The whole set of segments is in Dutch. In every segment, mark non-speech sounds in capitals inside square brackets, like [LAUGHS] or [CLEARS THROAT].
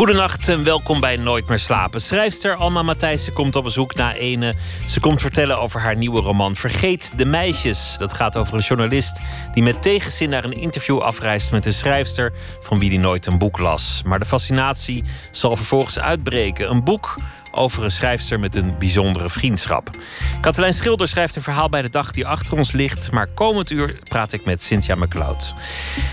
Goedenacht en welkom bij Nooit meer slapen. Schrijfster Alma Matthijssen komt op bezoek na ene. Ze komt vertellen over haar nieuwe roman Vergeet de meisjes. Dat gaat over een journalist die met tegenzin naar een interview afreist met een schrijfster van wie die nooit een boek las. Maar de fascinatie zal vervolgens uitbreken. Een boek over een schrijfster met een bijzondere vriendschap. Katelijn Schilder schrijft een verhaal bij de dag die achter ons ligt. Maar komend uur praat ik met Cynthia McCloud.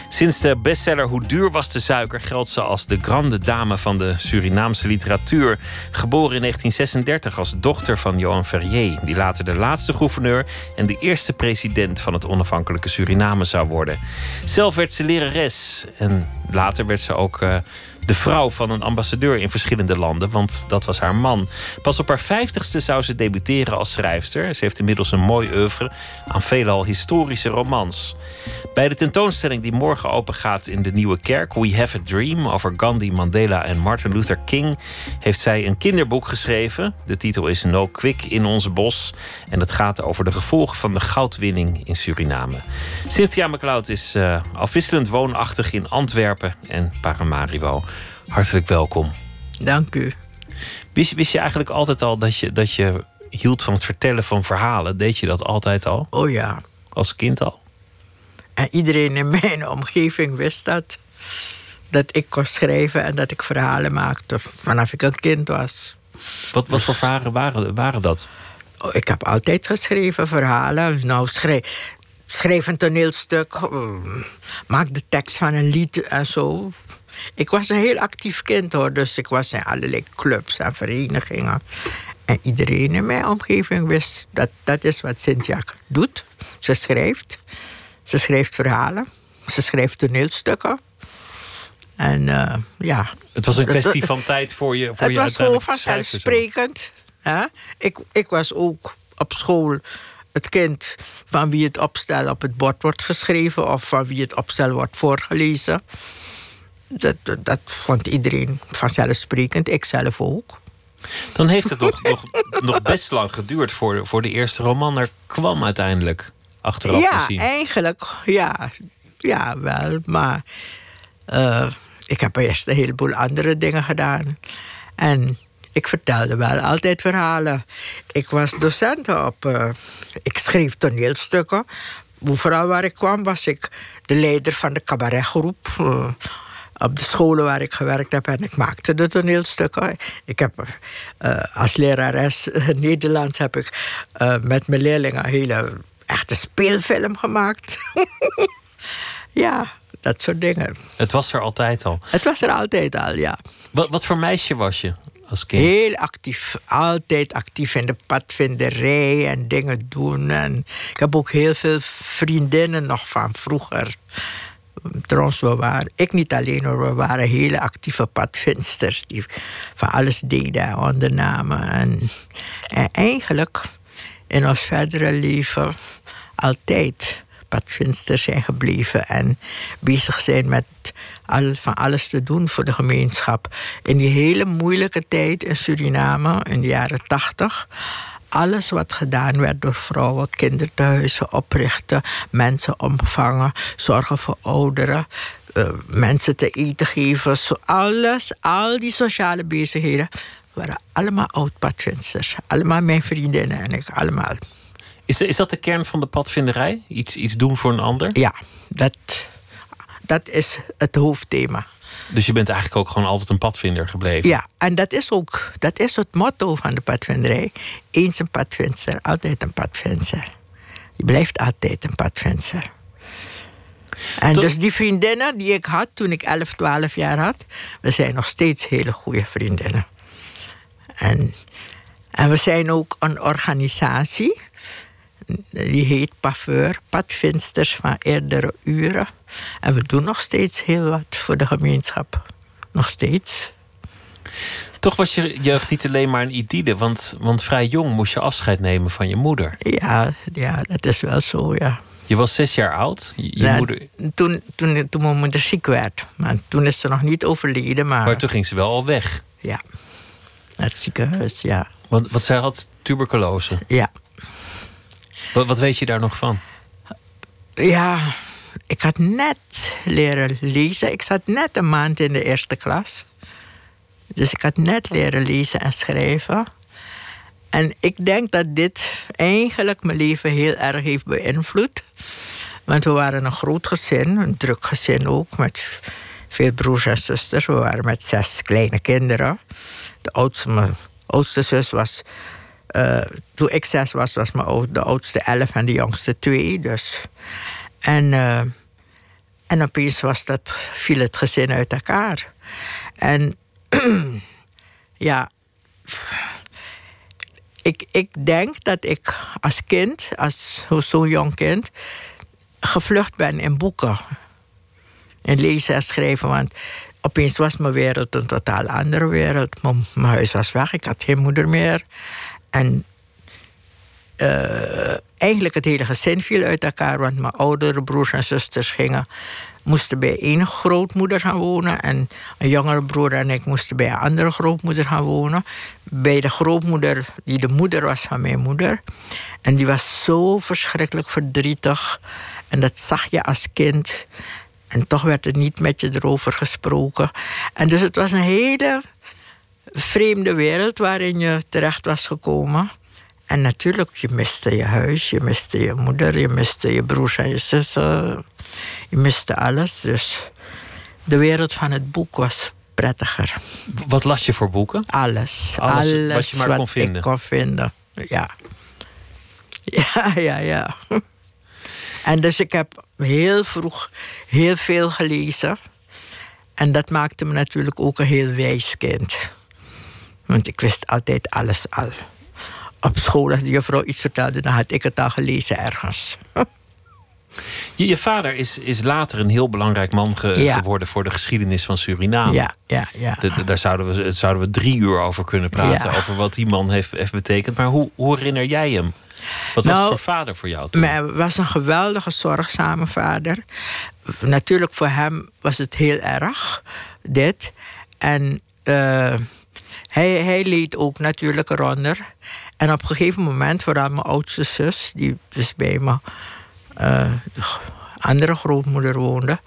Sinds de bestseller Hoe duur was de suiker geldt ze als de grande dame van de Surinaamse literatuur. Geboren in 1936 als dochter van Johan Ferrier, die later de laatste gouverneur en de eerste president van het onafhankelijke Suriname zou worden. Zelf werd ze lerares en later werd ze ook uh, de vrouw van een ambassadeur in verschillende landen, want dat was haar man. Pas op haar vijftigste zou ze debuteren als schrijfster. Ze heeft inmiddels een mooi oeuvre aan veelal historische romans. Bij de tentoonstelling die morgen open gaat in de Nieuwe Kerk, We Have a Dream, over Gandhi, Mandela en Martin Luther King, heeft zij een kinderboek geschreven. De titel is No Quick in onze bos en het gaat over de gevolgen van de goudwinning in Suriname. Cynthia McLeod is uh, afwisselend woonachtig in Antwerpen en Paramaribo. Hartelijk welkom. Dank u. Wist, wist, je eigenlijk altijd al dat je, dat je hield van het vertellen van verhalen? Deed je dat altijd al? Oh ja. Als kind al? En iedereen in mijn omgeving wist dat. Dat ik kon schrijven en dat ik verhalen maakte vanaf ik een kind was. Wat, wat voor verhalen waren, waren dat? Oh, ik heb altijd geschreven verhalen. Nou, schrijf, schrijf een toneelstuk, maak de tekst van een lied en zo. Ik was een heel actief kind hoor, dus ik was in allerlei clubs en verenigingen. En iedereen in mijn omgeving wist dat dat is wat Cynthia doet. Ze schrijft. Ze schrijft verhalen. Ze schrijft toneelstukken. En uh, ja. Het was een kwestie van tijd voor je. Voor het je was gewoon vanzelfsprekend. Ik, ik was ook op school het kind van wie het opstel op het bord wordt geschreven of van wie het opstel wordt voorgelezen. Dat, dat vond iedereen vanzelfsprekend, ik zelf ook. Dan heeft het nog, nog, nog best lang geduurd voor, voor de eerste roman er kwam uiteindelijk. Achteraf ja, gezien. eigenlijk. Ja, ja, wel. Maar uh, ik heb eerst een heleboel andere dingen gedaan. En ik vertelde wel altijd verhalen. Ik was docent op. Uh, ik schreef toneelstukken. Overal waar ik kwam was ik de leider van de cabaretgroep. Uh, op de scholen waar ik gewerkt heb en ik maakte de toneelstukken. Ik heb uh, als lerares Nederlands heb ik uh, met mijn leerlingen een hele echte speelfilm gemaakt. [LAUGHS] ja, dat soort dingen. Het was er altijd al. Het was er altijd al, ja. Wat, wat voor meisje was je als kind? Heel actief. Altijd actief in de padvinderij en dingen doen. En ik heb ook heel veel vriendinnen nog van vroeger. Trouwens, we waren, ik niet alleen hoor, we waren hele actieve padvindsters die van alles deden, ondernamen. En, en eigenlijk in ons verdere leven altijd padvindsters zijn gebleven en bezig zijn met al, van alles te doen voor de gemeenschap. In die hele moeilijke tijd in Suriname, in de jaren tachtig, alles wat gedaan werd door vrouwen, kinderthuizen oprichten, mensen omvangen, zorgen voor ouderen, uh, mensen te eten geven, zo alles, al die sociale bezigheden waren allemaal oud-padvindsters. Allemaal mijn vriendinnen en ik, allemaal. Is, is dat de kern van de padvinderij? Iets, iets doen voor een ander? Ja, dat, dat is het hoofdthema. Dus je bent eigenlijk ook gewoon altijd een padvinder gebleven? Ja, en dat is ook dat is het motto van de padvinderij. Eens een padvinster, altijd een padvinster. Je blijft altijd een padvinster. En Tot... dus die vriendinnen die ik had toen ik 11, 12 jaar had, we zijn nog steeds hele goede vriendinnen. En, en we zijn ook een organisatie die heet Paveur, Padvinsters van eerdere uren. En we doen nog steeds heel wat voor de gemeenschap. Nog steeds. Toch was je jeugd niet alleen maar een idylle, want, want vrij jong moest je afscheid nemen van je moeder. Ja, ja dat is wel zo, ja. Je was zes jaar oud. Je Nou, moeder... toen, toen, toen mijn moeder ziek werd. Maar toen is ze nog niet overleden, maar, Maar toen ging ze wel al weg. ja. Naar het ziekenhuis, ja. Want, want zij had tuberculose. Ja. Wat, weet je daar nog van? Ja, ik had net leren lezen. Ik zat net een maand in de eerste klas. Dus ik had net leren lezen en schrijven. En ik denk dat dit eigenlijk mijn leven heel erg heeft beïnvloed. Want we waren een groot gezin, een druk gezin ook, met veel broers en zusters. We waren met zes kleine kinderen. De oudste, mijn oudste zus was. Eh, toen ik zes was, was mijn de oudste elf en de jongste twee. Dus. En, eh, en opeens was dat, viel het gezin uit elkaar. En [CLEARS THROAT] ja, ik, ik denk dat ik als kind, als zo'n jong kind, gevlucht ben in boeken. In lezen en schrijven. Want opeens was mijn wereld een totaal andere wereld. Mijn huis was weg, ik had geen moeder meer. En eh, eigenlijk het hele gezin viel uit elkaar. Want mijn oudere broers en zusters gingen, moesten bij één grootmoeder gaan wonen. En een jongere broer en ik moesten bij een andere grootmoeder gaan wonen. Bij de grootmoeder, die de moeder was van mijn moeder. En die was zo verschrikkelijk verdrietig. En dat zag je als kind. En toch werd er niet met je erover gesproken. En dus het was een hele vreemde wereld waarin je terecht was gekomen. En natuurlijk, je miste je huis, je miste je moeder, je miste je broers en je zussen. Je miste alles. Dus de wereld van het boek was prettiger. Wat las je voor boeken? Alles. Alles Alles, wat je maar kon vinden. ik kon vinden. Ja. [LAUGHS] Ja, ja, ja. En dus ik heb heel vroeg heel veel gelezen. En dat maakte me natuurlijk ook een heel wijs kind. Want ik wist altijd alles al. Op school, als de juffrouw iets vertelde, dan had ik het al gelezen ergens. Je, je vader is, is later een heel belangrijk man ge- Ja. geworden voor de geschiedenis van Suriname. Ja, ja, ja. De- de- daar zouden we, zouden we drie uur over kunnen praten. Ja. Over wat die man heeft, heeft betekend. Maar hoe, hoe herinner jij hem? Wat was Nou, het voor vader voor jou toen? Hij was een geweldige, zorgzame vader. Natuurlijk, voor hem was het heel erg, dit. En eh, hij, hij leed ook natuurlijk eronder. En op een gegeven moment, vooral mijn oudste zus... die dus bij mijn eh, andere grootmoeder woonde...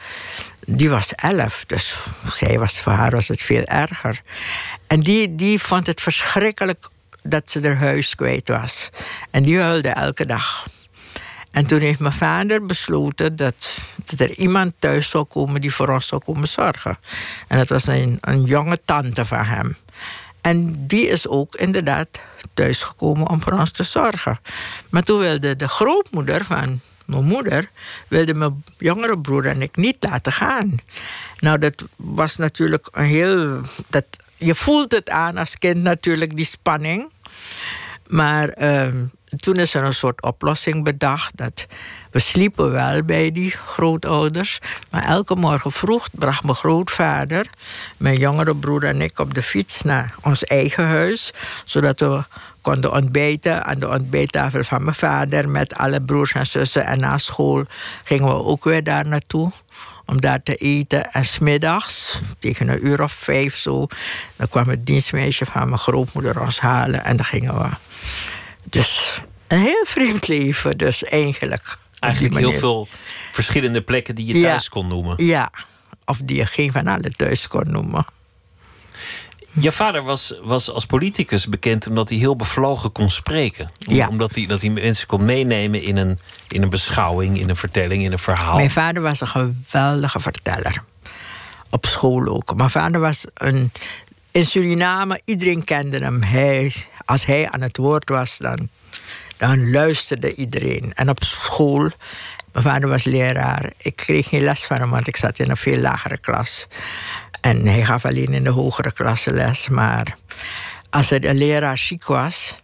die was elf, dus zij was, voor haar was het veel erger. En die, die vond het verschrikkelijk dat ze haar huis kwijt was. En die huilde elke dag. En toen heeft mijn vader besloten dat, er iemand thuis zou komen die voor ons zou komen zorgen. En dat was een, een jonge tante van hem. En die is ook inderdaad thuisgekomen om voor ons te zorgen. Maar toen wilde de grootmoeder van mijn moeder... wilde mijn jongere broer en ik niet laten gaan. Nou, dat was natuurlijk een heel... Dat, je voelt het aan als kind natuurlijk, die spanning. Maar ehm, toen is er een soort oplossing bedacht. Dat we sliepen wel bij die grootouders. Maar elke morgen vroeg bracht mijn grootvader, mijn jongere broer en ik op de fiets naar ons eigen huis. Zodat we konden ontbijten aan de ontbijttafel van mijn vader met alle broers en zussen. En na school gingen we ook weer daar naartoe om daar te eten. En smiddags, tegen een uur of vijf zo, dan kwam het dienstmeisje van mijn grootmoeder ons halen en dan gingen we. Dus een heel vreemd leven, dus eigenlijk. Eigenlijk heel veel verschillende plekken die je Ja. thuis kon noemen. Ja, of die je geen van alle thuis kon noemen. Je vader was, was als politicus bekend omdat hij heel bevlogen kon spreken. Om- Ja. Omdat hij, dat hij mensen kon meenemen in een, in een beschouwing, in een vertelling, in een verhaal. Mijn vader was een geweldige verteller. Op school ook. Mijn vader was een. In Suriname, iedereen kende hem. Hij, als hij aan het woord was, dan, dan luisterde iedereen. En op school, mijn vader was leraar. Ik kreeg geen les van hem, want ik zat in een veel lagere klas. En hij gaf alleen in de hogere klasse les. Maar als er een leraar ziek was,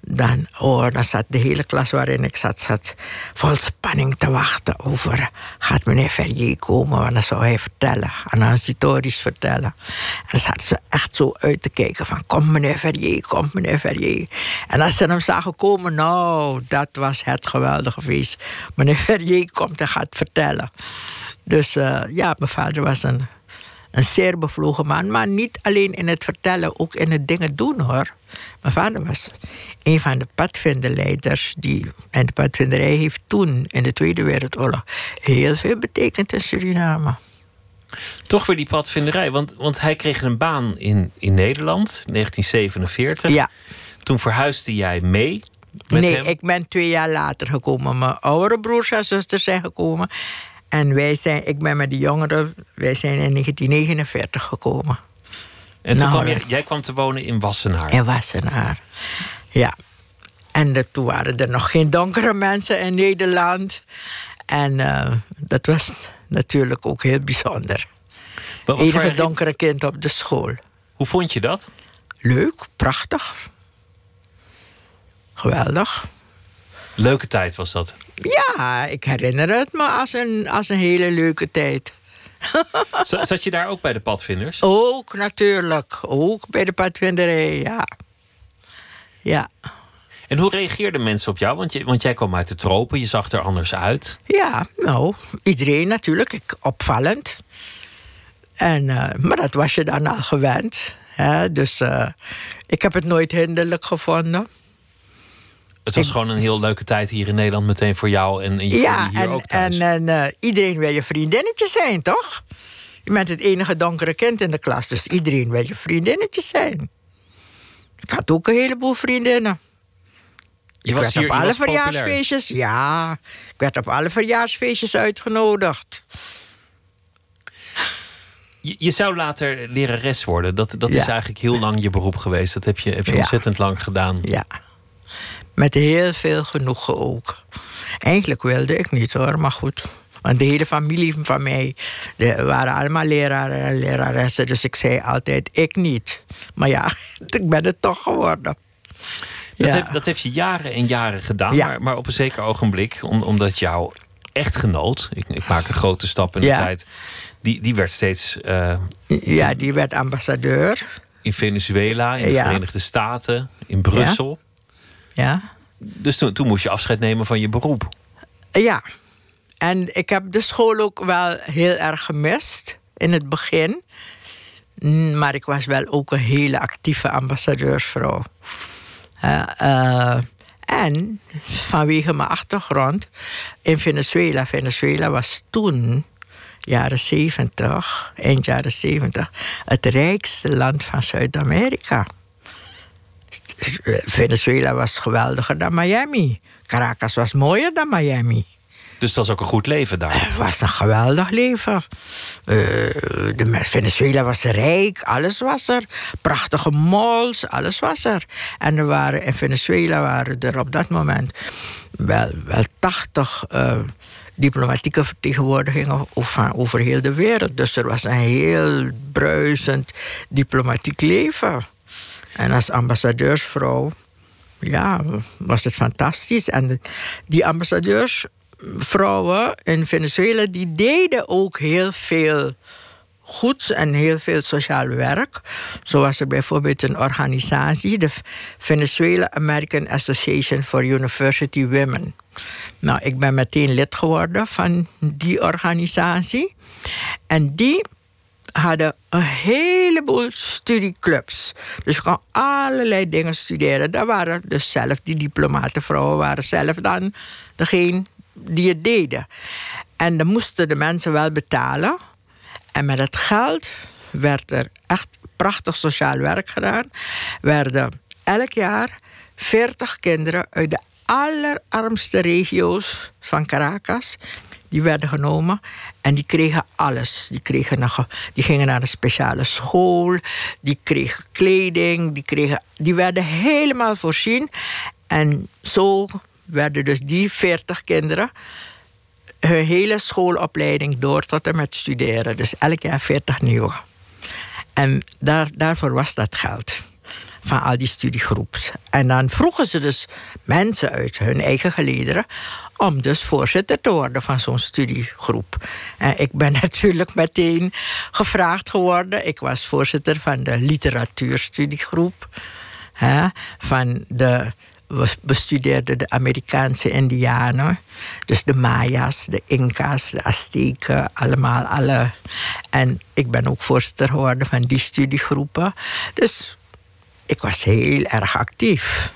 dan, oh, dan zat de hele klas waarin ik zat, zat vol spanning te wachten over... gaat meneer Ferrier komen, want dan zou hij vertellen. En dan historisch vertellen. En dan zaten ze echt zo uit te kijken van... kom meneer Ferrier, kom meneer Ferrier. En als ze hem zagen komen, nou, dat was het geweldige feest. Meneer Ferrier komt en gaat vertellen. Dus uh, ja, mijn vader was een, een zeer bevlogen man. Maar niet alleen in het vertellen, ook in het dingen doen hoor. Mijn vader was een van de padvinderleiders. Die, en de padvinderij heeft toen, in de Tweede Wereldoorlog, heel veel betekend in Suriname. Toch weer die padvinderij, want, want hij kreeg een baan in, in Nederland, 1947. Ja. Toen verhuisde jij mee. nee, hem? ik ben twee jaar later gekomen. Mijn oudere broers en zusters zijn gekomen. En wij zijn, ik ben met de jongeren, wij zijn in 1949 gekomen. En toen Nou, kwam jij, jij kwam te wonen in Wassenaar. In Wassenaar. Ja. En toen waren er nog geen donkere mensen in Nederland. En eh, dat was natuurlijk ook heel bijzonder. Voor Enige herinner- donkere kind op de school. Hoe vond je dat? Leuk, prachtig. Geweldig. Leuke tijd was dat. Ja, ik herinner het me als een, als een hele leuke tijd. [LAUGHS] Zat je daar ook bij de padvinders? Ook natuurlijk. Ook bij de padvinderij, ja. Ja. En hoe reageerden mensen op jou? Want, je, want jij kwam uit de tropen, je zag er anders uit. Ja, nou, iedereen natuurlijk. Ik, opvallend. En, eh, maar dat was je dan al gewend. Hè? Dus eh, ik heb het nooit hinderlijk gevonden. Het was gewoon een heel leuke tijd hier in Nederland meteen voor jou. En, en je Ja, hier en, ook thuis. en, en eh, iedereen wil je vriendinnetje zijn, toch? Je bent het enige donkere kind in de klas, dus iedereen wil je vriendinnetje zijn. Ik had ook een heleboel vriendinnen. je ik was werd hier op alle populair. verjaarsfeestjes, ja. Ik werd op alle verjaarsfeestjes uitgenodigd. Je, je zou later lerares worden. Dat, dat Ja. is eigenlijk heel lang je beroep geweest. Dat heb je, heb je Ja. ontzettend lang gedaan. Ja. Met heel veel genoegen ook. Eigenlijk wilde ik niet hoor, maar goed. Want de hele familie van mij de, waren allemaal leraren en leraressen. Dus ik zei altijd, ik niet. Maar ja, [LAUGHS] ik ben het toch geworden. Dat, Ja. heb, dat heb je jaren en jaren gedaan. Ja. Maar, maar op een zeker ogenblik, om, omdat jouw echtgenoot... Ik, ik maak een grote stap in de Ja. tijd... Die, die werd steeds eh, Ja, die werd ambassadeur. in Venezuela, in de. Verenigde Staten, in Brussel. Ja. Dus toen, toen moest je afscheid nemen van je beroep. Ja. En ik heb de school ook wel heel erg gemist in het begin. Mm, Maar ik was wel ook een hele actieve ambassadeursvrouw. Eh, en vanwege mijn achtergrond in Venezuela. Venezuela was toen, jaren 70, eind jaren 70, het rijkste land van Zuid-Amerika. Venezuela was geweldiger dan Miami. Caracas was mooier dan Miami. Dus dat was ook een goed leven daar. Het was een geweldig leven. Eh, de Venezuela was rijk, alles was er. Prachtige malls, alles was er. En er waren, in Venezuela waren er op dat moment wel, wel 80 eh, diplomatieke vertegenwoordigingen over, over heel de wereld. Dus er was een heel bruisend diplomatiek leven. En als ambassadeursvrouw, ja, was het fantastisch. En die ambassadeursvrouwen in Venezuela, die deden ook heel veel goeds en heel veel sociaal werk. Zo was er bijvoorbeeld een organisatie, de Venezuela American Association for University Women. Nou, ik ben meteen lid geworden van die organisatie. En die hadden een heleboel studieclubs. Dus je kon allerlei dingen studeren. Daar waren dus zelf, die diplomatenvrouwen waren zelf dan degene die het deden. En dan moesten de mensen wel betalen. En met het geld werd er echt prachtig sociaal werk gedaan. Werden elk jaar 40 kinderen uit de allerarmste regio's van Caracas. Die werden genomen en die kregen alles. Die, kregen een die gingen naar een speciale school, die kregen kleding, die, kregen, die werden helemaal voorzien. En zo werden dus die 40 kinderen hun hele schoolopleiding door tot en met studeren. Dus elk jaar 40 nieuwe. En daar, daarvoor was dat geld. van al die studiegroeps. En dan vroegen ze dus mensen uit hun eigen gelederen om dus voorzitter te worden van zo'n studiegroep. Ik ben [LAUGHS] natuurlijk meteen gevraagd geworden. Ik was voorzitter van de literatuurstudiegroep. Hè, van de we bestudeerden de Amerikaanse Indianen. Dus de Maya's, de Inca's, de Azteken, allemaal alle. En ik ben ook voorzitter geworden van die studiegroepen. Dus ik was heel erg actief.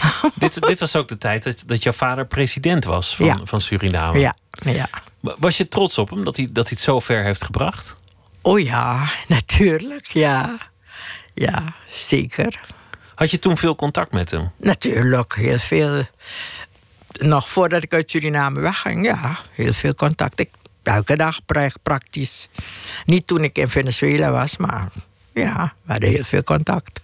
[LAUGHS] dit, dit was ook de tijd dat, dat jouw vader president was van, van Suriname. Ja, ja. Was je trots op hem dat hij, dat hij het zo ver heeft gebracht? Oh ja, natuurlijk, ja. Ja, zeker. Had je toen veel contact met hem? Natuurlijk, heel veel. Nog voordat ik uit Suriname wegging, ja, heel veel contact. Ik, elke dag praktisch. Niet toen ik in Venezuela was, maar ja, we hadden heel veel contact.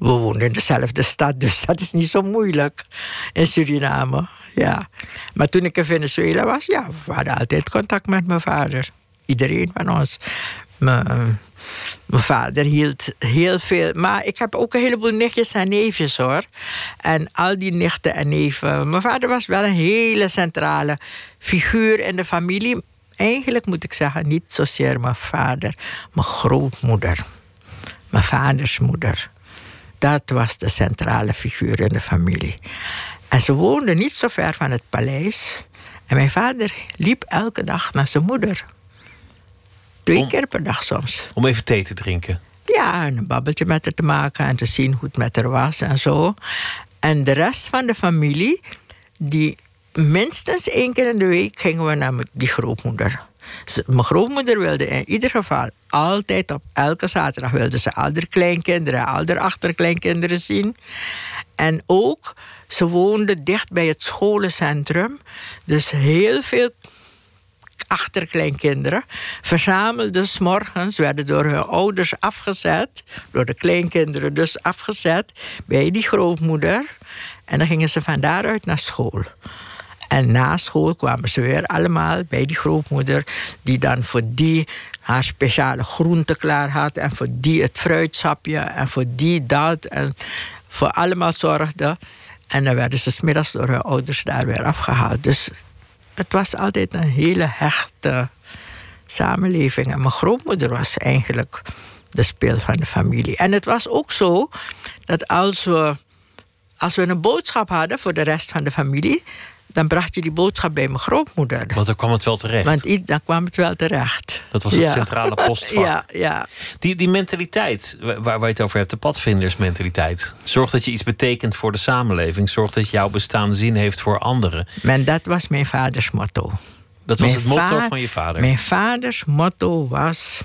We woonden in dezelfde stad, dus dat is niet zo moeilijk in Suriname. Ja. Maar toen ik in Venezuela was, ja, we hadden altijd contact met mijn vader. Iedereen van ons. Mijn, vader hield heel veel. Maar ik heb ook een heleboel nichtjes en neefjes hoor. En al die nichten en neven. Mijn vader was wel een hele centrale figuur in de familie. Eigenlijk moet ik zeggen, niet zozeer mijn vader, mijn grootmoeder. Mijn vaders moeder. Dat was de centrale figuur in de familie. En ze woonden niet zo ver van het paleis. En mijn vader liep elke dag naar zijn moeder. Twee keer per dag soms. Om even thee te drinken? Ja, en een babbeltje met haar te maken en te zien hoe het met haar was en zo. En de rest van de familie, die minstens één keer in de week gingen we naar die grootmoeder. Mijn grootmoeder wilde in ieder geval altijd op elke zaterdag wilde ze al haar kleinkinderen, achterkleinkinderen zien. En ook, ze woonde dicht bij het scholencentrum. Dus heel veel achterkleinkinderen verzamelden s morgens, werden door hun ouders afgezet, door de kleinkinderen dus afgezet, bij die grootmoeder. En dan gingen ze van daaruit naar school. En na school kwamen ze weer allemaal bij die grootmoeder, die dan voor die haar speciale groente klaar had, en voor die het fruitsapje, en voor die dat, en voor allemaal zorgde. En dan werden ze smiddags door hun ouders daar weer afgehaald. Dus het was altijd een hele hechte samenleving. En mijn grootmoeder was eigenlijk de speel van de familie. En het was ook zo dat als we, als we een boodschap hadden voor de rest van de familie, dan bracht je die boodschap bij mijn grootmoeder. Want dan kwam het wel terecht. Want dan kwam het wel terecht. Dat was het centrale postvak. [LAUGHS] Ja, ja. Die, die mentaliteit waar, waar je het over hebt, de padvindersmentaliteit. Zorg dat je iets betekent voor de samenleving. Zorg dat jouw bestaan zin heeft voor anderen. En dat was mijn vaders motto. Dat was het motto van je vader? Mijn vaders motto was...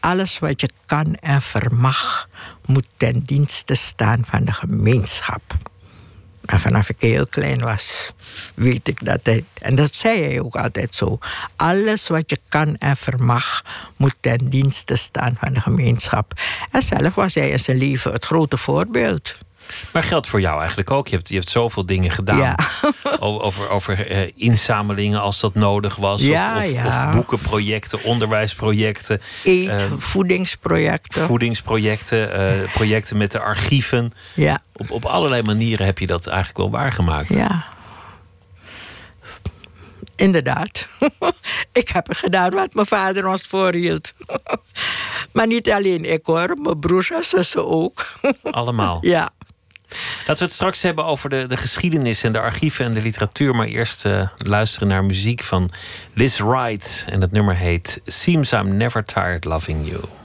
Alles wat je kan en vermag... moet ten dienste staan van de gemeenschap. En vanaf ik heel klein was, weet ik dat hij. En dat zei hij ook altijd zo. Alles wat je kan en vermag, moet ten dienste staan van de gemeenschap. En zelf was hij in zijn leven het grote voorbeeld. Maar geldt voor jou eigenlijk ook. Je hebt, je hebt zoveel dingen gedaan. Ja. [LAUGHS] over over eh, inzamelingen als dat nodig was. Ja, of, of, of, boekenprojecten, onderwijsprojecten. Eet, uh, voedingsprojecten. Voedingsprojecten, uh, projecten met de archieven. Ja. Op, op allerlei manieren heb je dat eigenlijk wel waargemaakt. Ja. Inderdaad. [LAUGHS] ik heb gedaan wat mijn vader ons voorhield. [LAUGHS] maar niet alleen ik hoor, mijn broers en zussen ook. Allemaal? Ja. Laten we het straks hebben over de, de geschiedenis en de archieven en de literatuur. Maar eerst uh, luisteren naar muziek van Liz Wright. En het nummer heet Seems I'm Never Tired Loving you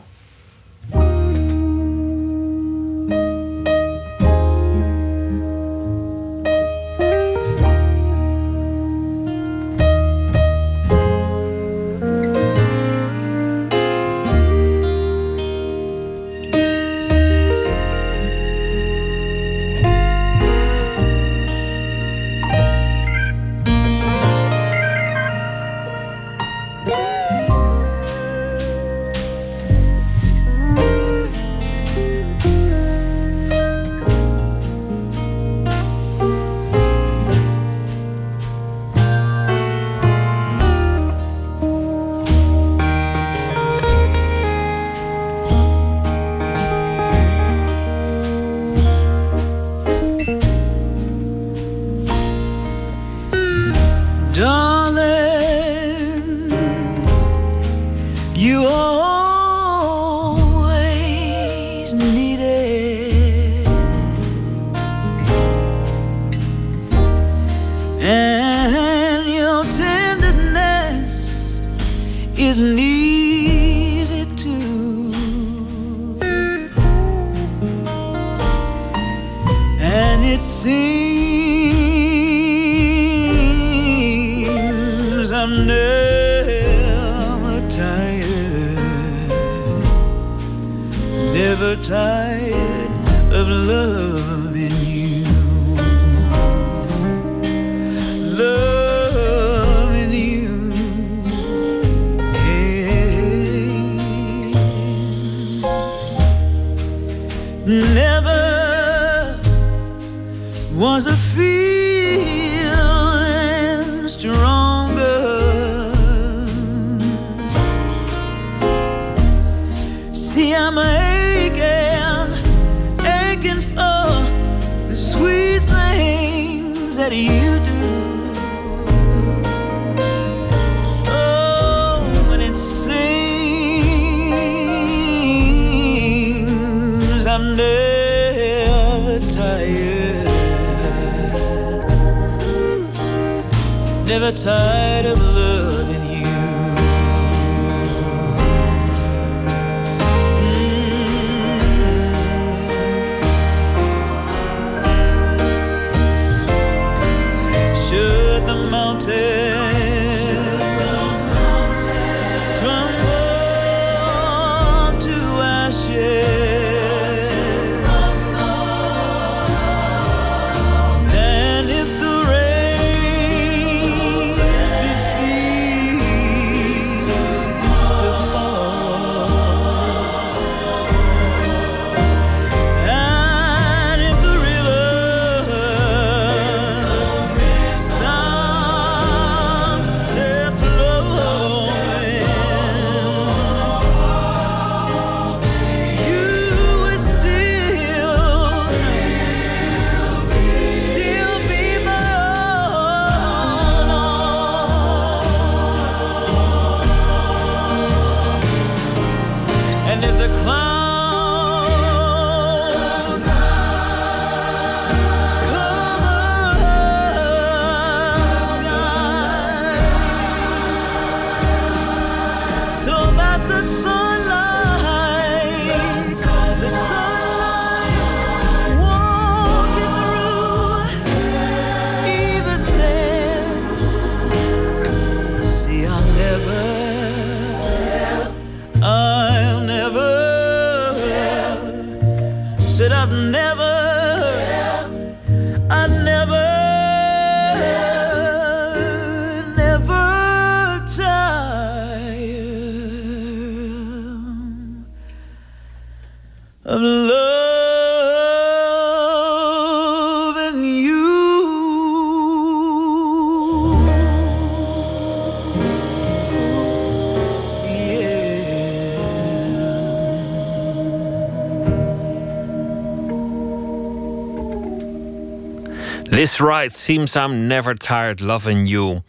Liz Wright, Seems I'm Never Tired Loving You.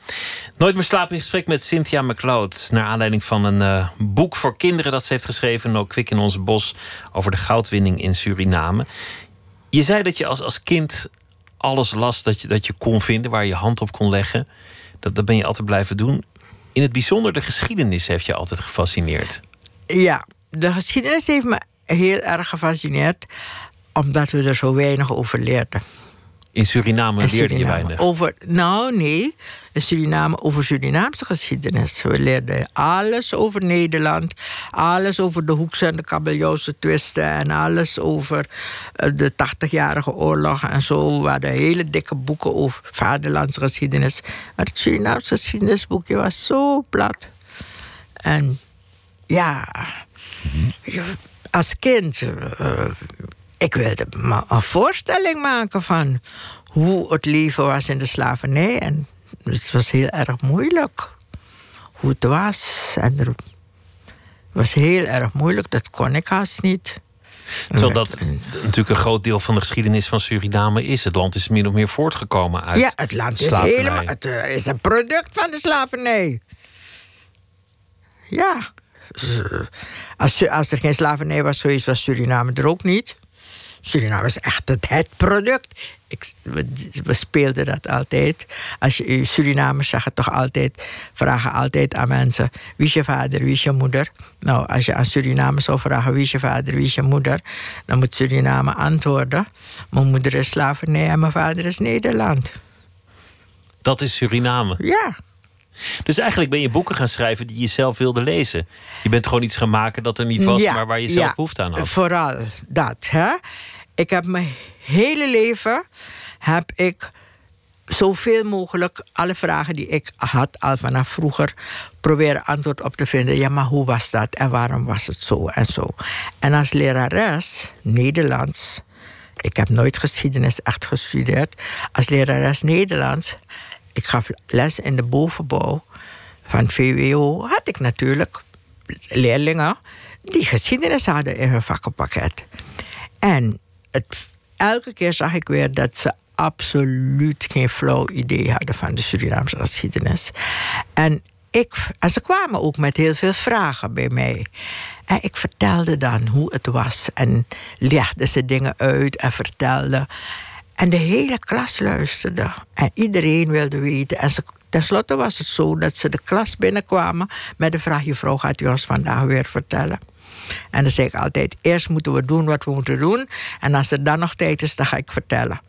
Nooit meer slapen in gesprek met Cynthia McLeod. Naar aanleiding van een eh, boek voor kinderen dat ze heeft geschreven. No Kwik in ons bos. Over de goudwinning in Suriname. Je zei dat je als, als kind alles las dat je, dat je kon vinden. Waar je hand op kon leggen. Dat, dat ben je altijd blijven doen. In het bijzonder de geschiedenis heeft je altijd gefascineerd. Ja, de geschiedenis heeft me heel erg gefascineerd. Omdat we er zo weinig over leerden. In Suriname In leerde je weinig. Over, nou, nee. In Suriname over Surinaamse geschiedenis. We leerden alles over Nederland. Alles over de Hoekse en de Kabeljauwse twisten. En alles over eh, de 80-jarige oorlog en zo. We hadden hele dikke boeken over vaderlandse geschiedenis. Maar het Surinaamse geschiedenisboekje was zo plat. En ja, je- als kind... eh, ik wilde me een voorstelling maken van hoe het leven was in de slavernij. En het was heel erg moeilijk. Hoe het was. En er, het was heel erg moeilijk, dat kon ik haast niet. Terwijl dat natuurlijk een groot deel van de geschiedenis van Suriname is. Het land is min of meer voortgekomen uit ja, het land is slavernij. helemaal. Het eh, is een product van de slavernij. Ja. Als, als er geen slavernij was geweest, was Suriname er ook niet. Suriname is echt het, het product. Ik, we, we, speelden dat altijd. Als je Surinamers zeggen toch altijd, vragen altijd aan mensen: wie is je vader, wie is je moeder? Nou, als je aan Suriname zou vragen wie is je vader, wie is je moeder, dan moet Suriname antwoorden: mijn moeder is slavernij en mijn vader is Nederland. Dat is Suriname. Ja. Dus eigenlijk ben je boeken gaan schrijven die je zelf wilde lezen. Je bent gewoon iets gaan maken dat er niet was, Ja, maar waar je zelf ja, behoefte aan had. Vooral dat. Hè? Ik heb mijn hele leven heb ik zoveel mogelijk alle vragen die ik had al vanaf vroeger proberen antwoord op te vinden. Ja, maar hoe was dat en waarom was het zo en zo? En als lerares Nederlands, ik heb nooit geschiedenis echt gestudeerd, als lerares Nederlands, ik gaf les in de bovenbouw van VWO, had ik natuurlijk leerlingen die geschiedenis hadden in hun vakkenpakket. En elke keer zag ik weer dat ze absoluut geen flauw idee hadden van de Surinaamse geschiedenis. En, ik, ze kwamen ook met heel veel vragen bij mij. En ik vertelde dan hoe het was. En legde ze dingen uit en vertelde. En de hele klas luisterde. En iedereen wilde weten. En ze, tenslotte was het zo dat ze de klas binnenkwamen met de vraag: Juffrouw, gaat u ons vandaag weer vertellen? En dan zeg ik altijd: eerst moeten we doen wat we moeten doen. En als er dan nog tijd is, dan ga ik vertellen.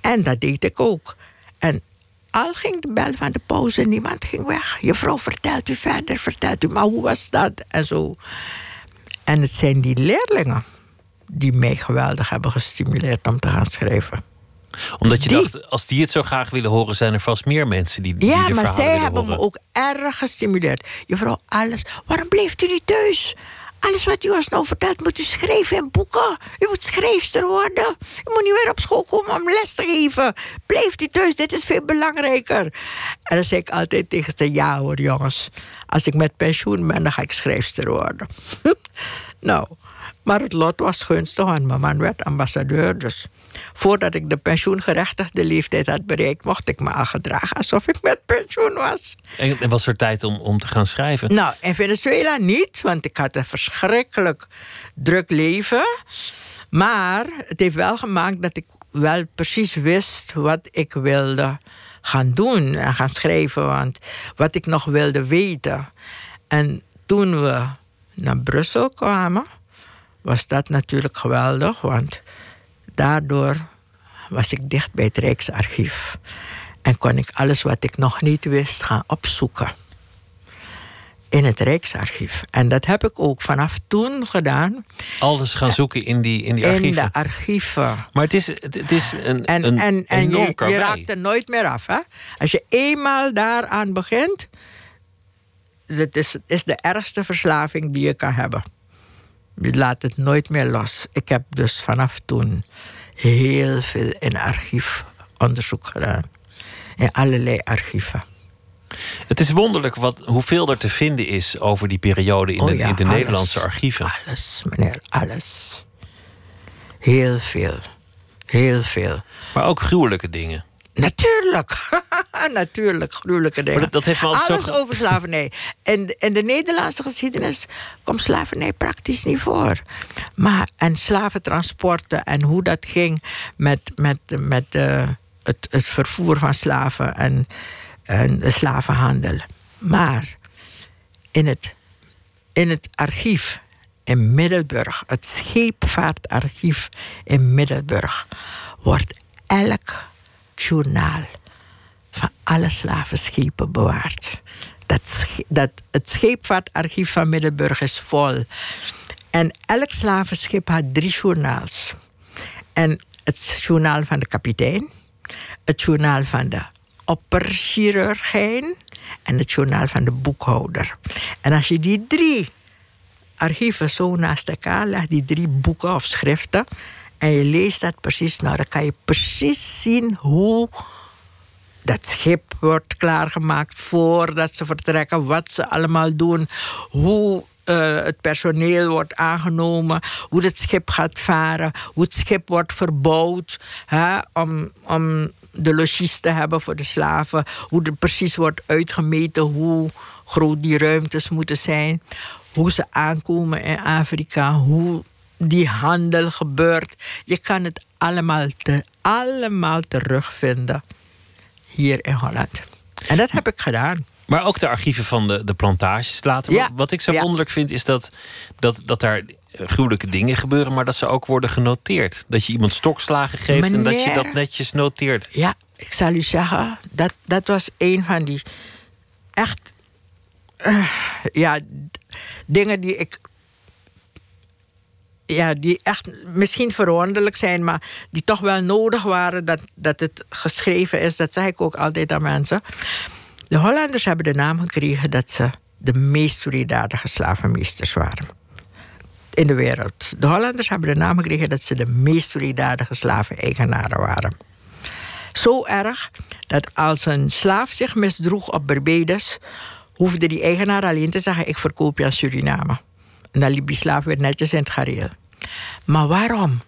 En dat deed ik ook. En al ging de bel van de pauze, niemand ging weg. Juffrouw, vertelt u verder, vertelt u, maar hoe was dat? En zo. En het zijn die leerlingen die mij geweldig hebben gestimuleerd om te gaan schrijven. Omdat je Die- dacht, als die het zo graag willen horen, zijn er vast meer mensen die, die Ja, maar zij hebben horen. me ook erg gestimuleerd. Juffrouw, alles. Waarom bleef u niet thuis? Alles wat u ons nou vertelt, moet u schrijven in boeken. U moet schrijfster worden. U moet niet weer op school komen om les te geven. Blijft u thuis, dit is veel belangrijker. En dan zeg ik altijd tegen ze: Ja hoor, jongens. Als ik met pensioen ben, dan ga ik schrijfster worden. [LAUGHS] nou, maar het lot was gunstig, want mijn man werd ambassadeur. Dus voordat ik de pensioengerechtigde leeftijd had bereikt, mocht ik me al gedragen alsof ik met pensioen was. En, en was er tijd om, om te gaan schrijven? Nou, in Venezuela niet, want ik had een verschrikkelijk druk leven. Maar het heeft wel gemaakt dat ik wel precies wist wat ik wilde gaan doen en gaan schrijven. Want wat ik nog wilde weten. En toen we naar Brussel kwamen, was dat natuurlijk geweldig. Want daardoor was ik dicht bij het Rijksarchief. En kon ik alles wat ik nog niet wist gaan opzoeken in het Rijksarchief. En dat heb ik ook vanaf toen gedaan Alles gaan zoeken in die, in die in archieven. de archieven. Maar het is, het, is een, En, een en, je, je raakt er nooit meer af. Hè? Als je eenmaal daaraan begint, het is, is de ergste verslaving die je kan hebben. Je laat het nooit meer los. Ik heb dus vanaf toen heel veel in archiefonderzoek gedaan. In allerlei archieven. Het is wonderlijk wat, hoeveel er te vinden is over die periode in Oh de, ja, in de alles. Nederlandse archieven. Alles, meneer, alles. Heel veel. Heel veel. Maar ook gruwelijke dingen. Natuurlijk. [LAUGHS] Natuurlijk, gruwelijke dingen. Dat- dat heeft me zo Alles ge- over slavernij. En in de Nederlandse geschiedenis komt slavernij praktisch niet voor. Maar, en slaventransporten en hoe dat ging met, met, met eh, het, het vervoer van slaven en, en de slavenhandel. Maar in het, in het archief in Middelburg, het scheepvaartarchief in Middelburg, wordt elk journaal van alle slavenschepen bewaard. Dat, dat, het scheepvaartarchief van Middelburg is vol. En elk slavenschip had drie journaals. En het journaal van de kapitein, het journaal van de opperchirurgijn en het journaal van de boekhouder. En als je die drie archieven zo naast elkaar legt, die drie boeken of schriften, en je leest dat precies, nou dan kan je precies zien hoe dat schip wordt klaargemaakt voordat ze vertrekken, wat ze allemaal doen, hoe eh, het personeel wordt aangenomen, hoe het schip gaat varen, hoe het schip wordt verbouwd hè, om, om de logies te hebben voor de slaven, hoe er precies wordt uitgemeten hoe groot die ruimtes moeten zijn. hoe ze aankomen in Afrika, hoe die handel gebeurt. Je kan het allemaal, te, allemaal terugvinden hier in Holland. En dat heb ik gedaan. Maar ook de archieven van de, de plantages later. Ja, Wat ik zo ja. wonderlijk vind, is dat, dat, dat daar gruwelijke dingen gebeuren, maar dat ze ook worden genoteerd. Dat je iemand stokslagen geeft en dat je dat netjes noteert. Ja, ik zal u zeggen, dat, dat was een van die echt eh, ja, dingen die ik. Ja, die echt misschien verwonderlijk zijn, maar die toch wel nodig waren dat, dat het geschreven is. Dat zeg ik ook altijd aan mensen. De Hollanders hebben de naam gekregen dat ze de meest solidarische slavenmeesters waren in de wereld. De Hollanders hebben de naam gekregen dat ze de meest solidarische slaven-eigenaren waren. Zo erg dat als een slaaf zich misdroeg op Barbados, hoefde die eigenaar alleen te zeggen: Ik verkoop je aan Suriname. En dan liep die slaaf weer netjes in het gareel. Maar waarom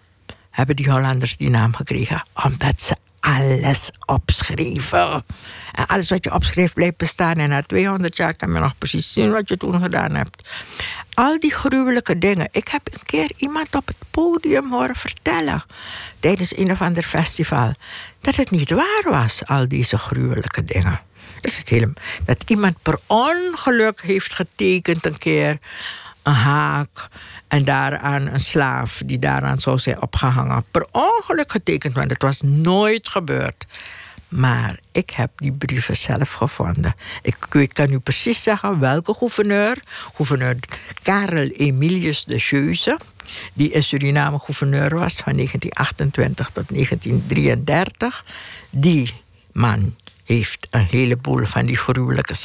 hebben die Hollanders die naam gekregen? Omdat ze alles opschreven. En alles wat je opschreef blijft bestaan. En na 200 jaar kan men nog precies zien wat je toen gedaan hebt. Al die gruwelijke dingen. Ik heb een keer iemand op het podium horen vertellen. tijdens een of ander festival. dat het niet waar was, al deze gruwelijke dingen. Is het hele, dat iemand per ongeluk heeft getekend een keer een haak. En daaraan een slaaf die daaraan zou zijn opgehangen. Per ongeluk getekend, want het was nooit gebeurd. Maar ik heb die brieven zelf gevonden. Ik, kan u precies zeggen welke gouverneur. Gouverneur Karel Emilius de Geuze. Die in Suriname gouverneur was van 1928 tot 1933. Die man heeft een heleboel van die gruwelijke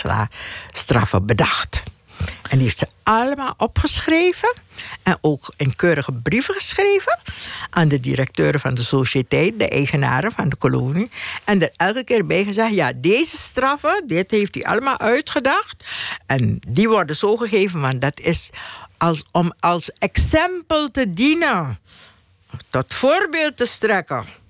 straffen bedacht. En die heeft ze allemaal opgeschreven. En ook in keurige brieven geschreven. Aan de directeuren van de sociëteit, de eigenaren van de kolonie. En er elke keer bij gezegd: ja, deze straffen, dit heeft hij allemaal uitgedacht. En die worden zo gegeven, want dat is als, om als exempel te dienen. Tot voorbeeld te strekken.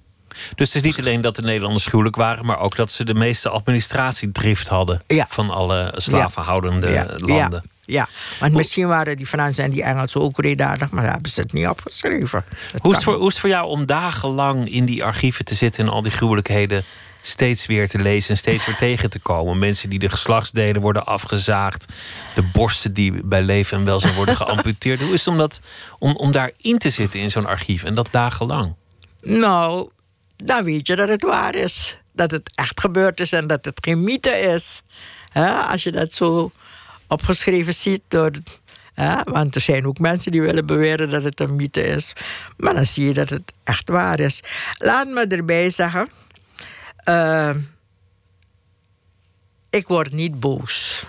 Dus het is niet alleen dat de Nederlanders gruwelijk waren, maar ook dat ze de meeste administratiedrift hadden Ja. van alle slavenhoudende Ja, landen. Ja, ja. want misschien waren die Fransen en die Engelsen ook redadig, maar hebben ze het niet opgeschreven. Dat Hoe is, voor, hoe is het voor jou om dagenlang in die archieven te zitten en al die gruwelijkheden steeds weer te lezen en steeds weer tegen te komen? Mensen die de geslachtsdelen worden afgezaagd, de borsten die bij leven en welzijn worden [LAUGHS] geamputeerd. Hoe is het om, dat, om, om daarin te zitten in zo'n archief en dat dagenlang? Nou, dan weet je dat het waar is. Dat het echt gebeurd is en dat het geen mythe is. Hè, als je dat zo opgeschreven ziet door. want er zijn ook mensen die willen beweren dat het een mythe is. Maar dan zie je dat het echt waar is. Laat me erbij zeggen. eh, ik word niet boos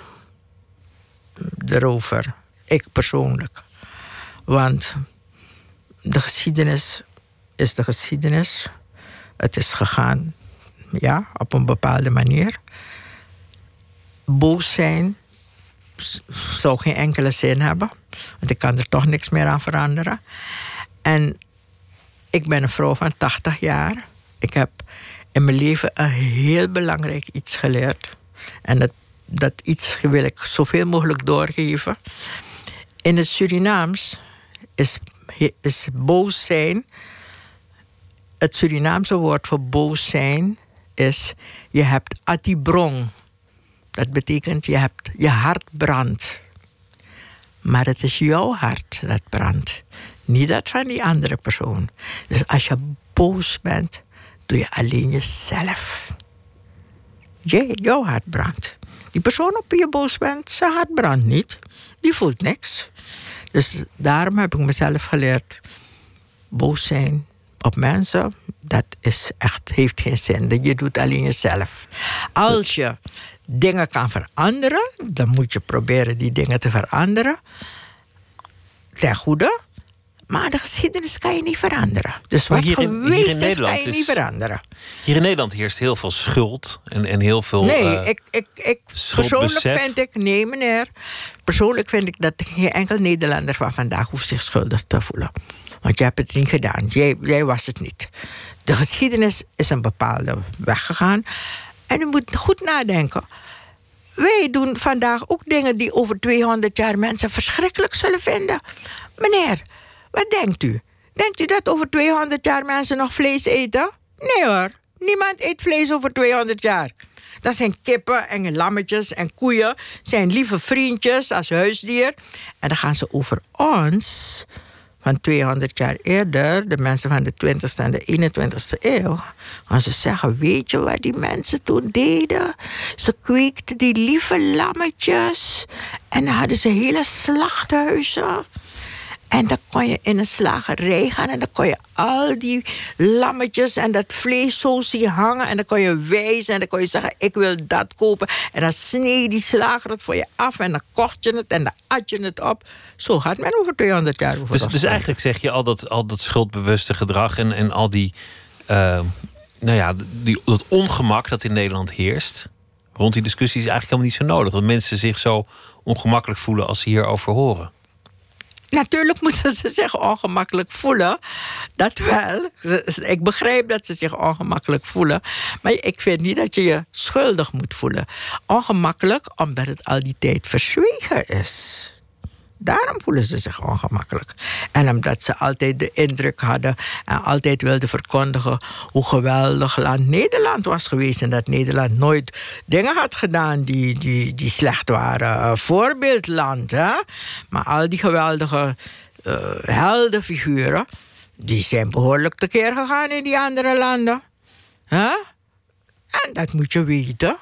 erover. Ik persoonlijk. Want de geschiedenis is de geschiedenis. Het is gegaan, ja, op een bepaalde manier. Boos zijn zou geen enkele zin hebben, want ik kan er toch niks meer aan veranderen. En ik ben een vrouw van 80 jaar. Ik heb in mijn leven een heel belangrijk iets geleerd. En dat, dat iets wil ik zoveel mogelijk doorgeven. In het Surinaams is, is boos zijn. Het Surinaamse woord voor boos zijn is: je hebt atibrong. Dat betekent je hebt je hart brandt. Maar het is jouw hart dat brandt, niet dat van die andere persoon. Dus als je boos bent, doe je alleen jezelf. Jij, jouw hart brandt. Die persoon op wie je boos bent, zijn hart brandt niet. Die voelt niks. Dus daarom heb ik mezelf geleerd: boos zijn op mensen, dat is echt, heeft geen zin. Je doet alleen jezelf. Als je dingen kan veranderen, dan moet je proberen die dingen te veranderen. Ten goede. Maar de geschiedenis kan je niet veranderen. Dus wat hier in- hier in geweest is, kan Nederland je niet veranderen. Hier in Nederland heerst heel veel schuld en, en heel veel. Nee, eh, ik, ik, ik, persoonlijk vind ik, nee meneer, persoonlijk vind ik dat geen enkel Nederlander van vandaag hoeft zich schuldig te voelen. Want je hebt het niet gedaan, jij, was het niet. De geschiedenis is een bepaalde weg gegaan. En u moet goed nadenken. wij doen vandaag ook dingen die over 200 jaar mensen verschrikkelijk zullen vinden. Meneer, wat denkt u? Denkt u dat over 200 jaar mensen nog vlees eten? Nee hoor, niemand eet vlees over 200 jaar. Dat zijn kippen en lammetjes en koeien. Zijn lieve vriendjes als huisdier. En dan gaan ze over ons, van 200 jaar eerder, de mensen van de 20ste en de 21ste eeuw, gaan ze zeggen: Weet je wat die mensen toen deden? Ze kweekten die lieve lammetjes. En dan hadden ze hele slachthuizen. En dan kon je in een slagerij gaan en dan kon je al die lammetjes en dat vlees zo zien hangen. En dan kon je wijzen en dan kon je zeggen: Ik wil dat kopen. En dan snee die slager het voor je af en dan kocht je het en dan at je het op. Zo gaat men over 200 jaar. Over Dus, dus eigenlijk zeg je al dat, al dat schuldbewuste gedrag en, en al die, eh, nou ja, die, dat ongemak dat in Nederland heerst rond die discussie is eigenlijk helemaal niet zo nodig. Dat mensen zich zo ongemakkelijk voelen als ze hierover horen. Natuurlijk moeten ze zich ongemakkelijk voelen. Dat wel. Ik begrijp dat ze zich ongemakkelijk voelen. Maar ik vind niet dat je je schuldig moet voelen. Ongemakkelijk omdat het al die tijd verzwegen is. Daarom voelen ze zich ongemakkelijk. En omdat ze altijd de indruk hadden en altijd wilden verkondigen hoe geweldig land Nederland was geweest. En dat Nederland nooit dingen had gedaan die, die, die slecht waren. Voorbeeldland, hè? Maar al die geweldige eh, heldenfiguren, die zijn behoorlijk tekeer gegaan in die andere landen. hè? En dat moet je weten.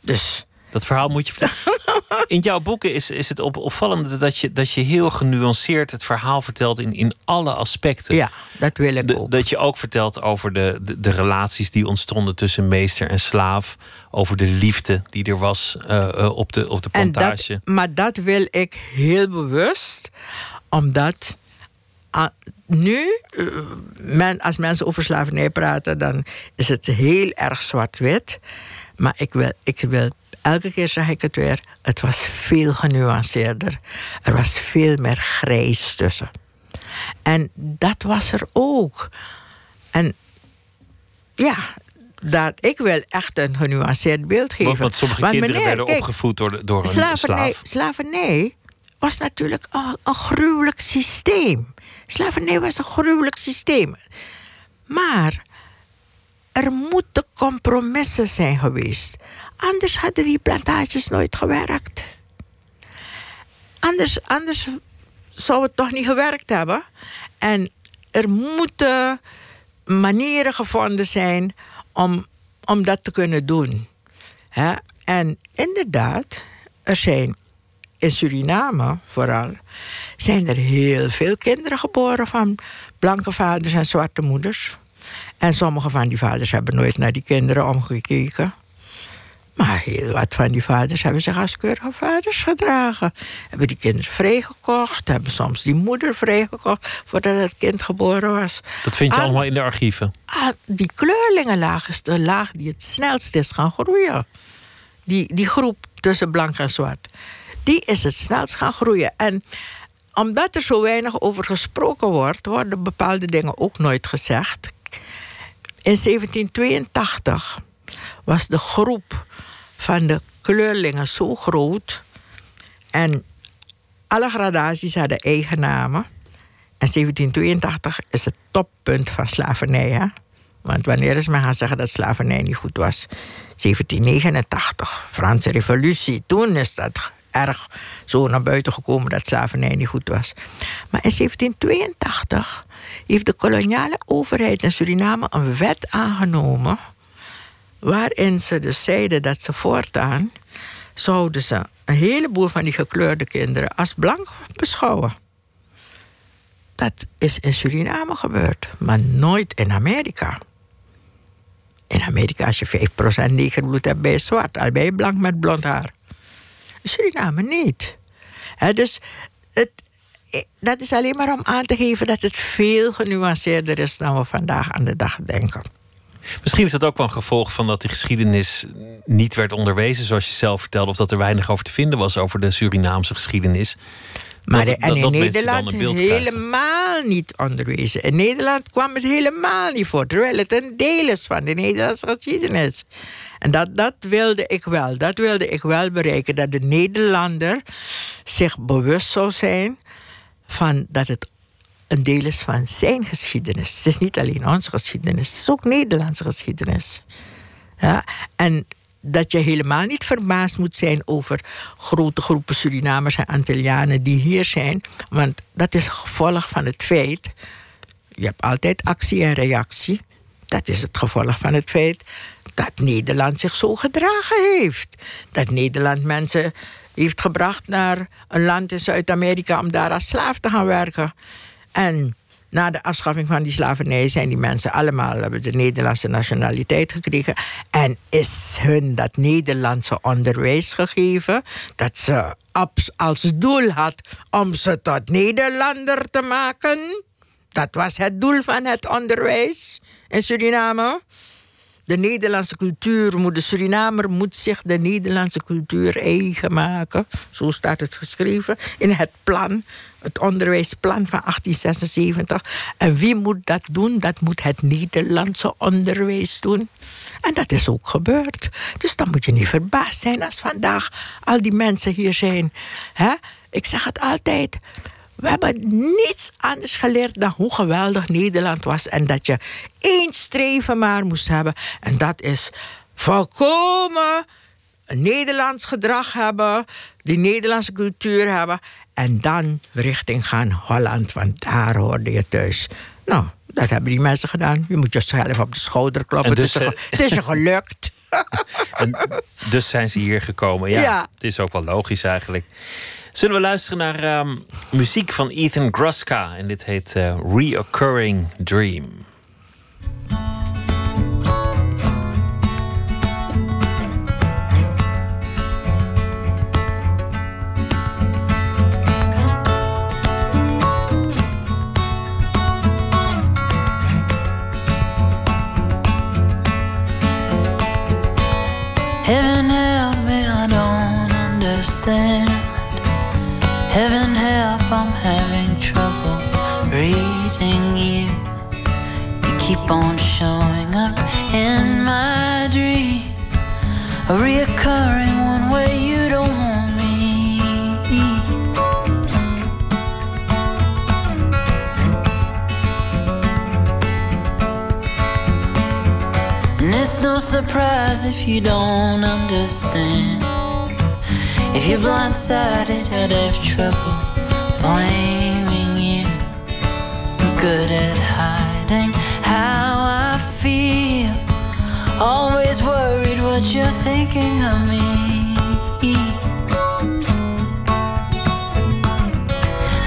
Dus. Dat verhaal moet je vertellen. In jouw boeken is, is het op, opvallende dat je, dat je heel genuanceerd het verhaal vertelt in, in alle aspecten. Ja, dat wil ik ook. dat je ook vertelt over de, de, de relaties die ontstonden tussen meester en slaaf. Over de liefde die er was eh, eh, op, de, op de En plantage. dat, maar dat wil ik heel bewust, omdat ah, nu, eh, men, als mensen over slavernij praten, dan is het heel erg zwart-wit. Maar ik wil, ik wil, elke keer zeg ik het weer, het was veel genuanceerder. Er was veel meer grijs tussen. En dat was er ook. En ja, dat, ik wil echt een genuanceerd beeld geven. Want, want sommige kinderen meneer, werden kijk, opgevoed door, door een slavernij, slaaf. slavernij was natuurlijk een, een gruwelijk systeem. Slavernij was een gruwelijk systeem. Maar er moeten compromissen zijn geweest. Anders hadden die plantages nooit gewerkt. Anders, anders zou het toch niet gewerkt hebben. En er moeten manieren gevonden zijn om, om dat te kunnen doen. En inderdaad, er zijn in Suriname vooral, zijn er heel veel kinderen geboren van blanke vaders en zwarte moeders. En sommige van die vaders hebben nooit naar die kinderen omgekeken. Maar heel wat van die vaders hebben zich als keurige vaders gedragen. Hebben die kinderen vrijgekocht, hebben soms die moeder vrijgekocht voordat het kind geboren was. Dat vind je allemaal in de archieven. Ah, die kleurlingenlaag is de laag die het snelst is gaan groeien. Die, die groep tussen blank en zwart. Die is het snelst gaan groeien. En omdat er zo weinig over gesproken wordt, worden bepaalde dingen ook nooit gezegd. In 1782 was de groep van de kleurlingen zo groot. En alle gradaties hadden eigen namen. En 1782 is het toppunt van slavernij. Hè? Want wanneer is men gaan zeggen dat slavernij niet goed was? 1789, Franse revolutie. Toen is dat erg zo naar buiten gekomen dat slavernij niet goed was. Maar in 1782 heeft de koloniale overheid in Suriname een wet aangenomen... waarin ze dus zeiden dat ze voortaan... zouden ze een heleboel van die gekleurde kinderen als blank beschouwen. Dat is in Suriname gebeurd, maar nooit in Amerika. In Amerika, als je 5% negerbloed hebt, ben je zwart. Al ben je blank met blond haar. In Suriname niet. Dus het, eh, dat is alleen maar om aan te geven dat het veel genuanceerder is dan we vandaag aan de dag denken. Misschien is dat ook wel een gevolg van dat die geschiedenis niet werd onderwezen, zoals je zelf vertelde, of dat er weinig over te vinden was over de Surinaamse geschiedenis. Maar Dat- en in Nederland krijgen. helemaal niet onderwezen. In Nederland kwam het helemaal niet voor, terwijl het een deel is van de Nederlandse geschiedenis. En dat, dat wilde ik wel. Dat wilde ik wel bereiken. Dat de Nederlander zich bewust zou zijn van dat het een deel is van zijn geschiedenis. Het is niet alleen onze geschiedenis, het is ook Nederlandse geschiedenis. Ja, en dat je helemaal niet verbaasd moet zijn over grote groepen Surinamers en Antillianen die hier zijn. Want dat is gevolg van het feit. Je hebt altijd actie en reactie. Dat is het gevolg van het feit dat Nederland zich zo gedragen heeft. Dat Nederland mensen heeft gebracht naar een land in Zuid-Amerika om daar als slaaf te gaan werken. En na de afschaffing van die slavernij zijn die mensen allemaal hebben de Nederlandse nationaliteit gekregen. En is hun dat Nederlandse onderwijs gegeven, dat ze als doel had om ze tot Nederlander te maken. Dat was het doel van het onderwijs in Suriname. De Nederlandse cultuur moet, de Surinamer moet zich de Nederlandse cultuur eigen maken. Zo staat het geschreven in het plan, het onderwijsplan van 1876. En wie moet dat doen? Dat moet het Nederlandse onderwijs doen. En dat is ook gebeurd. Dus dan moet je niet verbaasd zijn als vandaag al die mensen hier zijn. Ik zeg het altijd. We hebben niets anders geleerd dan hoe geweldig Nederland was. En dat je één streven maar moest hebben. En dat is volkomen een Nederlands gedrag hebben. Die Nederlandse cultuur hebben. En dan richting gaan Holland. Want daar hoorde je thuis. Nou, dat hebben die mensen gedaan. Je moet jezelf op de schouder kloppen. En dus, het, is je, eh, het is je gelukt. [LAUGHS] En dus zijn ze hier gekomen. Ja, Ja. het is ook wel logisch eigenlijk. Zullen we luisteren naar ehm, muziek van Ethan Gruska? En dit heet eh, Reoccurring Dream. Heaven help me, I don't understand. I'm having trouble reading you. You keep on showing up in my dream. A reoccurring one where you don't want me. And it's no surprise if you don't understand. If you're blindsided, I'd have trouble blaming you. I'm good at hiding how I feel. Always worried what you're thinking of me.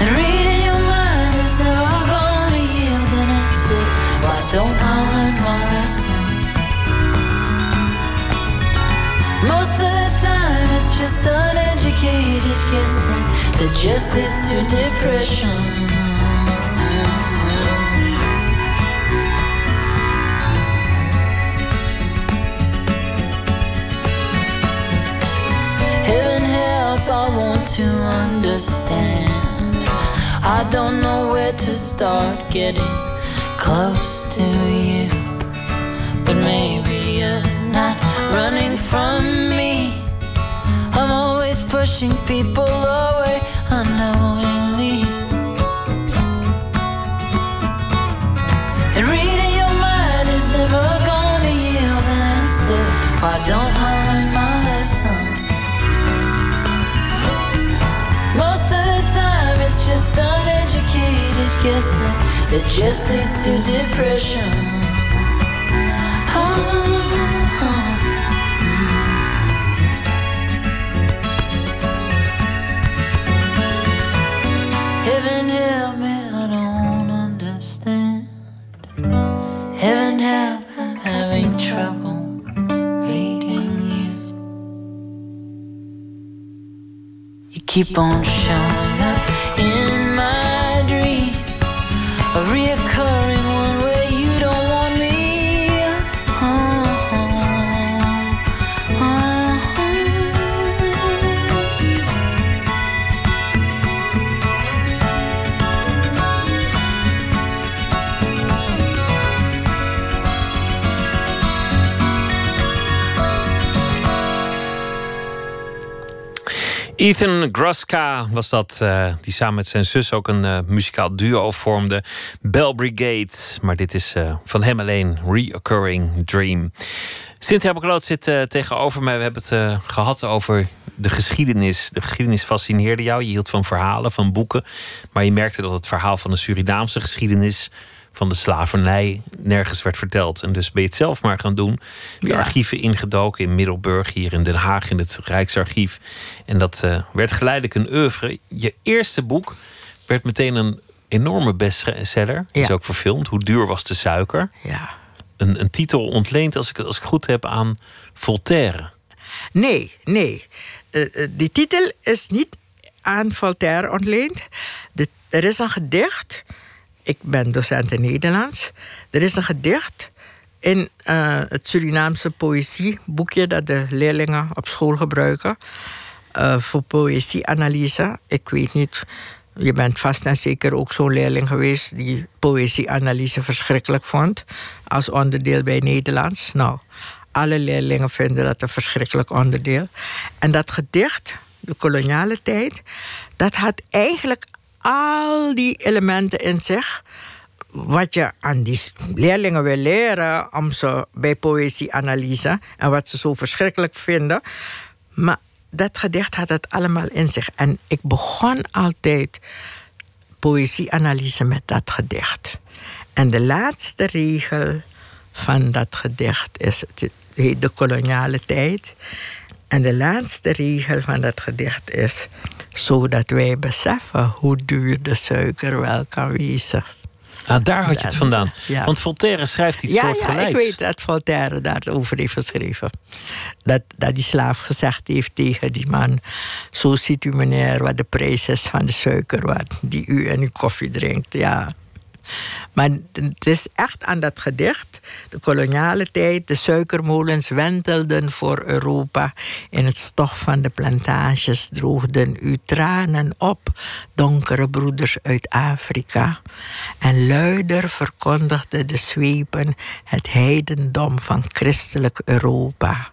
And reading your mind is never gonna yield an answer. Why don't I learn my lesson? Most of the time, it's just uneducated guessing that just leads to depression. Heaven help, I want to understand. I don't know where to start getting close to you. But maybe you're not running from me. I'm always pushing people away guessing that just leads to depression. Uh-huh. Heaven help me, I don't understand. Heaven help, I'm having trouble reading you. You keep on showing Ethan Groska was dat, uh, die samen met zijn zus ook een uh, muzikaal duo vormde. Bell Brigade, maar dit is uh, van hem alleen, Reoccurring Dream. Cynthia Bekloot zit tegenover mij. We hebben het gehad over de geschiedenis. De geschiedenis fascineerde jou. Je hield van verhalen, van boeken. Maar je merkte dat het verhaal van de Surinaamse geschiedenis van de slavernij nergens werd verteld. En dus ben je het zelf maar gaan doen. De archieven ingedoken in Middelburg, hier in Den Haag, in het Rijksarchief. En dat uh, werd geleidelijk een oeuvre. Je eerste boek werd meteen een enorme bestseller. Ja. Is ook verfilmd. Hoe duur was de suiker? Ja. Een, een titel ontleend, als ik, als ik goed heb, aan Voltaire. Nee, nee. Uh, die titel is niet aan Voltaire ontleend. Er is een gedicht ik ben docent in Nederlands. Er is een gedicht in uh, het Surinaamse poëzieboekje dat de leerlingen op school gebruiken uh, voor poëzieanalyse. Ik weet niet, je bent vast en zeker ook zo'n leerling geweest die poëzieanalyse verschrikkelijk vond als onderdeel bij Nederlands. Nou, alle leerlingen vinden dat een verschrikkelijk onderdeel. En dat gedicht, de koloniale tijd, dat had eigenlijk al die elementen in zich. Wat je aan die leerlingen wil leren om ze bij poëzieanalyse en wat ze zo verschrikkelijk vinden. Maar dat gedicht had het allemaal in zich. En ik begon altijd poëzieanalyse met dat gedicht. En de laatste regel van dat gedicht is: heet de koloniale tijd. En de laatste regel van dat gedicht is: zodat wij beseffen hoe duur de suiker wel kan wezen. Ah, daar had je het vandaan. Want Voltaire schrijft iets ja, soortgelijks. Ja, ik weet dat Voltaire daarover heeft geschreven. Dat, dat die slaaf gezegd heeft tegen die man... zo ziet u meneer wat de prijs is van de suiker... Wat die u in uw koffie drinkt. Ja, maar het is echt aan dat gedicht, de koloniale tijd, de suikermolens wentelden voor Europa. In het stof van de plantages droogden uw tranen op, donkere broeders uit Afrika. En luider verkondigden de zweepen het heidendom van christelijk Europa.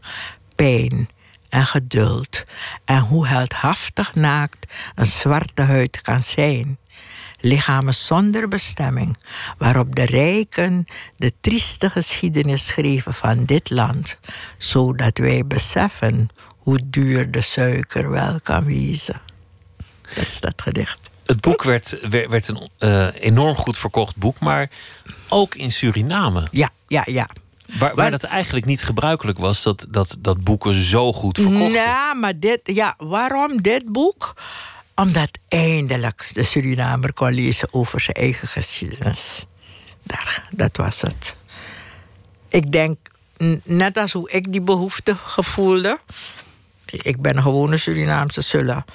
Pijn, en geduld. En hoe heldhaftig naakt een zwarte huid kan zijn lichamen zonder bestemming, waarop de rijken de trieste geschiedenis schreven van dit land, zodat wij beseffen hoe duur de suiker wel kan wezen. Dat is dat gedicht. Het boek werd, werd, een uh, enorm goed verkocht boek, maar ook in Suriname. Ja, ja, ja. Waar, waar dat eigenlijk niet gebruikelijk was dat, dat, dat boeken zo goed verkochten. Ja, maar dit, ja, waarom dit boek? Omdat eindelijk de Surinamer kon lezen over zijn eigen geschiedenis. Daar, dat was het. Ik denk, net als hoe ik die behoefte gevoelde. Ik ben een gewone Surinaamse, zullen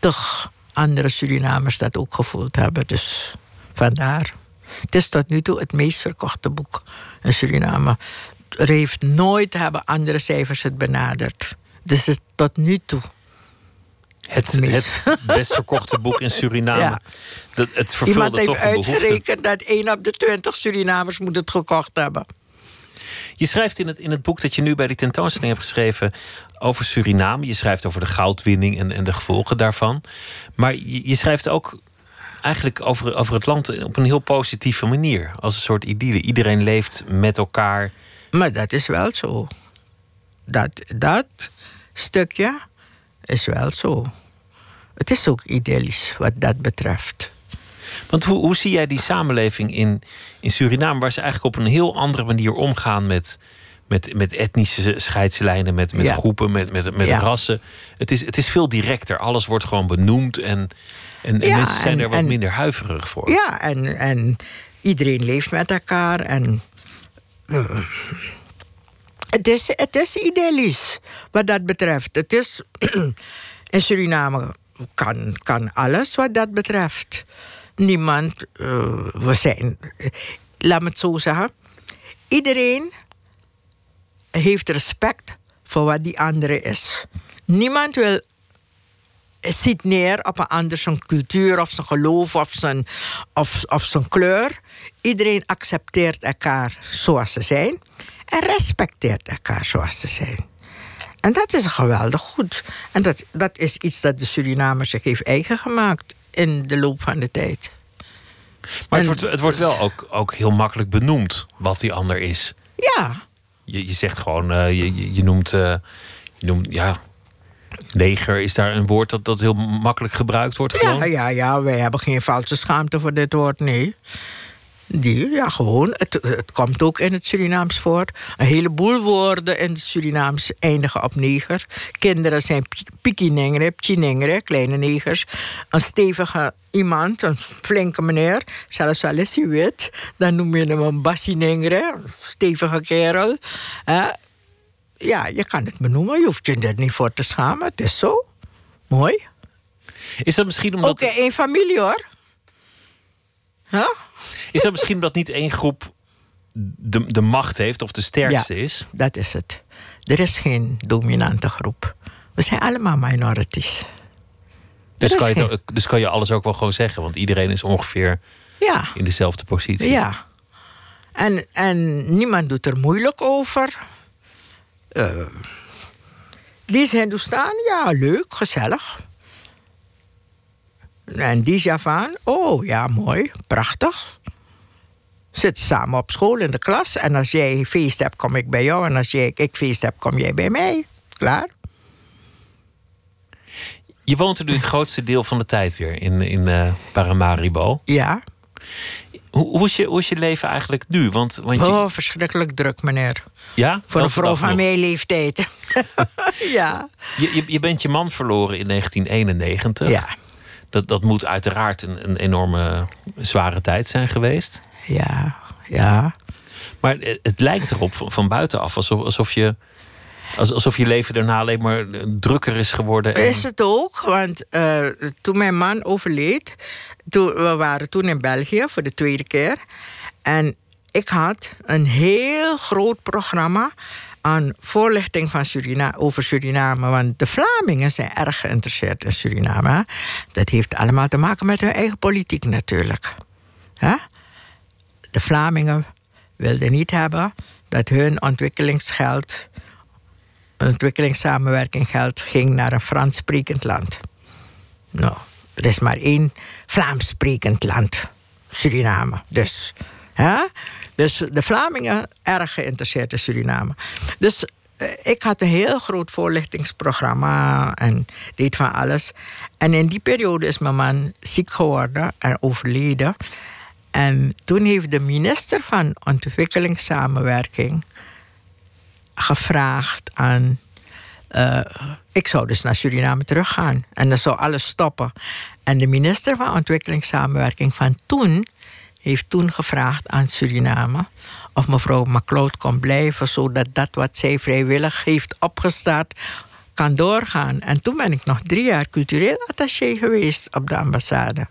toch andere Surinamers dat ook gevoeld hebben. Dus vandaar. Het is tot nu toe het meest verkochte boek in Suriname. Er heeft nooit hebben andere cijfers het benaderd. Dus het tot nu toe het, het best verkochte boek in [LAUGHS] Suriname. Ja. Dat, het vervulde Iemand heeft toch een uitgerekend dat 1 op de 20 Surinamers moet het gekocht hebben. Je schrijft in het, in het boek dat je nu bij die tentoonstelling hebt geschreven over Suriname. Je schrijft over de goudwinning en, en de gevolgen daarvan. Maar je, je schrijft ook eigenlijk over, over het land op een heel positieve manier. Als een soort idylle. Iedereen leeft met elkaar. Maar dat is wel zo. Dat, dat stukje is wel zo. Het is ook idyllisch wat dat betreft. Want hoe, hoe zie jij die samenleving in, in Suriname, waar ze eigenlijk op een heel andere manier omgaan met, met, met etnische scheidslijnen, met, met groepen, met, met, met rassen? Het is, het is veel directer. Alles wordt gewoon benoemd en, en, en mensen zijn er wat minder huiverig voor. Ja, en, en iedereen leeft met elkaar en. Uh, het is, het is idyllisch wat dat betreft. Het is [CLEARS THROAT] in Suriname kan, kan alles wat dat betreft. Niemand, uh, we zijn, laat me het zo zeggen. Iedereen heeft respect voor wat die andere is. Niemand wil, ziet neer op een ander zijn cultuur of zijn geloof of zijn, of, of zijn kleur. Iedereen accepteert elkaar zoals ze zijn en respecteert elkaar zoals ze zijn. En dat is geweldig goed. En dat, dat is iets dat de Surinamer zich heeft eigen gemaakt in de loop van de tijd. Maar het wordt, het wordt wel ook, ook heel makkelijk benoemd wat die ander is. Ja, Je, je zegt gewoon, eh, je, je, je noemt, eh, je noemt, ja, neger is daar een woord dat, dat heel makkelijk gebruikt wordt. Gewoon. ja, ja, ja, wij hebben geen valse schaamte voor dit woord, nee. Die, ja, gewoon. Het, het komt ook in het Surinaams voor. Een heleboel woorden in het Surinaams eindigen op neger. Kinderen zijn pi- piki-nengre, pchi-nengre, kleine negers. Een stevige iemand, een flinke meneer, zelfs al is hij wit, dan noem je hem een bassi-nengre, een stevige kerel. Ja, je kan het benoemen, je hoeft je er niet voor te schamen. Het is zo. Mooi. Is dat misschien omdat, Ook in één familie hoor. Huh? is dat misschien omdat niet één groep de, de macht heeft of de sterkste is? Dat is het. Er is geen dominante groep. We zijn allemaal minorities. Dus kan, je geen- dus kan je alles ook wel gewoon zeggen, want iedereen is ongeveer Ja, in dezelfde positie. ja. En, en niemand doet er moeilijk over. Eh, die is Hindustan, ja, leuk, gezellig. En die Javaan, oh ja, mooi, prachtig. Zitten samen op school in de klas. En als jij feest hebt, kom ik bij jou. En als jij, ik feest heb, kom jij bij mij. Klaar? Je woont er nu het grootste deel van de tijd weer in, in eh, Paramaribo. Ja. Hoe, hoe, is je, hoe is je leven eigenlijk nu? Want, want je, Oh, verschrikkelijk druk, meneer. ja, Voor een vrouw van nog. mijn leeftijd. [LAUGHS] ja. Je, je, je bent je man verloren in 1991. Ja. Dat, dat moet uiteraard een, een enorme zware tijd zijn geweest. Ja. Ja. Maar het, lijkt erop van, van buitenaf alsof, alsof, je, als- alsof je leven daarna alleen maar drukker is geworden. En, Is het ook, want eh, toen mijn man overleed, toen, we waren toen in België voor de tweede keer. En ik had een heel groot programma aan voorlichting van Surina over Suriname. Want de Vlamingen zijn erg geïnteresseerd in Suriname. Dat heeft allemaal te maken met hun eigen politiek natuurlijk. De Vlamingen wilden niet hebben dat hun ontwikkelingsgeld ontwikkelingssamenwerking geld ging naar een Frans sprekend land. Nou, er is maar één Vlaams sprekend land, Suriname. Dus, hè? Dus de Vlamingen erg geïnteresseerd in Suriname. Dus eh, ik had een heel groot voorlichtingsprogramma en deed van alles. En in die periode is mijn man ziek geworden en overleden. En toen heeft de minister van Ontwikkelingssamenwerking gevraagd aan. eh, ik zou dus naar Suriname teruggaan en dan zou alles stoppen. En de minister van Ontwikkelingssamenwerking van toen heeft toen gevraagd aan Suriname of mevrouw MacLeod kon blijven, zodat dat wat zij vrijwillig heeft opgestart kan doorgaan. En toen ben ik nog drie jaar cultureel attaché geweest op de ambassade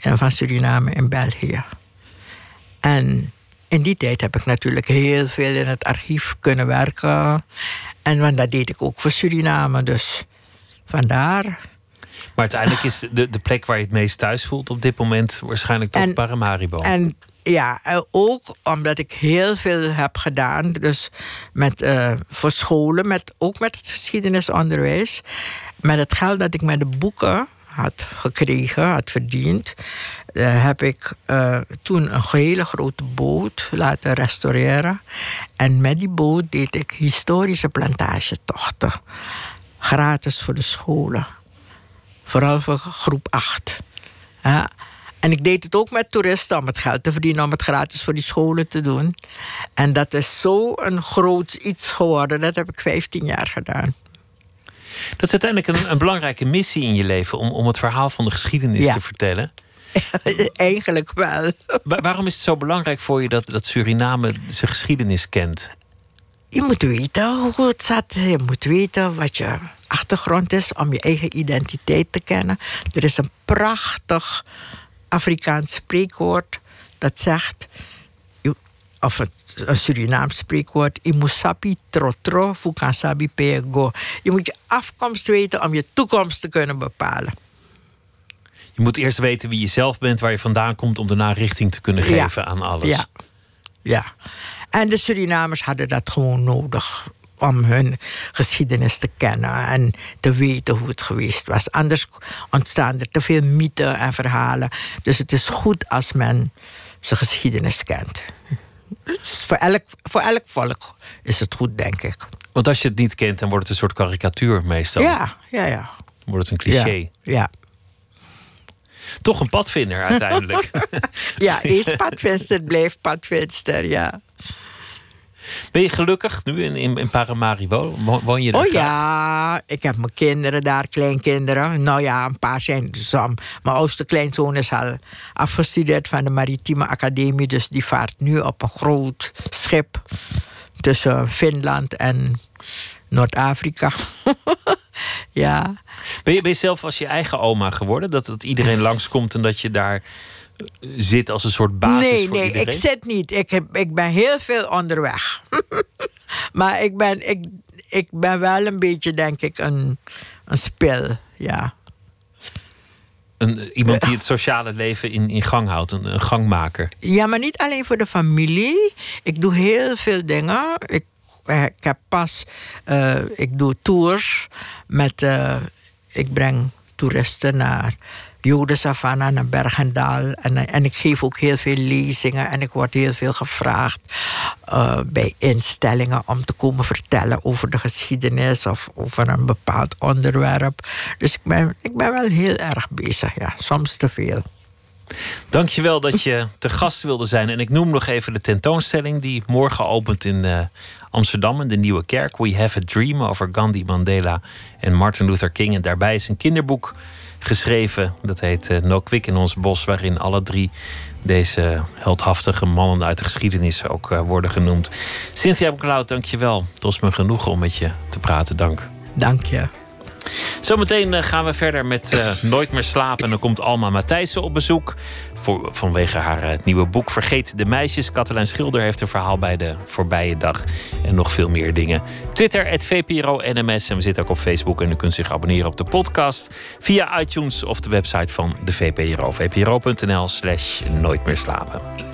van Suriname in België. En in die tijd heb ik natuurlijk heel veel in het archief kunnen werken. En want dat deed ik ook voor Suriname, dus vandaar. Maar uiteindelijk is de, de plek waar je het meest thuis voelt op dit moment waarschijnlijk toch En- Paramaribo. En ja, eh, ook omdat ik heel veel heb gedaan. Dus met, eh, voor scholen, met, ook met het geschiedenisonderwijs. Met het geld dat ik met de boeken had gekregen, had verdiend, eh, heb ik toen een hele grote boot laten restaureren. En met die boot deed ik historische plantagetochten. Gratis voor de scholen. Vooral voor groep 8. Ja. En ik deed het ook met toeristen om het geld te verdienen, om het gratis voor die scholen te doen. En dat is zo een groot iets geworden. Dat heb ik 15 jaar gedaan. Dat is uiteindelijk een, een belangrijke missie in je leven om, om het verhaal van de geschiedenis Ja. te vertellen. [LAUGHS] Eigenlijk wel. [LAUGHS] Wa- waarom is het zo belangrijk voor je dat, dat Suriname zijn geschiedenis kent? Je moet weten hoe het zat. Je moet weten wat je achtergrond is om je eigen identiteit te kennen. Er is een prachtig Afrikaans spreekwoord dat zegt, of het, een Surinaams spreekwoord, imusapi trotro fukasabi pego. Je moet je afkomst weten om je toekomst te kunnen bepalen. Je moet eerst weten wie je zelf bent, waar je vandaan komt, om daarna richting te kunnen Ja. geven aan alles. Ja. ja. En de Surinamers hadden dat gewoon nodig. Om hun geschiedenis te kennen en te weten hoe het geweest was. Anders ontstaan er te veel mythen en verhalen. Dus het is goed als men zijn geschiedenis kent. Het is voor, elk, voor elk volk is het goed, denk ik. Want als je het niet kent, dan wordt het een soort karikatuur meestal. Ja, ja, ja. Dan wordt het een cliché. Ja, ja. Toch een padvinder uiteindelijk. [LAUGHS] ja, eens padvinster blijft padvinster, ja. Ben je gelukkig nu in, in, in Paramaribo? Woon je daar? Oh ja, ik heb mijn kinderen daar, kleinkinderen. Nou ja, een paar zijn sam. Mijn oudste kleinzoon is al afgestudeerd van de Maritieme Academie. Dus die vaart nu op een groot schip tussen Finland en Noord-Afrika. [LAUGHS] ja. Ben je, ben je zelf als je eigen oma geworden? Dat, dat iedereen [LAUGHS] langskomt en dat je daar zit als een soort basis nee, voor nee, iedereen? ik zit niet. Ik, heb, ik ben heel veel onderweg. [LAUGHS] maar ik ben, ik, ik ben wel een beetje, denk ik, een, een spil. Ja. Een, iemand die het sociale leven in, in gang houdt, een, een gangmaker. ja, maar niet alleen voor de familie. Ik doe heel veel dingen. Ik, ik heb pas, eh, ik doe tours met, eh, ik breng toeristen naar Jode Savannah, naar Bergendal. En, en ik geef ook heel veel lezingen en ik word heel veel gevraagd eh, bij instellingen om te komen vertellen over de geschiedenis of over een bepaald onderwerp. Dus ik ben, ik ben wel heel erg bezig, ja, soms te veel. Dankjewel dat je te gast wilde zijn. En ik noem nog even de tentoonstelling die morgen opent in uh, Amsterdam, in de Nieuwe Kerk. We Have a Dream over Gandhi, Mandela en Martin Luther King. En daarbij is een kinderboek geschreven. Dat heet uh, No Kwik in ons bos, waarin alle drie deze heldhaftige mannen uit de geschiedenis ook uh, worden genoemd. Cynthia McLeod, dank je wel. Het was me genoegen om met je te praten. Dank. Dank je. Zometeen uh, gaan we verder met Nooit meer slapen. En dan komt Alma Matthijssen op bezoek. Vanwege haar nieuwe boek Vergeet de meisjes. Katelijn Schilder heeft een verhaal bij de voorbije dag. En nog veel meer dingen. Twitter, het VPRO NMS. En we zitten ook op Facebook. En u kunt zich abonneren op de podcast. Via iTunes of de website van de VPRO. VPRO.nl slash Nooit meer slapen.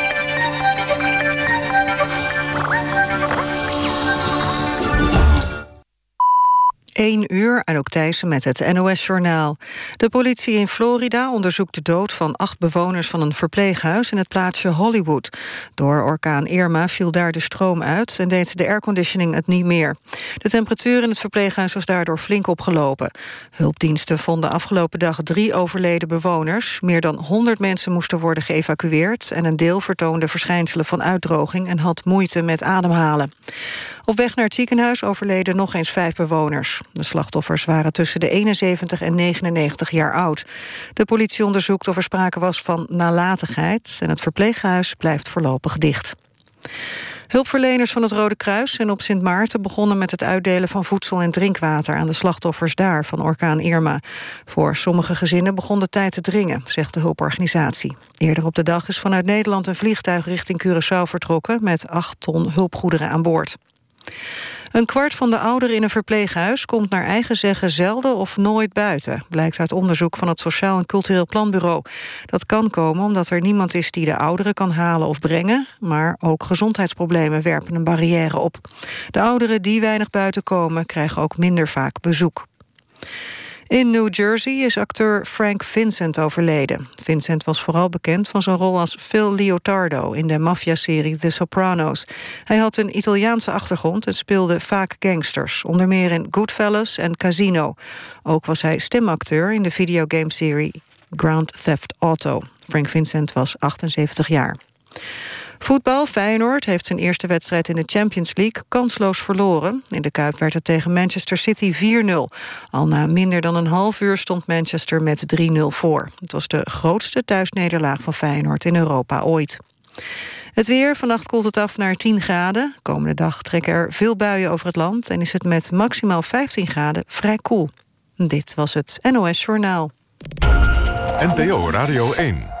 1 uur, en ook Thijssen met het NOS-journaal. De politie in Florida onderzoekt de dood van acht bewoners van een verpleeghuis in het plaatsje Hollywood. Door orkaan Irma viel daar de stroom uit en deed de airconditioning het niet meer. De temperatuur in het verpleeghuis was daardoor flink opgelopen. Hulpdiensten vonden afgelopen dag drie overleden bewoners. Meer dan 100 mensen moesten worden geëvacueerd en een deel vertoonde verschijnselen van uitdroging en had moeite met ademhalen. Op weg naar het ziekenhuis overleden nog eens vijf bewoners. De slachtoffers waren tussen de 71 en 99 jaar oud. De politie onderzoekt of er sprake was van nalatigheid... en het verpleeghuis blijft voorlopig dicht. Hulpverleners van het Rode Kruis zijn op Sint Maarten begonnen met het uitdelen van voedsel en drinkwater aan de slachtoffers daar van orkaan Irma. Voor sommige gezinnen begon de tijd te dringen, zegt de hulporganisatie. Eerder op de dag is vanuit Nederland een vliegtuig richting Curaçao vertrokken met acht ton hulpgoederen aan boord. Een kwart van de ouderen in een verpleeghuis komt naar eigen zeggen zelden of nooit buiten, blijkt uit onderzoek van het Sociaal en Cultureel Planbureau. Dat kan komen omdat er niemand is die de ouderen kan halen of brengen, maar ook gezondheidsproblemen werpen een barrière op. De ouderen die weinig buiten komen, krijgen ook minder vaak bezoek. In New Jersey is acteur Frank Vincent overleden. Vincent was vooral bekend van zijn rol als Phil Leotardo... in de maffiaserie The Sopranos. Hij had een Italiaanse achtergrond en speelde vaak gangsters... onder meer in Goodfellas en Casino. Ook was hij stemacteur in de videogameserie Grand Theft Auto. Frank Vincent was 78 jaar. Voetbal, Feyenoord heeft zijn eerste wedstrijd in de Champions League kansloos verloren. In de Kuip werd het tegen Manchester City 4-0. Al na minder dan een half uur stond Manchester met 3-0 voor. Het was de grootste thuisnederlaag van Feyenoord in Europa ooit. Het weer, vannacht koelt het af naar 10 graden. Komende dag trekken er veel buien over het land... en is het met maximaal 15 graden vrij koel. Dit was het NOS Journaal. NPO Radio 1.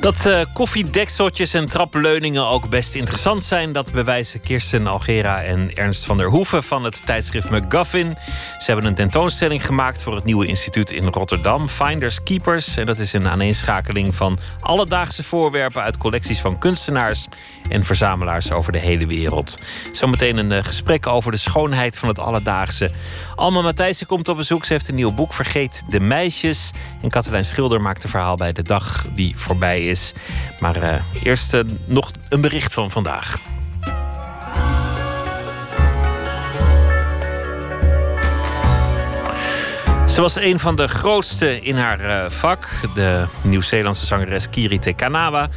Dat uh, koffiedekseltjes en trapleuningen ook best interessant zijn, dat bewijzen Kirsten Algera en Ernst van der Hoeven van het tijdschrift McGuffin. Ze hebben een tentoonstelling gemaakt voor het nieuwe instituut in Rotterdam, Finders Keepers. En dat is een aaneenschakeling van alledaagse voorwerpen uit collecties van kunstenaars en verzamelaars over de hele wereld. Zometeen een uh, gesprek over de schoonheid van het alledaagse. Alma Matthijssen komt op bezoek. Ze heeft een nieuw boek, Vergeet de Meisjes. En Katelijn Schilder maakt een verhaal bij de dag die voorbij is. Maar uh, eerst uh, nog een bericht van vandaag. Ze was een van de grootste in haar uh, vak. De Nieuw-Zeelandse zangeres Kiri Te Kanawa.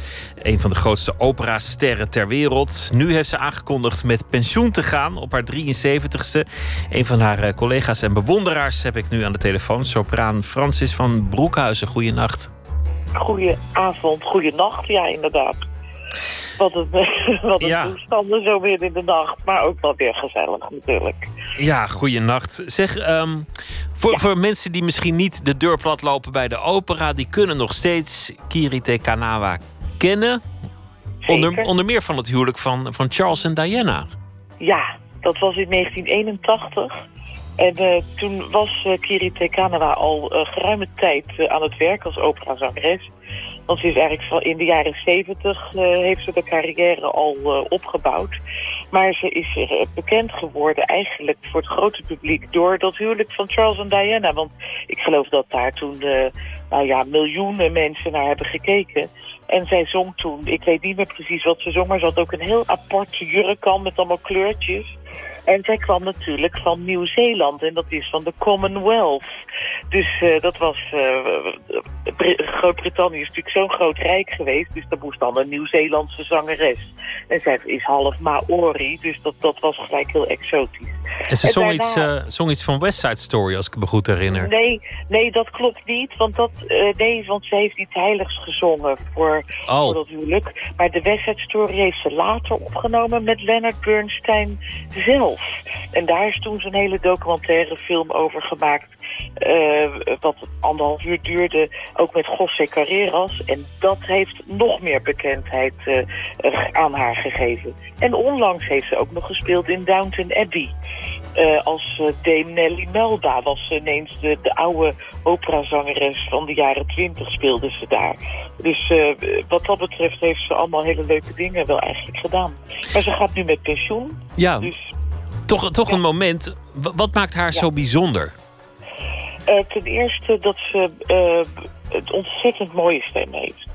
Een van de grootste operasterren ter wereld. Nu heeft ze aangekondigd met pensioen te gaan op haar 73ste. Een van haar collega's en bewonderaars heb ik nu aan de telefoon. Sopraan Francis van Broekhuizen. Goeienacht. Goedenavond, goeienacht. Ja, inderdaad. Wat een, [LAUGHS] wat een ja. toestanden zo weer in de nacht. Maar ook wel weer gezellig natuurlijk. Ja, goeienacht. Zeg, um, voor, ja. voor mensen die misschien niet de deur plat lopen bij de opera... die kunnen nog steeds Kirite Kanawa kennen. Onder, onder meer van het huwelijk van, van Charles en Diana. Ja, dat was in 1981. En uh, toen was uh, Kirite Kanawa al uh, geruime tijd aan het werk als operazangeres. Want ze is eigenlijk van in de jaren zeventig heeft ze de carrière al opgebouwd. Maar ze is bekend geworden eigenlijk voor het grote publiek door dat huwelijk van Charles en Diana. Want ik geloof dat daar toen nou ja, miljoenen mensen naar hebben gekeken. En zij zong toen, ik weet niet meer precies wat ze zong, maar ze had ook een heel apart jurk aan met allemaal kleurtjes. En zij kwam natuurlijk van Nieuw-Zeeland en dat is van de Commonwealth. Dus uh, dat was... Uh, Groot-Brittannië is natuurlijk zo'n groot rijk geweest, dus dat moest dan een Nieuw-Zeelandse zangeres. En zij is half Maori, dus dat, dat was gelijk heel exotisch. En ze en zong, daarna... iets, zong iets van West Side Story, als ik me goed herinner. Nee, nee dat klopt niet. Want, dat, nee, want ze heeft iets heiligs gezongen voor, oh. voor dat huwelijk. Maar de West Side Story heeft ze later opgenomen met Leonard Bernstein zelf. En daar is toen zo'n hele documentaire film over gemaakt. Uh, wat anderhalf uur duurde, ook met José Carreras. En dat heeft nog meer bekendheid uh, aan haar gegeven. En onlangs heeft ze ook nog gespeeld in Downton Abbey. Uh, als Dame Nelly Melba was ze ineens de, de oude operazangeres van de jaren twintig speelde ze daar. Dus wat dat betreft heeft ze allemaal hele leuke dingen wel eigenlijk gedaan. Maar ze gaat nu met pensioen. Ja. Dus toch, toch ja. een moment. Wat maakt haar ja. zo bijzonder? Uh, ten eerste dat ze uh, het ontzettend mooie stem heeft.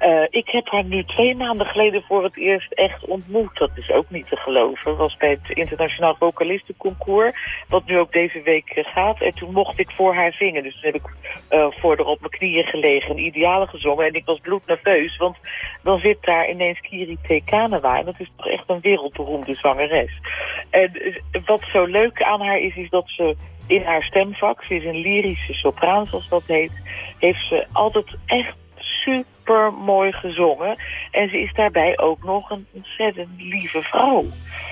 Uh, ik heb haar nu twee maanden geleden voor het eerst echt ontmoet. Dat is ook niet te geloven. was bij het Internationaal Vocalistenconcours. Wat nu ook deze week gaat. En toen mocht ik voor haar zingen. Dus toen heb ik uh, voor haar op mijn knieën gelegen. Een ideale gezongen. En ik was bloednerveus. Want dan zit daar ineens Kiri T. Kanewa. En dat is toch echt een wereldberoemde zangeres. En wat zo leuk aan haar is, is dat ze in haar stemvak... Ze is een lyrische sopraan, zoals dat heet. Heeft ze altijd echt super mooi gezongen. En ze is daarbij ook nog een ontzettend lieve vrouw.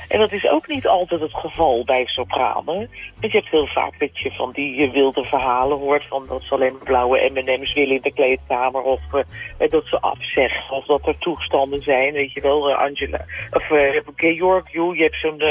En dat is ook niet altijd het geval bij sopranen. Want je hebt heel vaak dat je van die wilde verhalen hoort... van dat ze alleen blauwe M&M's willen in de kleedkamer... of uh, dat ze afzeggen, of dat er toestanden zijn. Weet je wel, Angela... of uh, Georg, je hebt zo'n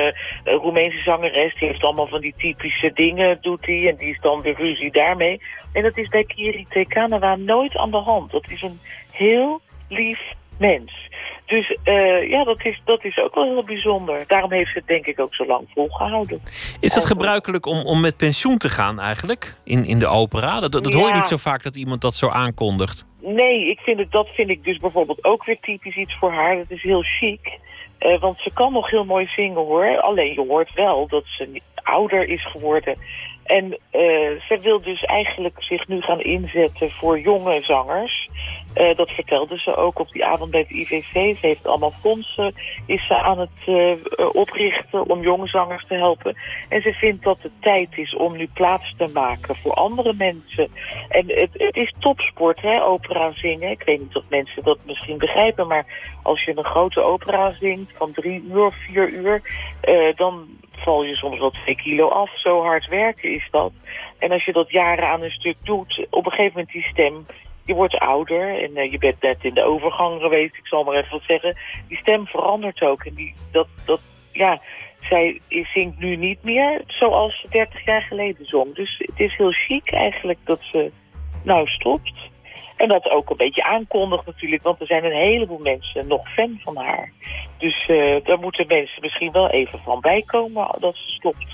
Roemeense zangeres... die heeft allemaal van die typische dingen, doet hij... en die is dan de ruzie daarmee. En dat is bij Kiri Tekanawa nooit aan de hand. Dat is een heel lief mens. Dus uh, ja, dat is, dat is ook wel heel bijzonder. Daarom heeft ze het denk ik ook zo lang volgehouden. Is het gebruikelijk om, om met pensioen te gaan eigenlijk? In, in de opera? Dat, dat ja. hoor je niet zo vaak dat iemand dat zo aankondigt. Nee, ik vind het, dat vind ik dus bijvoorbeeld ook weer typisch iets voor haar. Dat is heel chic. Uh, want ze kan nog heel mooi zingen hoor. Alleen je hoort wel dat ze ouder is geworden. En uh, ze wil dus eigenlijk zich nu gaan inzetten voor jonge zangers. Eh, dat vertelde ze ook op die avond bij het IVC. Ze heeft allemaal fondsen is ze aan het eh, eh, oprichten om jonge zangers te helpen. En ze vindt dat het tijd is om nu plaats te maken voor andere mensen. En het, het is topsport, hè, opera zingen. Ik weet niet of mensen dat misschien begrijpen, maar als je een grote opera zingt van drie uur vier uur, dan val je soms wel twee kilo af. Zo hard werken is dat. En als je dat jaren aan een stuk doet, op een gegeven moment die stem je wordt ouder en eh, je bent net in de overgang geweest, ik zal maar even wat zeggen. Die stem verandert ook. En die, dat, dat, ja, zij zingt nu niet meer zoals ze 30 jaar geleden zong. Dus het is heel chic eigenlijk dat ze nou stopt. En dat ook een beetje aankondigt natuurlijk, want er zijn een heleboel mensen nog fan van haar. Dus uh, daar moeten mensen misschien wel even van bijkomen dat ze stopt.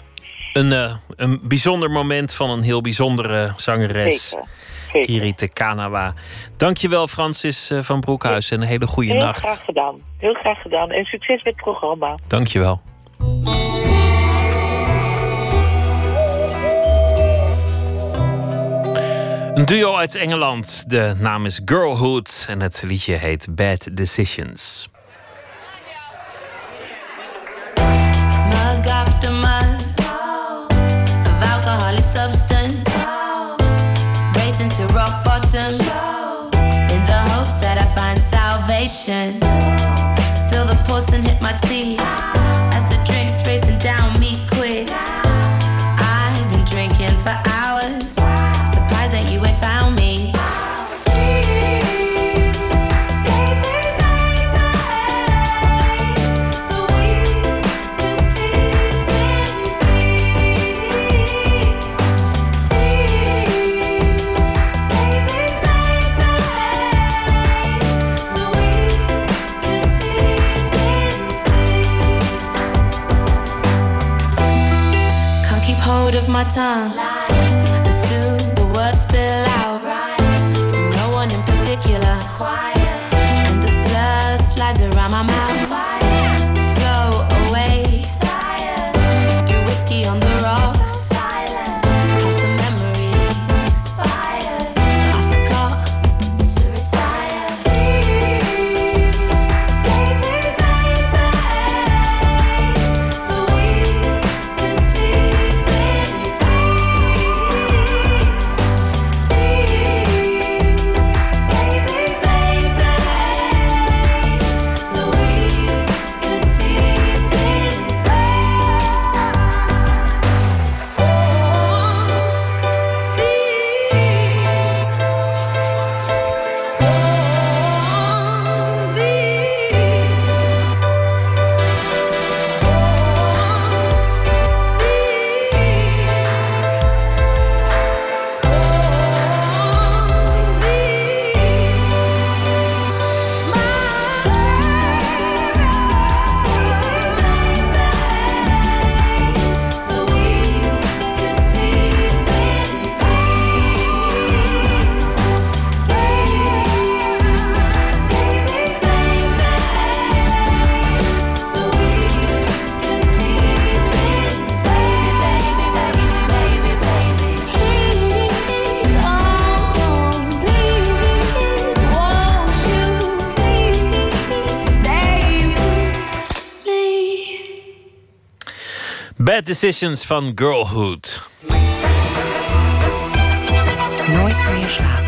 Een, uh, een bijzonder moment van een heel bijzondere zangeres. Zeker. Kirite Kanawa. Dankjewel Francis eh, van Broekhuis en een hele goede Heel nacht. Heel graag gedaan. Heel graag gedaan. En succes met het programma. Dankjewel. Een duo uit Engeland. De naam is Girlhood en het liedje heet Bad Decisions. Feel the pulse and hit my teeth time. Bad Decisions van Girlhood. Nooit meer slapen.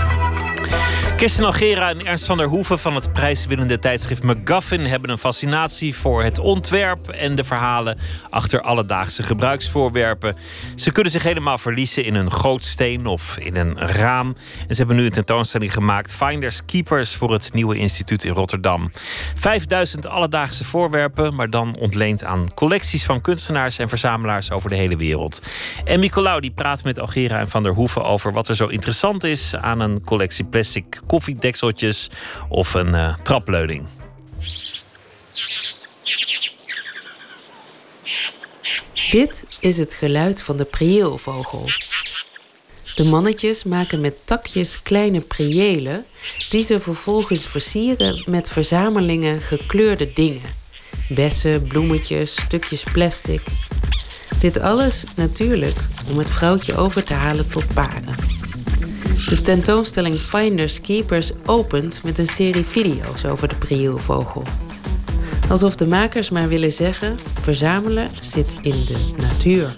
Kirsten Algera en Ernst van der Hoeven van het prijswinnende tijdschrift McGuffin hebben een fascinatie voor het ontwerp en de verhalen achter alledaagse gebruiksvoorwerpen. Ze kunnen zich helemaal verliezen in een gootsteen of in een raam. En ze hebben nu een tentoonstelling gemaakt, Finders Keepers, voor het nieuwe instituut in Rotterdam. 5000 alledaagse voorwerpen, maar dan ontleend aan collecties van kunstenaars en verzamelaars over de hele wereld. En Nicolaou die praat met Algera en van der Hoeven over wat er zo interessant is aan een collectie plastic koffiedekseltjes of een eh, trapleuning. Dit is het geluid van de prieelvogel. De mannetjes maken met takjes kleine priëlen die ze vervolgens versieren met verzamelingen gekleurde dingen. Bessen, bloemetjes, stukjes plastic. Dit alles natuurlijk om het vrouwtje over te halen tot paren. De tentoonstelling Finders Keepers opent met een serie video's over de prieelvogel. Alsof de makers maar willen zeggen: verzamelen zit in de natuur.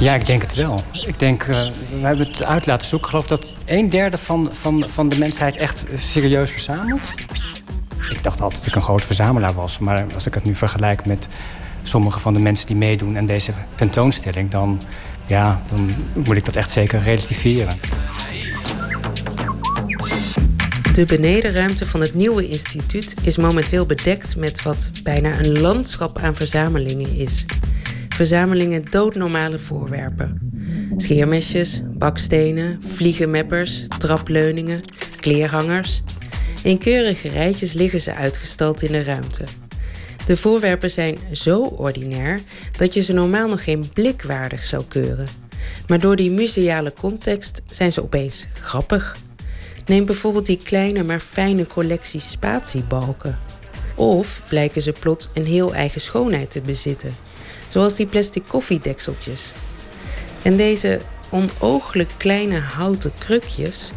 Ja, ik denk het wel. Ik denk, eh, we hebben het uit laten zoeken. Ik geloof dat een derde van, van, van de mensheid echt serieus verzamelt. Ik dacht altijd dat ik een groot verzamelaar was. Maar als ik het nu vergelijk met sommige van de mensen die meedoen aan deze tentoonstelling, dan, ja, dan moet ik dat echt zeker relativeren. De benedenruimte van het nieuwe instituut is momenteel bedekt met wat bijna een landschap aan verzamelingen is. Verzamelingen doodnormale voorwerpen. Scheermesjes, bakstenen, vliegenmeppers, trapleuningen, kleerhangers. In keurige rijtjes liggen ze uitgestald in de ruimte. De voorwerpen zijn zo ordinair dat je ze normaal nog geen blikwaardig zou keuren. Maar door die museale context zijn ze opeens grappig. Neem bijvoorbeeld die kleine maar fijne collectie spatiebalken. Of blijken ze plots een heel eigen schoonheid te bezitten. Zoals die plastic koffiedekseltjes. En deze onooglijk kleine houten krukjes,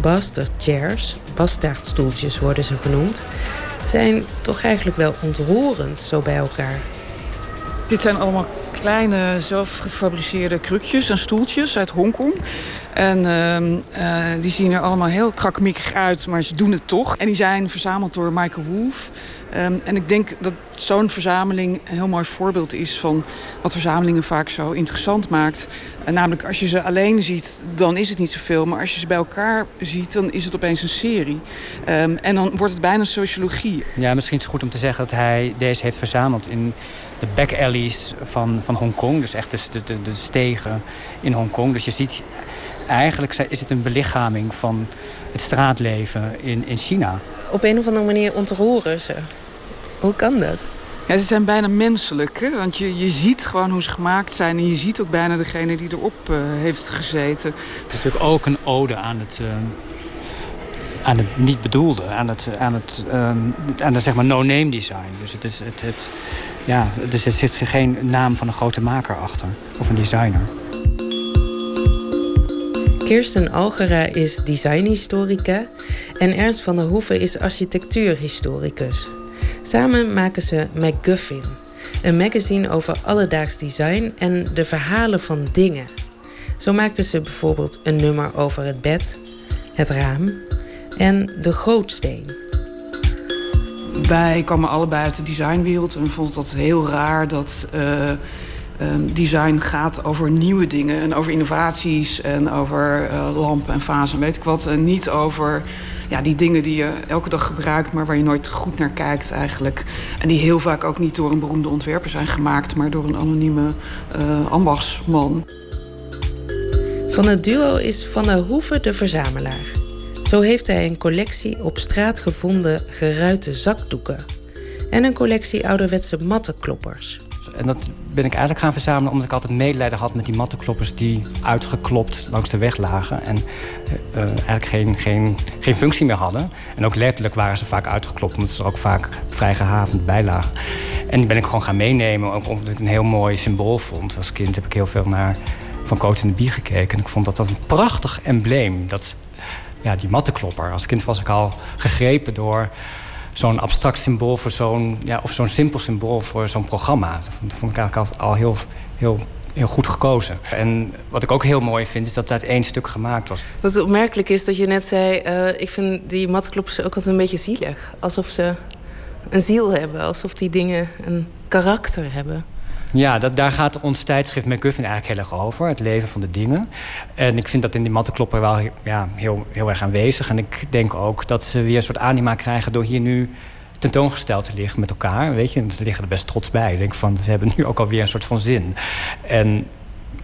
bastard chairs, bastaardstoeltjes worden ze genoemd, zijn toch eigenlijk wel ontroerend zo bij elkaar. Dit zijn allemaal kleine zelf gefabriceerde krukjes en stoeltjes uit Hongkong. En ehm, eh, die zien er allemaal heel krakmikkig uit, maar ze doen het toch. En die zijn verzameld door Michael Wolff. Ehm, en ik denk dat zo'n verzameling een heel mooi voorbeeld is van wat verzamelingen vaak zo interessant maakt. En namelijk als je ze alleen ziet, dan is het niet zoveel. Maar als je ze bij elkaar ziet, dan is het opeens een serie. Ehm, en dan wordt het bijna sociologie. Ja, misschien is het goed om te zeggen dat hij deze heeft verzameld in de back alleys van, van Hongkong. Dus echt de, de, de stegen in Hongkong. Dus je ziet, eigenlijk is het een belichaming van het straatleven in, in China. Op een of andere manier ontroeren ze. Hoe kan dat? Ja, ze zijn bijna menselijk. Hè? Want je, je ziet gewoon hoe ze gemaakt zijn. En je ziet ook bijna degene die erop uh, heeft gezeten. Het is natuurlijk ook een ode aan het, uh, aan het niet bedoelde. Aan het, aan het, aan het zeg maar no-name design. Dus, het is, het, het, ja, dus er zit geen naam van een grote maker achter. Of een designer. Kirsten Algera is designhistorica en Ernst van der Hoeven is architectuurhistoricus. Samen maken ze MacGuffin, een magazine over alledaags design en de verhalen van dingen. Zo maakten ze bijvoorbeeld een nummer over het bed, het raam en de gootsteen. Wij kwamen allebei uit de designwereld en vonden dat heel raar dat uh, design gaat over nieuwe dingen en over innovaties en over uh, lampen en vazen en weet ik wat. En niet over ja, die dingen die je elke dag gebruikt, maar waar je nooit goed naar kijkt eigenlijk. En die heel vaak ook niet door een beroemde ontwerper zijn gemaakt, maar door een anonieme uh, ambachtsman. Van het duo is Van der Hoeven de verzamelaar. Zo heeft hij een collectie op straat gevonden geruite zakdoeken. En een collectie ouderwetse mattenkloppers. En dat ben ik eigenlijk gaan verzamelen omdat ik altijd medelijden had met die mattenkloppers die uitgeklopt langs de weg lagen. En uh, eigenlijk geen, geen, geen functie meer hadden. En ook letterlijk waren ze vaak uitgeklopt omdat ze er ook vaak vrij gehavend bij lagen. En die ben ik gewoon gaan meenemen, ook omdat ik een heel mooi symbool vond. Als kind heb ik heel veel naar Van Coot in de Bie gekeken. En ik vond dat dat een prachtig embleem. Dat, ja, die mattenklopper. Als kind was ik al gegrepen door zo'n abstract symbool voor zo'n, ja, of zo'n simpel symbool voor zo'n programma. Dat vond ik eigenlijk al, heel, heel, heel goed gekozen. En wat ik ook heel mooi vind, is dat het uit één stuk gemaakt was. Wat opmerkelijk is dat je net zei, uh, ik vind die mattenkloppers ook altijd een beetje zielig. Alsof ze een ziel hebben, alsof die dingen een karakter hebben. Ja, dat, daar gaat ons tijdschrift McGuffin eigenlijk heel erg over. Het leven van de dingen. En ik vind dat in die mattenklopper wel ja, heel, heel erg aanwezig. En ik denk ook dat ze weer een soort anima krijgen... door hier nu tentoongesteld te liggen met elkaar. Weet je, ze liggen er best trots bij. Ik denk van, ze hebben nu ook alweer een soort van zin. En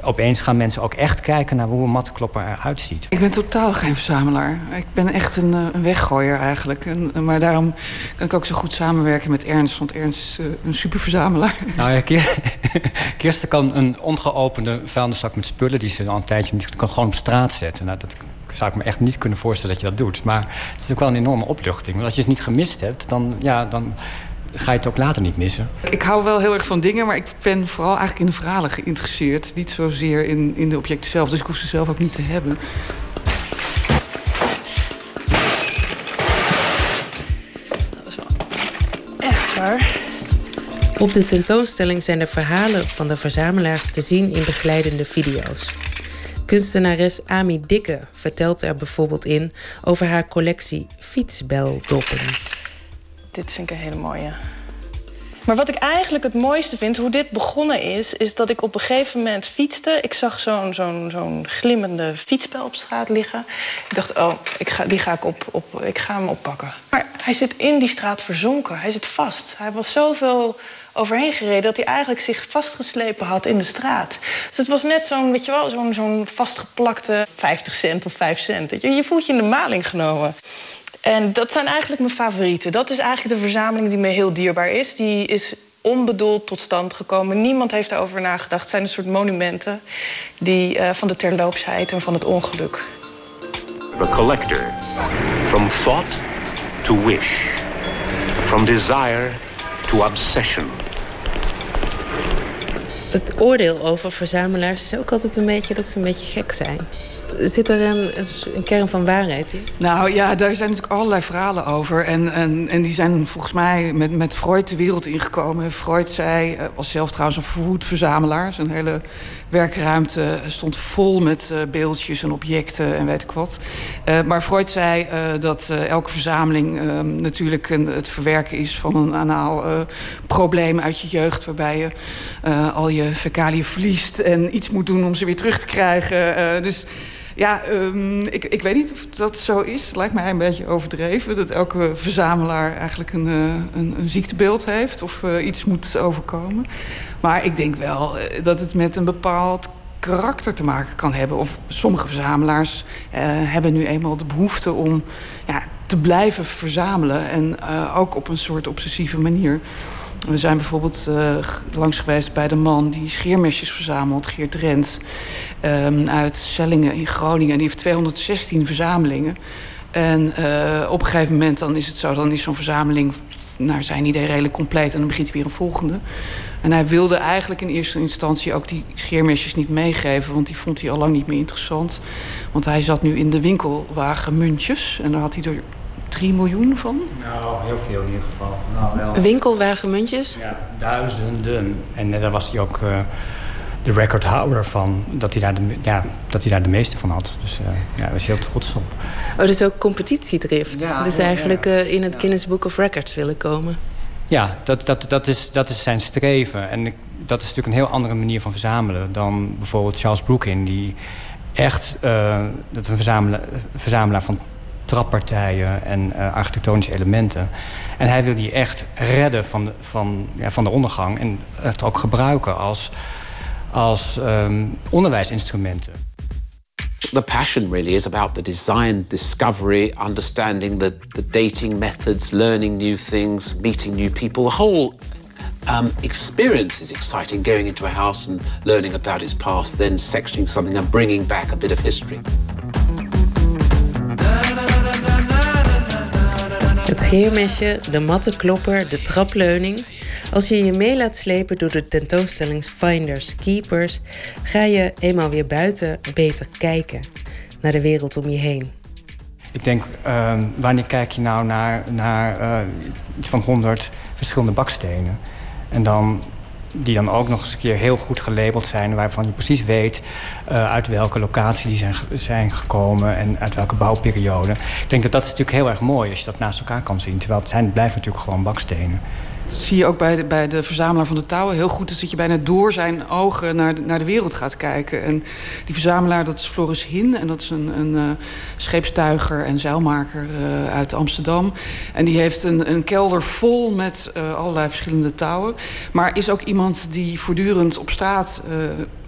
opeens gaan mensen ook echt kijken naar hoe een mattenklopper eruit ziet. Ik ben totaal geen verzamelaar. Ik ben echt een, een weggooier eigenlijk. En, maar daarom kan ik ook zo goed samenwerken met Ernst. Want Ernst is een super verzamelaar. Nou ja, [LAUGHS] Kirsten kan een ongeopende vuilniszak met spullen... die ze al een tijdje niet kan gewoon op straat zetten. Nou, dat zou ik me echt niet kunnen voorstellen dat je dat doet. Maar het is ook wel een enorme opluchting. Want als je het niet gemist hebt, dan... Ja, dan ga je het ook later niet missen. Ik hou wel heel erg van dingen, maar ik ben vooral eigenlijk in de verhalen geïnteresseerd. Niet zozeer in, in de objecten zelf, dus ik hoef ze zelf ook niet te hebben. Echt waar. Op de tentoonstelling zijn de verhalen van de verzamelaars te zien in begeleidende video's. Kunstenares Ami Dikke vertelt er bijvoorbeeld in over haar collectie fietsbeldoppen. Dit vind ik een hele mooie. Maar wat ik eigenlijk het mooiste vind, hoe dit begonnen is, is dat ik op een gegeven moment fietste. Ik zag zo'n zo'n zo'n glimmende fietsbel op straat liggen. Ik dacht, oh, ik ga, die ga ik, op, op, ik ga hem oppakken. Maar hij zit in die straat verzonken. Hij zit vast. Hij was zoveel overheen gereden dat hij eigenlijk zich vastgeslepen had in de straat. Dus het was net zo'n, weet je wel, zo'n zo'n vastgeplakte 50 cent of 5 cent. Je, je voelt je in de maling genomen. En dat zijn eigenlijk mijn favorieten. Dat is eigenlijk de verzameling die me heel dierbaar is. Die is onbedoeld tot stand gekomen. Niemand heeft daarover nagedacht. Het zijn een soort monumenten die, uh, van de terloopsheid en van het ongeluk. The collector. From thought to wish. From desire to obsession. Het oordeel over verzamelaars is ook altijd een beetje dat ze een beetje gek zijn. Zit er een, een, kern van waarheid in? Nou ja, daar zijn natuurlijk allerlei verhalen over. En, en, en die zijn volgens mij met, met Freud de wereld ingekomen. Freud zei, eh, was zelf trouwens een verwoed verzamelaar. Zijn hele werkruimte stond vol met uh, beeldjes en objecten en weet ik wat. Uh, maar Freud zei uh, dat elke verzameling ehm, natuurlijk een, het verwerken is van een anaal probleem uit je jeugd. Waarbij je al je fecaliën verliest en iets moet doen om ze weer terug te krijgen. dus ja, um, ik, ik weet niet of dat zo is. Het lijkt mij een beetje overdreven dat elke verzamelaar eigenlijk een, een, een ziektebeeld heeft of uh, iets moet overkomen. Maar ik denk wel uh, dat het met een bepaald karakter te maken kan hebben. Of sommige verzamelaars hebben nu eenmaal de behoefte om ja, te blijven verzamelen. En ook op een soort obsessieve manier. We zijn bijvoorbeeld uh, langs geweest bij de man die scheermesjes verzamelt, Geert Rens, um, uit Sellingen in Groningen. En die heeft 216 verzamelingen. En uh, op een gegeven moment dan is het zo, dan is zo'n verzameling naar zijn idee redelijk compleet en dan begint hij weer een volgende. En hij wilde eigenlijk in eerste instantie ook die scheermesjes niet meegeven, want die vond hij al lang niet meer interessant. Want hij zat nu in de winkelwagen muntjes en daar had hij er 3 miljoen van? Nou, heel veel in ieder geval. Nou, wel. Winkelwagenmuntjes? Ja, duizenden. En uh, daar was hij ook uh, de recordhouder van, dat hij, daar de, ja, dat hij daar de meeste van had. Dus uh, ja, daar was hij heel trots op. Oh, dus ook competitiedrift. Ja, dus ja, eigenlijk ja, in het Guinness Book of Records willen komen. Ja, dat, dat, dat, is, dat is zijn streven. En dat is natuurlijk een heel andere manier van verzamelen dan bijvoorbeeld Charles Brookin, die echt dat een verzamelaar, verzamelaar van trappartijen en uh, architectonische elementen. En hij wil die echt redden van de, van, ja, van de ondergang en het ook gebruiken als, als um, onderwijsinstrumenten. The passion really is about the design, discovery, understanding the, the dating methods, learning new things, meeting new people. The whole um, experience is exciting, going into a house and learning about its past, then sectioning something and bringing back a bit of history. Het scheermesje, de mattenklopper, de trapleuning. Als je je mee laat slepen door de tentoonstellings Finders Keepers, ga je eenmaal weer buiten beter kijken naar de wereld om je heen. Ik denk, uh, wanneer kijk je nou naar, naar uh, iets van 100 verschillende bakstenen? En dan die dan ook nog eens een keer heel goed gelabeld zijn... waarvan je precies weet uh, uit welke locatie die zijn, zijn gekomen... en uit welke bouwperiode. Ik denk dat dat is natuurlijk heel erg mooi als je dat naast elkaar kan zien. Terwijl het, zijn, het blijven natuurlijk gewoon bakstenen. Dat zie je ook bij de, bij de verzamelaar van de touwen heel goed. is dat je bijna door zijn ogen naar de, naar de wereld gaat kijken. En die verzamelaar, dat is Floris Hin. En dat is een, een uh, scheepstuiger en zeilmaker uh, uit Amsterdam. En die heeft een, een kelder vol met uh, allerlei verschillende touwen. Maar is ook iemand die voortdurend op straat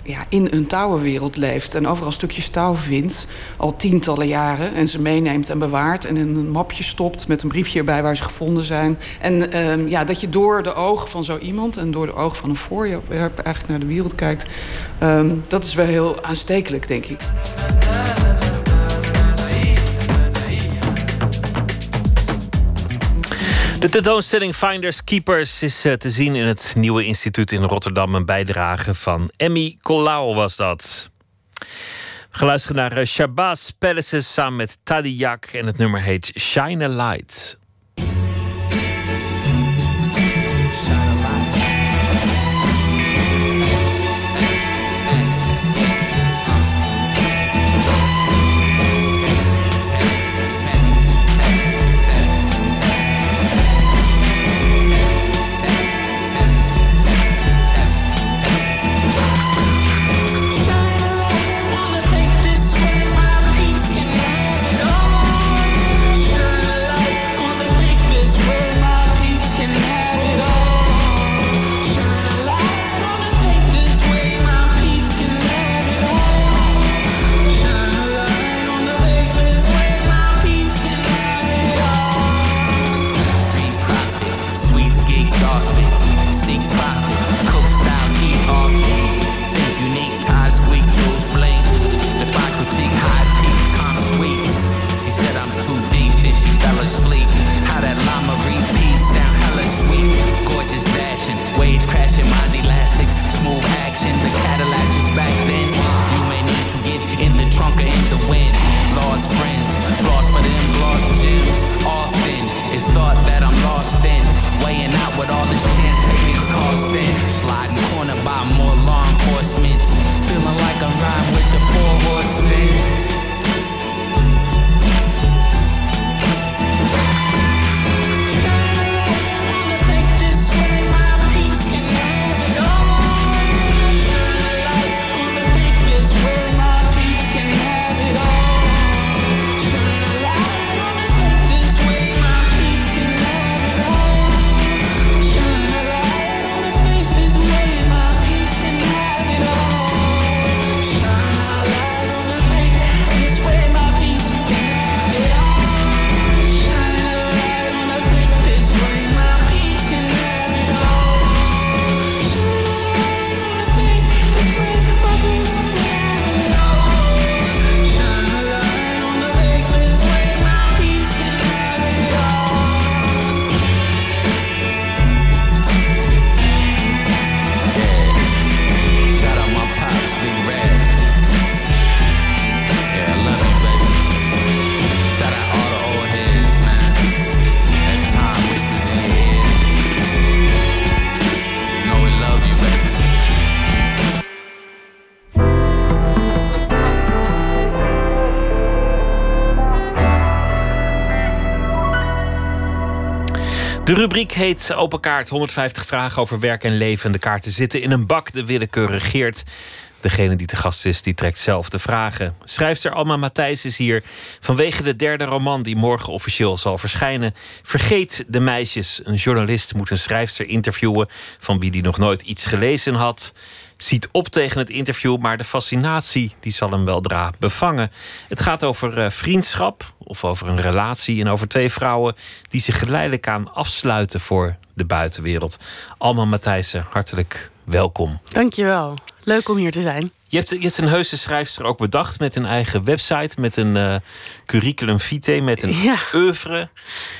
ja, in een touwenwereld leeft en overal stukjes touw vindt, al tientallen jaren, en ze meeneemt en bewaart en in een mapje stopt met een briefje erbij waar ze gevonden zijn. En uh, ja, dat je door de ogen van zo iemand en door de ogen van een voorwerp eigenlijk naar de wereld kijkt, uh, dat is wel heel aanstekelijk, denk ik. De tentoonstelling Finders Keepers is eh, te zien in het nieuwe instituut in Rotterdam. Een bijdrage van Emmy Colau was dat. Luisteren naar eh, Shabazz Palaces samen met Tadiak. En het nummer heet Shine a Light. It's thought that I'm lost in. Weighing out what all this chance taking's costing. Rubriek heet Open Kaart. 150 vragen over werk en leven. De kaarten zitten in een bak. De willekeur regeert. Degene die te gast is, die trekt zelf de vragen. Schrijfster Alma Matthijs is hier vanwege de derde roman die morgen officieel zal verschijnen. Vergeet de meisjes. Een journalist moet een schrijfster interviewen van wie die nog nooit iets gelezen had. Ziet op tegen het interview, maar de fascinatie die zal hem weldra bevangen. Het gaat over eh, vriendschap of over een relatie en over twee vrouwen die zich geleidelijk aan afsluiten voor de buitenwereld. Alma Matthijssen, hartelijk welkom. Dankjewel. Leuk om hier te zijn. Je hebt, je hebt een heuse schrijfster ook bedacht met een eigen website, met een eh, curriculum vitae, met een Ja. oeuvre.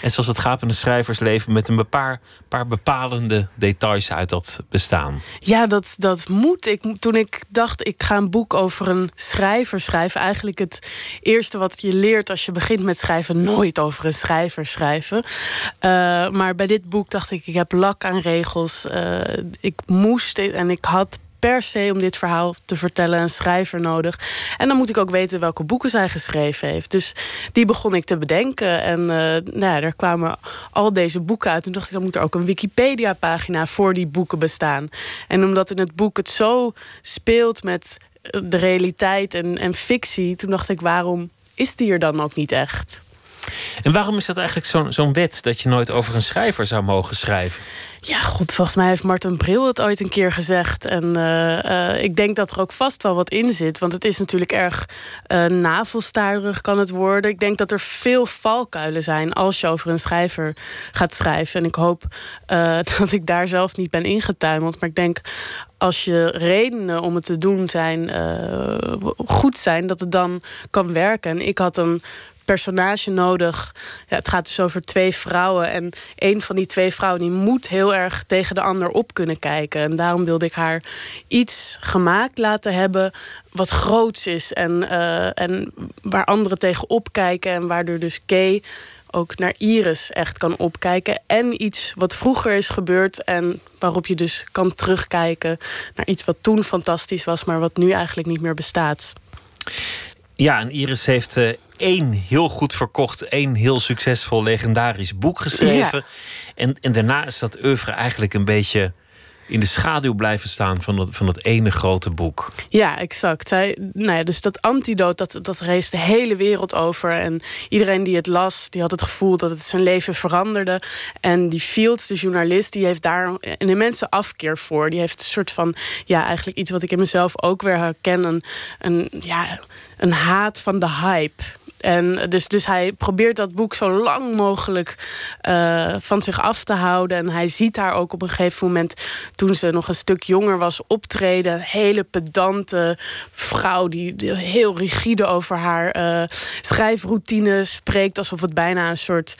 En zoals het gaat in een schrijversleven, met een paar, paar bepalende details uit dat bestaan. Ja, dat, dat moet. Ik, toen ik dacht, ik ga een boek over een schrijver schrijven. Eigenlijk het eerste wat je leert als je begint met schrijven, nooit over een schrijver schrijven. Eh, maar bij dit boek dacht ik, ik heb lak aan regels. Eh, ik moest en ik had per se om dit verhaal te vertellen een schrijver nodig. En dan moet ik ook weten welke boeken zij geschreven heeft. Dus die begon ik te bedenken. En eh, nou er kwamen al deze boeken uit. Toen dacht ik, dan moet er ook een Wikipedia-pagina voor die boeken bestaan. En omdat in het boek het zo speelt met eh, de realiteit en, en fictie, toen dacht ik, waarom is die er dan ook niet echt? En waarom is dat eigenlijk zo'n zo'n wet dat je nooit over een schrijver zou mogen schrijven? Ja, god, volgens mij heeft Martin Bril het ooit een keer gezegd. En eh, eh, ik denk dat er ook vast wel wat in zit. Want het is natuurlijk erg uh, navelstaarderig kan het worden. Ik denk dat er veel valkuilen zijn als je over een schrijver gaat schrijven. En ik hoop [LAUGHS] dat ik daar zelf niet ben ingetuimeld. Maar ik denk als je redenen om het te doen zijn, goed zijn, dat het dan kan werken. En ik had een personage nodig. Ja, het gaat dus over twee vrouwen. En een van die twee vrouwen die moet heel erg tegen de ander op kunnen kijken. En daarom wilde ik haar iets gemaakt laten hebben wat groots is. En, eh, en waar anderen tegen opkijken. En waardoor dus Kay ook naar Iris echt kan opkijken. En iets wat vroeger is gebeurd en waarop je dus kan terugkijken naar iets wat toen fantastisch was, maar wat nu eigenlijk niet meer bestaat. Ja, en Iris heeft uh, één heel goed verkocht, één heel succesvol legendarisch boek geschreven. Ja. En, en daarna is dat oeuvre eigenlijk een beetje in de schaduw blijven staan van dat, van dat ene grote boek. Ja, exact. Zij, nou ja, dus dat antidoot, dat, dat rees de hele wereld over. En iedereen die het las, die had het gevoel dat het zijn leven veranderde. En die Fields, de journalist, die heeft daar een immense afkeer voor. Die heeft een soort van, ja, eigenlijk iets wat ik in mezelf ook weer herken. Een, een, ja, een haat van de hype. En dus, dus hij probeert dat boek zo lang mogelijk uh, van zich af te houden. En hij ziet haar ook op een gegeven moment, toen ze nog een stuk jonger was, optreden. Een hele pedante vrouw die, heel rigide over haar uh, schrijfroutine spreekt. Alsof het bijna een soort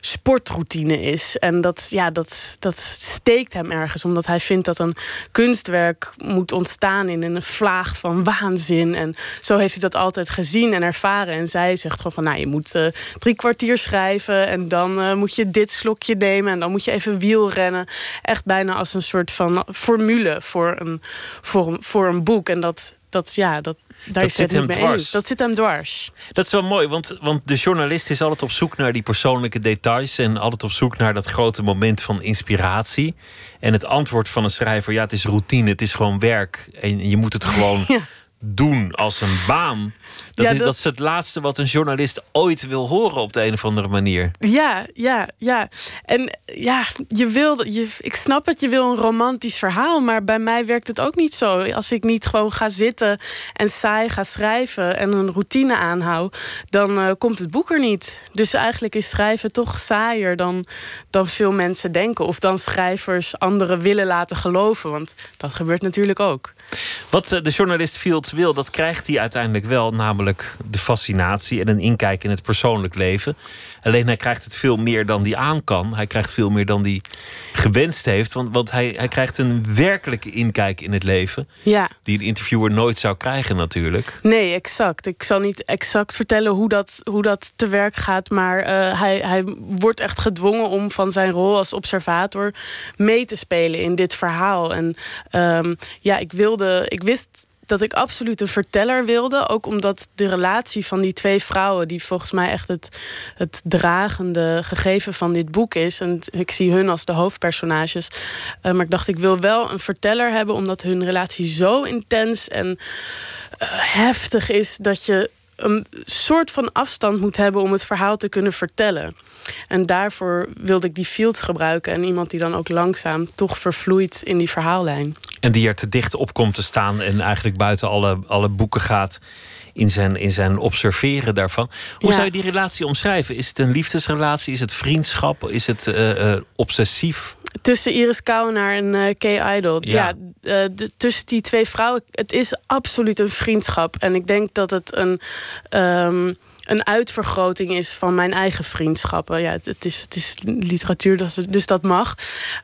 sportroutine is. En dat, ja, dat, dat steekt hem ergens, omdat hij vindt dat een kunstwerk moet ontstaan in een vlaag van waanzin. En zo heeft hij dat altijd gezien en ervaren. En zij zegt gewoon van, nou, je moet uh, drie kwartier schrijven en dan uh, moet je dit slokje nemen en dan moet je even wielrennen. Echt bijna als een soort van formule voor een, voor, een, voor een boek. En dat, dat, ja, dat, daar dat is zit hem dwars. Dat zit hem dwars. Dat is wel mooi, want, want de journalist is altijd op zoek naar die persoonlijke details en altijd op zoek naar dat grote moment van inspiratie. En het antwoord van een schrijver, ja, het is routine, het is gewoon werk. En je moet het gewoon [LAUGHS] doen als een baan. Dat, Ja, is, dat- dat is het laatste wat een journalist ooit wil horen op de een of andere manier. Ja, ja, ja. En ja, je wil, je, ik snap het, je wil een romantisch verhaal, maar bij mij werkt het ook niet zo. Als ik niet gewoon ga zitten en saai ga schrijven en een routine aanhoud, dan eh, komt het boek er niet. Dus eigenlijk is schrijven toch saaier dan, dan veel mensen denken. Of dan schrijvers anderen willen laten geloven, want dat gebeurt natuurlijk ook. Wat eh, de journalist Fields wil, dat krijgt hij uiteindelijk wel. Namelijk de fascinatie en een inkijk in het persoonlijk leven. Alleen hij krijgt het veel meer dan hij aan kan. Hij krijgt veel meer dan hij gewenst heeft. Want, want hij, hij krijgt een werkelijke inkijk in het leven. Ja. Die een interviewer nooit zou krijgen natuurlijk. Nee, exact. Ik zal niet exact vertellen hoe dat, hoe dat te werk gaat. Maar eh, hij, hij wordt echt gedwongen om van zijn rol als observator mee te spelen in dit verhaal. En ehm, ja, ik wilde, ik wist dat ik absoluut een verteller wilde. Ook omdat de relatie van die twee vrouwen, die volgens mij echt het, het dragende gegeven van dit boek is. En ik zie hun als de hoofdpersonages. Eh, maar ik dacht, ik wil wel een verteller hebben, omdat hun relatie zo intens en eh, heftig is dat je een soort van afstand moet hebben om het verhaal te kunnen vertellen. En daarvoor wilde ik die fields gebruiken en iemand die dan ook langzaam toch vervloeit in die verhaallijn. En die er te dicht op komt te staan en eigenlijk buiten alle, alle boeken gaat in zijn, in zijn observeren daarvan. Hoe Ja. zou je die relatie omschrijven? Is het een liefdesrelatie? Is het vriendschap? Is het eh, eh, obsessief? Tussen Iris Kouwenaar en eh Kay Idol. Ja. Ja, de- tussen die twee vrouwen. Het is absoluut een vriendschap. En ik denk dat het een, ehm, een uitvergroting is van mijn eigen vriendschappen. Ja, het, is, het is literatuur, dus, dus dat mag.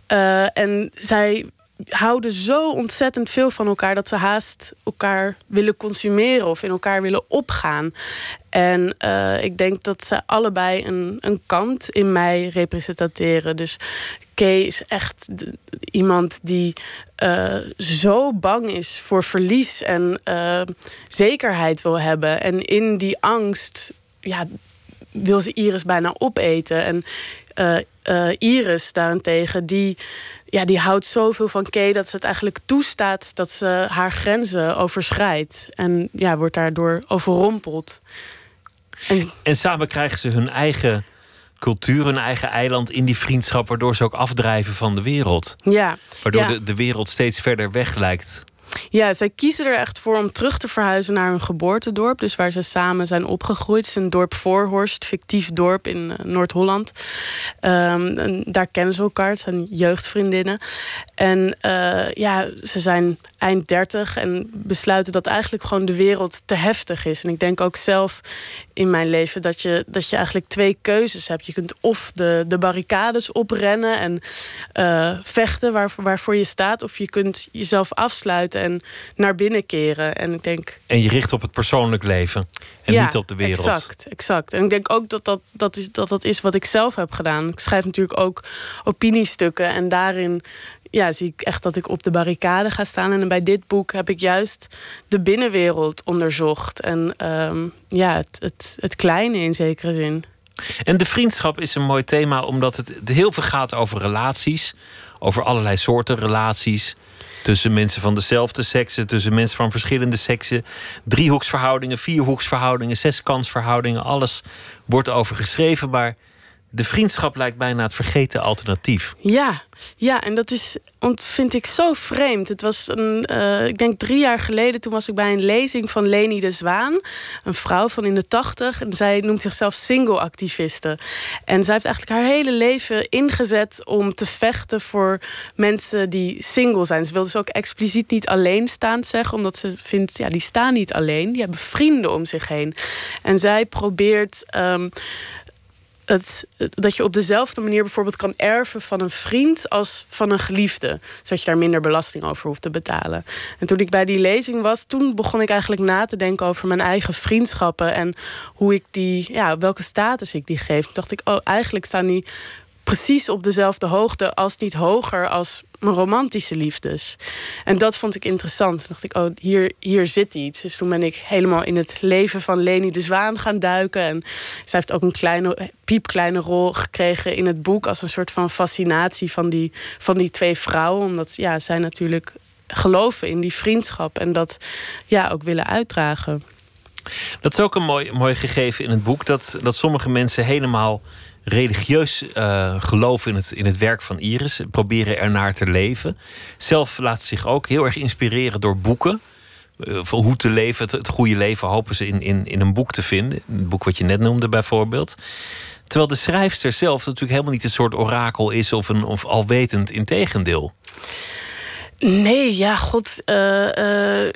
Eh, en zij houden zo ontzettend veel van elkaar dat ze haast elkaar willen consumeren of in elkaar willen opgaan. En eh, ik denk dat ze allebei een, een kant in mij representeren. Dus Kay is echt iemand die eh, zo bang is voor verlies en eh, zekerheid wil hebben. En in die angst ja, wil ze Iris bijna opeten. En Iris daarentegen, die, ja, die houdt zoveel van Kay dat ze het eigenlijk toestaat dat ze haar grenzen overschrijdt. En ja, wordt daardoor overrompeld. En En samen krijgen ze hun eigen cultuur, hun eigen eiland in die vriendschap, waardoor ze ook afdrijven van de wereld. ja, Waardoor ja. de, de wereld steeds verder weg lijkt Ja, zij kiezen er echt voor om terug te verhuizen naar hun geboortedorp. Dus waar ze samen zijn opgegroeid. Het is een dorp Voorhorst, fictief dorp in uh, Noord-Holland. Um, en daar kennen ze elkaar, het zijn jeugdvriendinnen. En uh, ja, ze zijn eind dertig en besluiten dat eigenlijk gewoon de wereld te heftig is. En ik denk ook zelf in mijn leven dat je, dat je eigenlijk twee keuzes hebt. Je kunt of de, de barricades oprennen en uh, vechten waar, waarvoor je staat, of je kunt jezelf afsluiten en naar binnen keren. En ik denk. En je richt op het persoonlijk leven en ja, niet op de wereld. Exact, exact. En ik denk ook dat dat, dat, is, dat dat is wat ik zelf heb gedaan. Ik schrijf natuurlijk ook opiniestukken en daarin ja, zie ik echt dat ik op de barricade ga staan. En bij dit boek heb ik juist de binnenwereld onderzocht. En um, ja, het, het, het kleine in zekere zin. En de vriendschap is een mooi thema, omdat het, het heel veel gaat over relaties. Over allerlei soorten relaties. Tussen mensen van dezelfde seksen, tussen mensen van verschillende seksen. Driehoeksverhoudingen, vierhoeksverhoudingen, zeskansverhoudingen. Alles wordt over geschreven, maar de vriendschap lijkt bijna het vergeten alternatief. Ja, ja, en dat is, vind ik zo vreemd. Het was een, uh, ik denk drie jaar geleden, toen was ik bij een lezing van Leni de Zwaan, een vrouw van in de tachtig. En zij noemt zichzelf single-activiste. En zij heeft eigenlijk haar hele leven ingezet om te vechten voor mensen die single zijn. Ze wil dus ook expliciet niet alleenstaand zeggen, omdat ze vindt, ja, die staan niet alleen, die hebben vrienden om zich heen. En zij probeert. Um, dat je op dezelfde manier bijvoorbeeld kan erven van een vriend als van een geliefde. Zodat je daar minder belasting over hoeft te betalen. En toen ik bij die lezing was, toen begon ik eigenlijk na te denken over mijn eigen vriendschappen. En hoe ik die, ja, welke status ik die geef. Toen dacht ik, oh, eigenlijk staan die precies op dezelfde hoogte, als niet hoger, als mijn romantische liefdes. En dat vond ik interessant. Toen dacht ik, oh, hier, hier zit iets. Dus toen ben ik helemaal in het leven van Leni de Zwaan gaan duiken. En zij heeft ook een kleine, piepkleine rol gekregen in het boek... als een soort van fascinatie van die, van die twee vrouwen. Omdat ja, zij natuurlijk geloven in die vriendschap... en dat ja, ook willen uitdragen. Dat is ook een mooi, mooi gegeven in het boek... dat, dat sommige mensen helemaal religieus uh, geloven in het, in het werk van Iris. Proberen ernaar te leven. Zelf laat ze zich ook heel erg inspireren door boeken. Uh, van hoe te leven, het, het, goede leven, hopen ze in, in, in een boek te vinden. Een boek wat je net noemde bijvoorbeeld. Terwijl de schrijfster zelf natuurlijk helemaal niet een soort orakel is of, een, of alwetend integendeel. Nee, ja, god. Uh,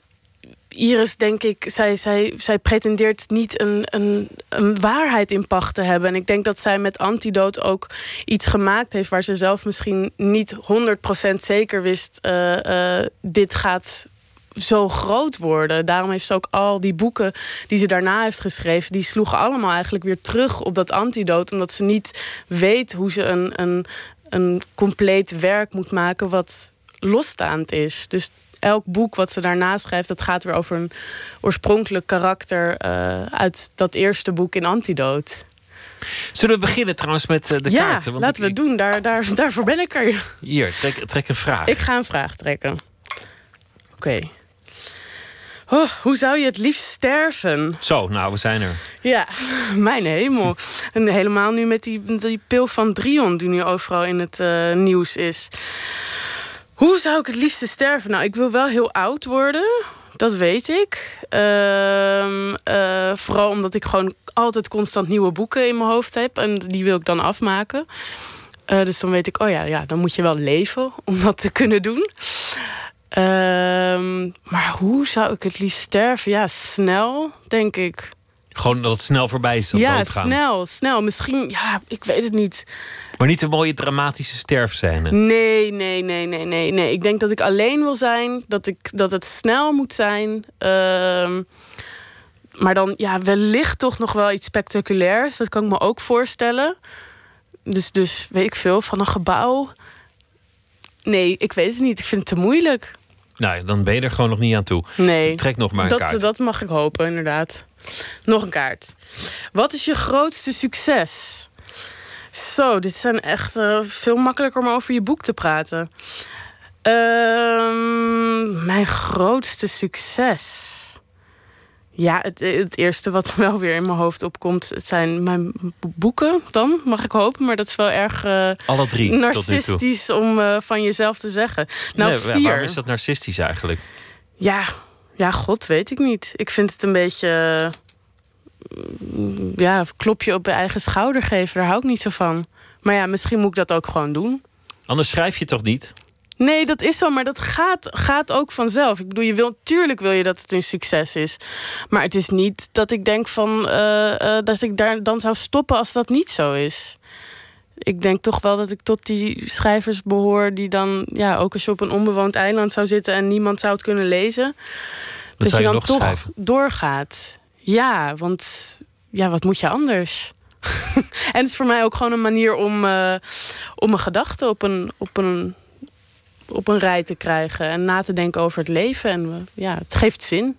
Iris, denk ik, zij, zij, zij pretendeert niet een, een, een waarheid in pacht te hebben. En ik denk dat zij met Antidote ook iets gemaakt heeft waar ze zelf misschien niet 100% zeker wist: uh, dit gaat zo groot worden. Daarom heeft ze ook al die boeken die ze daarna heeft geschreven, die sloegen allemaal eigenlijk weer terug op dat antidote, omdat ze niet weet hoe ze een, een, een compleet werk moet maken wat losstaand is. Dus elk boek wat ze daarna schrijft, dat gaat weer over een oorspronkelijk karakter uh, uit dat eerste boek in Antidote. Zullen we beginnen trouwens met uh, de ja, kaarten? Want laten we het doen. Daar, daar, daarvoor ben ik er. Hier, trek, trek een vraag. Ik ga een vraag trekken. Oké. Okay. Oh, hoe zou je het liefst sterven? Zo, nou, we zijn er. Ja, [LAUGHS] mijn hemel. en helemaal nu met die, die pil van Drion... die nu overal in het uh, nieuws is. Hoe zou ik het liefste sterven? Nou, ik wil wel heel oud worden. Dat weet ik. Uh, uh, vooral omdat ik gewoon altijd constant nieuwe boeken in mijn hoofd heb. En die wil ik dan afmaken. Uh, dus dan weet ik, oh ja, ja, dan moet je wel leven om dat te kunnen doen. Ehm, maar hoe zou ik het liefst sterven? Ja, snel, denk ik. Gewoon dat het snel voorbij is. Dat ja, doodgaan. snel, snel. Misschien, ja, ik weet het niet. Maar niet een mooie dramatische sterfscène. Nee, nee, nee, nee, nee, nee. Ik denk dat ik alleen wil zijn. Dat, ik, dat het snel moet zijn. Uh, maar dan, ja, wellicht toch nog wel iets spectaculairs. Dat kan ik me ook voorstellen. Dus, dus weet ik veel, van een gebouw. Nee, ik weet het niet. Ik vind het te moeilijk. Nou, dan ben je er gewoon nog niet aan toe. Nee. Trek nog maar een dat, kaart. Dat mag ik hopen, inderdaad. Nog een kaart. Wat is je grootste succes? Zo, dit zijn echt uh, veel makkelijker om over je boek te praten. Uh, mijn grootste succes. Ja, het, het, eerste wat [LAUGHS] wel weer in mijn hoofd opkomt, het zijn mijn boeken dan, mag ik hopen. Maar dat is wel erg uh, Alle drie, narcistisch om uh, van jezelf te zeggen. Nou, nee, vier. Waarom is dat narcistisch eigenlijk? Ja, ja, god, weet ik niet. Ik vind het een beetje. mm, Ja, klopje op je eigen schouder geven, daar hou ik niet zo van. Maar ja, misschien moet ik dat ook gewoon doen. Anders schrijf je toch niet? Nee, dat is zo, maar dat gaat, gaat ook vanzelf. Ik bedoel, je wil, tuurlijk wil je dat het een succes is. Maar het is niet dat ik denk van eh, eh, dat ik daar dan zou stoppen als dat niet zo is. Ik denk toch wel dat ik tot die schrijvers behoor die dan, ja, ook als je op een onbewoond eiland zou zitten en niemand zou het kunnen lezen, dat, je dan toch schrijven. doorgaat. Ja, want ja, wat moet je anders? [LAUGHS] en het is voor mij ook gewoon een manier om, eh, om mijn gedachten op een, op, een, op een rij te krijgen. En na te denken over het leven. En eh, ja, het geeft zin.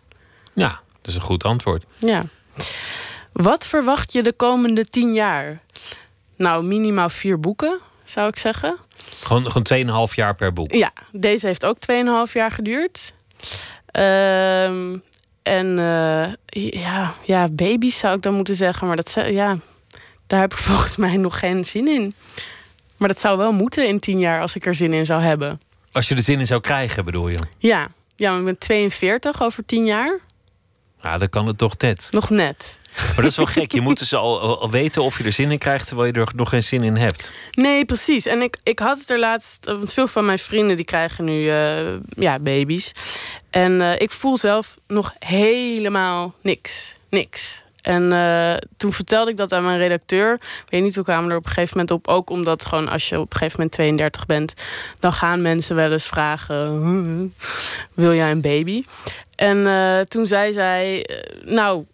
Ja, dat is een goed antwoord. Ja. Wat verwacht je de komende tien jaar? Nou, minimaal vier boeken, zou ik zeggen. Gewoon, gewoon 2,5 jaar per boek. Ja, deze heeft ook 2,5 jaar geduurd. Ehm, en eh, ja, ja, baby's zou ik dan moeten zeggen. Maar dat, ja, daar heb ik [LAUGHS] volgens mij nog geen zin in. Maar dat zou wel moeten in tien jaar als ik er zin in zou hebben. Als je er zin in zou krijgen, bedoel je? Ja, ja maar ik ben 42 over tien jaar. Ja, dan kan het toch net. Nog net. Maar dat is wel gek. Je moet dus al, al- weten of je er zin in krijgt... terwijl je er nog geen zin in hebt. Nee, precies. En ik, ik had het er laatst... Want veel van mijn vrienden die krijgen nu eh, ja, baby's. En eh, ik voel zelf nog helemaal niks. Niks. En eh, toen vertelde ik dat aan mijn redacteur. Ik weet niet hoe kwamen we er op een gegeven moment op. Ook omdat gewoon als je op een gegeven moment 32 bent... dan gaan mensen wel eens vragen... wil jij een baby? En eh, toen zei zij... eh, nou,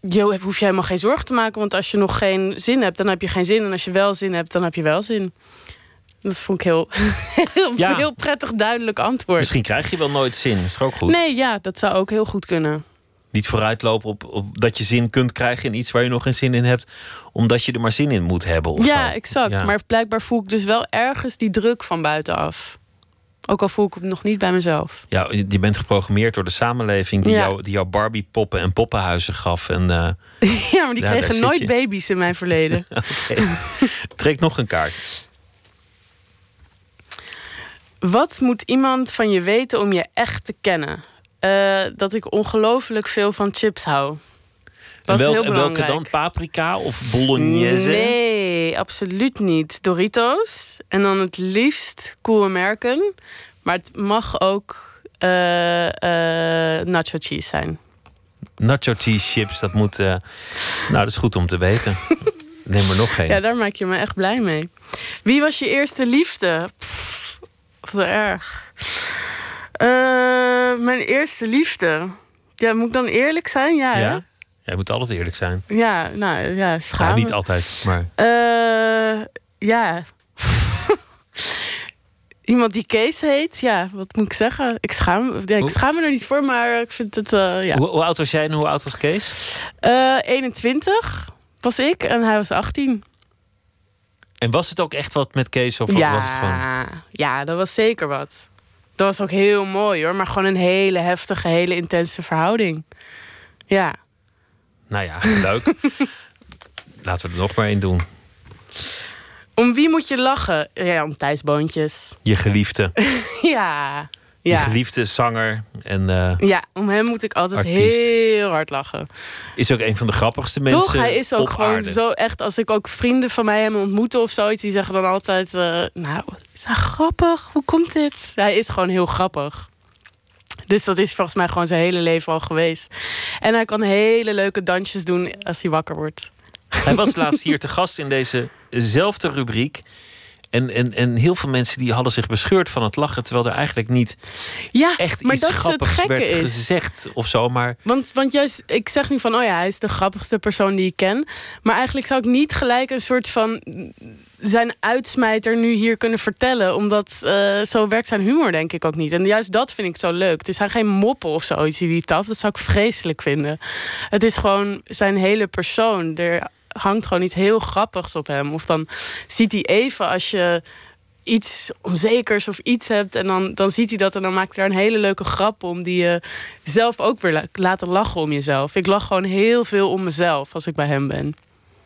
je hoef je helemaal geen zorgen te maken. Want als je nog geen zin hebt, dan heb je geen zin. En als je wel zin hebt, dan heb je wel zin. Dat vond ik heel, [LAUGHS] heel, Ja. heel prettig duidelijk antwoord. Misschien krijg je wel nooit zin. Is toch ook goed? Nee, ja, dat zou ook heel goed kunnen. Niet vooruitlopen op, op dat je zin kunt krijgen in iets waar je nog geen zin in hebt. Omdat je er maar zin in moet hebben. Of ja, zo. exact. Ja. Maar blijkbaar voel ik dus wel ergens die druk van buitenaf. Ook al voel ik het nog niet bij mezelf. Ja, je bent geprogrammeerd door de samenleving die, Ja. jou, die jou Barbie-poppen en poppenhuizen gaf. En, eh, [LAUGHS] ja, maar die Ja, kregen nooit je. baby's in mijn verleden. [LAUGHS] trek nog een kaart. Wat moet iemand van je weten om je echt te kennen? Eh, dat ik ongelooflijk veel van chips hou. En, welk- heel en welke belangrijk. dan? Paprika of bolognese? Nee, absoluut niet. Doritos. En dan het liefst Cool American. Maar het mag ook eh, eh, nacho cheese zijn. Nacho cheese chips, dat moet... nou, dat is goed om te weten. [LAUGHS] Neem er nog geen. Ja, daar maak je me echt blij mee. Wie was je eerste liefde? Pff, wat erg. Eh, mijn eerste liefde. Ja, moet ik dan eerlijk zijn? Ja, hè? Ja? Jij moet altijd eerlijk zijn. Ja, nou ja, schaam Ja, niet altijd, maar... Eh, ja. [LAUGHS] Iemand die Kees heet, ja, wat moet ik zeggen? Ik schaam, me- ja, ik schaam me er niet voor, maar ik vind het, eh, ja. Hoe, hoe oud was jij en hoe oud was Kees? Eh, 21 was ik en hij was 18. En was het ook echt wat met Kees? Of was het gewoon... Ja, ja, dat was zeker wat. Dat was ook heel mooi hoor, maar gewoon een hele heftige, hele intense verhouding. Ja. Nou ja, leuk. [LAUGHS] Laten we er nog maar één doen. Om wie moet je lachen? Ja, om Thijs Boontjes. Je geliefde. [LAUGHS] ja. Je Ja. geliefde zanger. En eh, ja, om hem moet ik altijd Artiest. heel hard lachen. is ook een van de grappigste mensen Toch? Hij is ook gewoon aarde. zo echt. Als ik ook vrienden van mij hem ontmoeten of zoiets, die zeggen dan altijd: eh, Nou, is hij grappig? Hoe komt dit? Hij is gewoon heel grappig. Dus dat is volgens mij gewoon zijn hele leven al geweest. En hij kan hele leuke dansjes doen als hij wakker wordt. Hij was laatst hier te gast in dezezelfde rubriek. En, en, en heel veel mensen die hadden zich bescheurd van het lachen... terwijl er eigenlijk niet Ja, echt maar iets dat het grappigs gekke werd is. gezegd of zo. Maar Want, want juist, ik zeg nu van, oh ja, hij is de grappigste persoon die ik ken. Maar eigenlijk zou ik niet gelijk een soort van zijn uitsmijter nu hier kunnen vertellen. Omdat eh, zo werkt zijn humor denk ik ook niet. En juist dat vind ik zo leuk. Het zijn geen moppen of zoiets die hij tapt. Dat zou ik vreselijk vinden. Het is gewoon zijn hele persoon. Er hangt gewoon iets heel grappigs op hem. Of dan ziet hij even als je iets onzekers of iets hebt. En dan, dan ziet hij dat en dan maakt hij daar een hele leuke grap om. Die je zelf ook weer la- laten lachen om jezelf. Ik lach gewoon heel veel om mezelf als ik bij hem ben.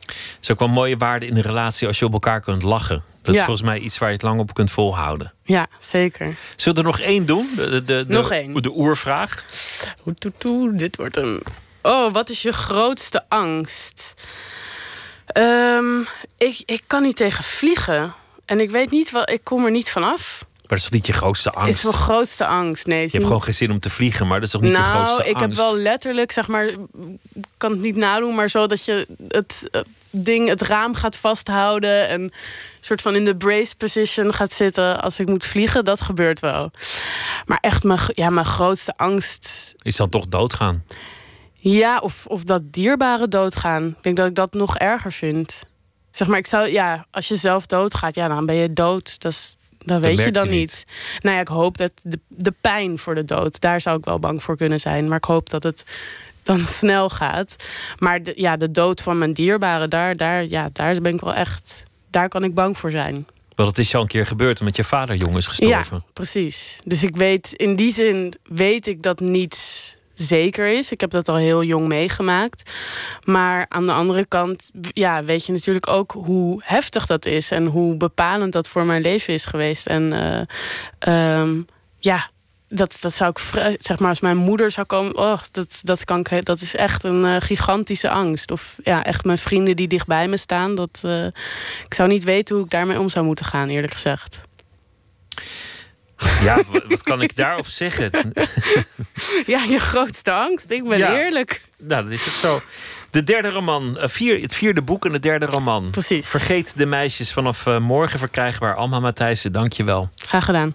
Het is ook wel een mooie waarde in een relatie... als je op elkaar kunt lachen. Dat Ja. is volgens mij iets waar je het lang op kunt volhouden. Ja, zeker. Zullen we er nog één doen? De, de, de, Nog de- één. De oervraag. Oeh, toe, toe, dit wordt een. Oh, wat is je grootste angst? Ehm, ik, ik kan niet tegen vliegen. En ik weet niet wat. Ik kom er niet vanaf. Maar dat is toch niet je grootste angst? Is mijn grootste angst? Nee. Je hebt gewoon geen zin om te vliegen, maar dat is toch niet je nou, grootste ik angst? heb wel letterlijk, zeg maar, ik kan het niet nadoen, maar zo dat je het eh, ding, het raam gaat vasthouden en soort van in de brace position gaat zitten als ik moet vliegen, dat gebeurt wel. Maar echt, mijn, ja, mijn grootste angst, Is dan toch doodgaan? ja, of, of dat dierbaren doodgaan. Ik denk dat ik dat nog erger vind. Zeg maar, ik zou, ja, als je zelf doodgaat, ja, dan ben je dood. Dat is, dat weet je dan je niet. Nou ja, ik hoop dat de, de pijn voor de dood, daar zou ik wel bang voor kunnen zijn. Maar ik hoop dat het dan [LAUGHS] snel gaat. Maar de, ja, de dood van mijn dierbaren, daar, daar, ja, daar ben ik wel echt, daar kan ik bang voor zijn. Want het is al een keer gebeurd omdat je vader jong is gestorven. Ja, precies. Dus ik weet, in die zin weet ik dat niets zeker is. Ik heb dat al heel jong meegemaakt. Maar aan de andere kant, ja, weet je natuurlijk ook hoe heftig dat is en hoe bepalend dat voor mijn leven is geweest. En eh, ehm, ja. Dat, dat zou ik, zeg maar, als mijn moeder zou komen, oh, dat, dat, kan ik, dat is echt een eh, gigantische angst. Of ja, echt mijn vrienden die dichtbij me staan. Dat, eh, ik zou niet weten hoe ik daarmee om zou moeten gaan, eerlijk gezegd. Ja, wa- wat kan ik daarop zeggen? [LAUGHS] Ja, je grootste angst. Ik ben Ja. eerlijk. Nou, dat is het zo. De derde roman, eh, vier, het vierde boek en de derde roman. Precies. Vergeet de meisjes vanaf eh, morgen verkrijgbaar. Alma Matthijssen, dank je wel. Graag gedaan.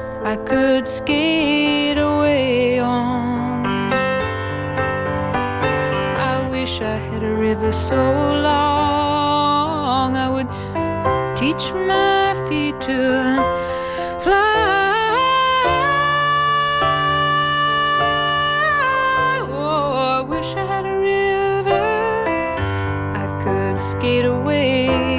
I could skate away on. I wish I had a river so long I would teach my feet to fly. Oh, I wish I had a river I could skate away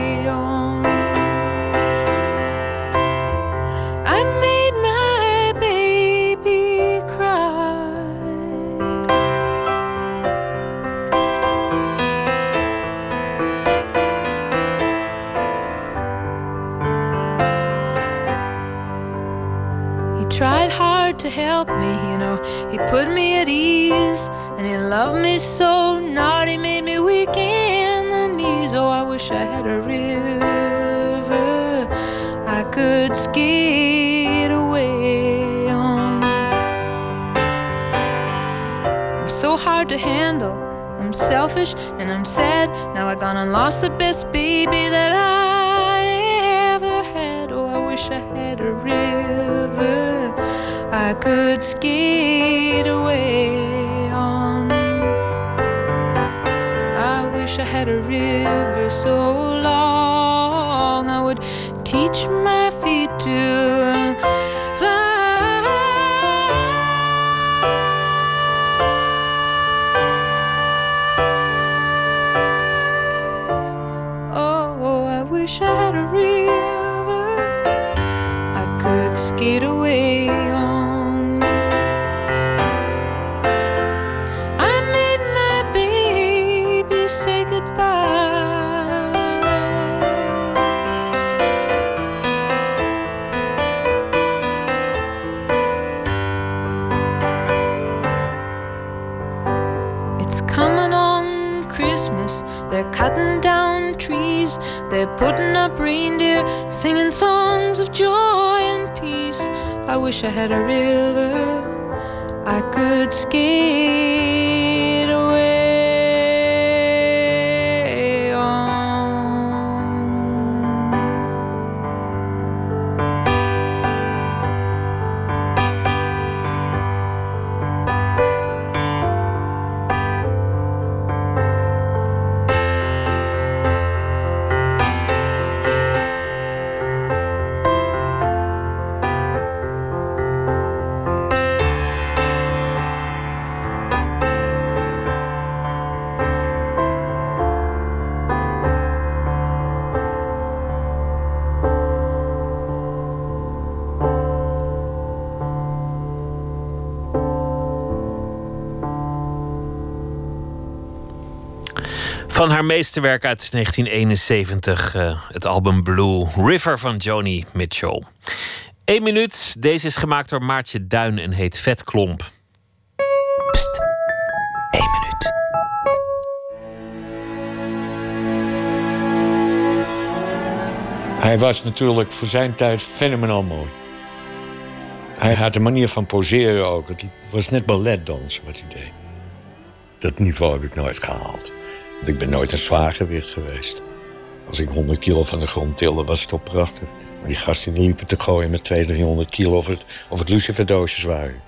to help me, you know. He put me at ease, and he loved me so. Not he made me weak in the knees. Oh, I wish I had a river I could skate away on. I'm so hard to handle. I'm selfish and I'm sad. Now I gone and lost the best baby that I ever had. Oh, I wish I had a river I could skate away on. I wish I had a river so long I would teach my feet to Van haar meesterwerk uit 1971, uh, het album Blue River van Joni Mitchell. Eén minuut, deze is gemaakt door Maartje Duin en heet Vetklomp. Pst, één minuut. Hij was natuurlijk voor zijn tijd fenomenaal mooi. Hij had een manier van poseren ook. Het was net balletdansen wat hij deed. Dat niveau heb ik nooit gehaald. Ik ben nooit een zwaargewicht geweest. Als ik 100 kilo van de grond tilde, was het toch prachtig. Maar die gasten die liepen te gooien met 200, 300 kilo of het, of het luciferdoosjes waren.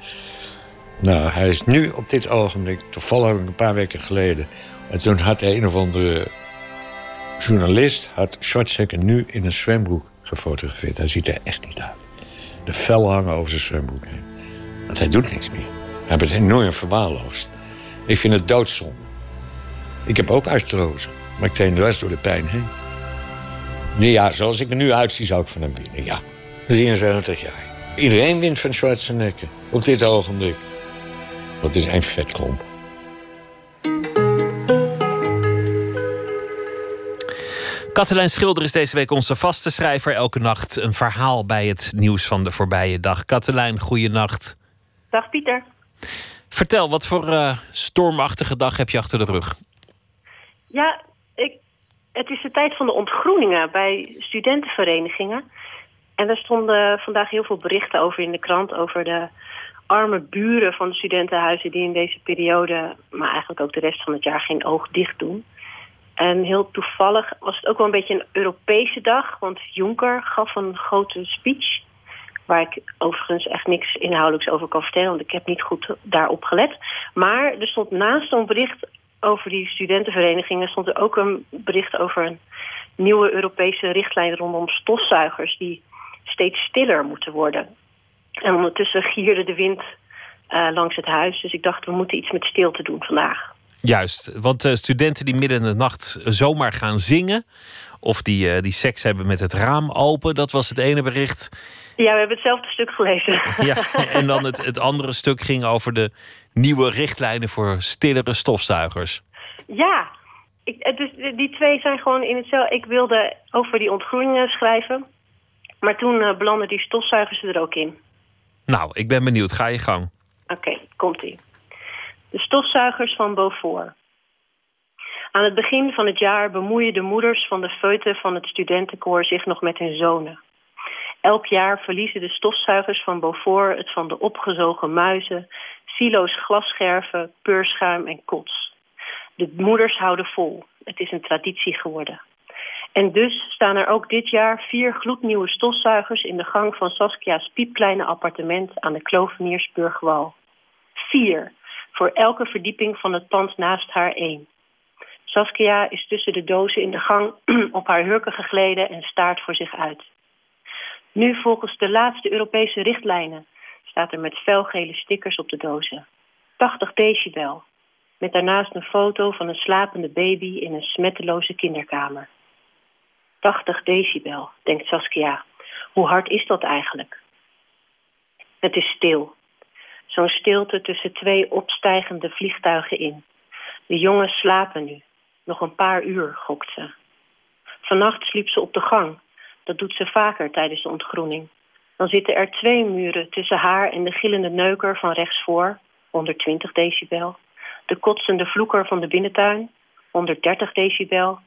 Nou, hij is nu op dit ogenblik, toevallig een paar weken geleden... en toen had een of andere journalist had Schwarzenegger nu in een zwembroek gefotografeerd. Hij ziet er echt niet uit. De vel hangen over zijn zwembroek heen. Want hij doet niks meer. Hij wordt enorm verwaarloosd. Ik vind het doodzonde. Ik heb ook artrose, maar ik train de rest door de pijn heen. Nee, ja, zoals ik er nu uitzie, zou ik van hem winnen, ja. 73 jaar. Iedereen wint van Schwarzenegger op dit ogenblik. Dat is een vetklomp. Katelijn Schilder is deze week onze vaste schrijver. Elke nacht een verhaal bij het nieuws van de voorbije dag. Katelijn, goeienacht. Dag Pieter. Vertel, wat voor uh, stormachtige dag heb je achter de rug? Ja, ik, het is de tijd van de ontgroeningen bij studentenverenigingen. En er stonden vandaag heel veel berichten over in de krant... over de arme buren van de studentenhuizen... die in deze periode, maar eigenlijk ook de rest van het jaar... geen oog dicht doen. En heel toevallig was het ook wel een beetje een Europese dag... want Juncker gaf een grote speech... waar ik overigens echt niks inhoudelijks over kan vertellen... want ik heb niet goed daarop gelet. Maar er stond naast zo'n bericht over die studentenverenigingen... stond er ook een bericht over een nieuwe Europese richtlijn... rondom stofzuigers die steeds stiller moeten worden. En ondertussen gierde de wind uh, langs het huis. Dus ik dacht, we moeten iets met stilte doen vandaag. Juist, want uh, studenten die midden in de nacht zomaar gaan zingen... of die, uh, die seks hebben met het raam open, dat was het ene bericht. Ja, we hebben hetzelfde stuk gelezen. [LAUGHS] Ja, en dan het, het andere stuk ging over de nieuwe richtlijnen voor stillere stofzuigers. Ja, ik, dus die twee zijn gewoon in hetzelfde... Ik wilde over die ontgroeningen schrijven... maar toen uh, belanden die stofzuigers er ook in. Nou, ik ben benieuwd. Ga je gang. Oké, okay, komt-ie. De stofzuigers van Beaufort. Aan het begin van het jaar bemoeien de moeders van de feuten van het studentenkoor zich nog met hun zonen. Elk jaar verliezen de stofzuigers van Beaufort het van de opgezogen muizen, silo's glasscherven, peurschuim en kots. De moeders houden vol. Het is een traditie geworden. En dus staan er ook dit jaar vier gloednieuwe stofzuigers in de gang van Saskia's piepkleine appartement aan de Kloveniersburgwal. Vier voor elke verdieping van het pand naast haar één. Saskia is tussen de dozen in de gang [CLEARS THROAT] op haar hurken gegleden en staart voor zich uit. Nu volgens de laatste Europese richtlijnen staat er met felgele stickers op de dozen. 80 decibel, met daarnaast een foto van een slapende baby in een smetteloze kinderkamer. 80 decibel, denkt Saskia. Hoe hard is dat eigenlijk? Het is stil. Zo'n stilte tussen twee opstijgende vliegtuigen in. De jongens slapen nu. Nog een paar uur, gokt ze. Vannacht sliep ze op de gang. Dat doet ze vaker tijdens de ontgroening. Dan zitten er twee muren tussen haar en de gillende neuker van rechtsvoor, 120 decibel. De kotsende vloeker van de binnentuin, 130 decibel.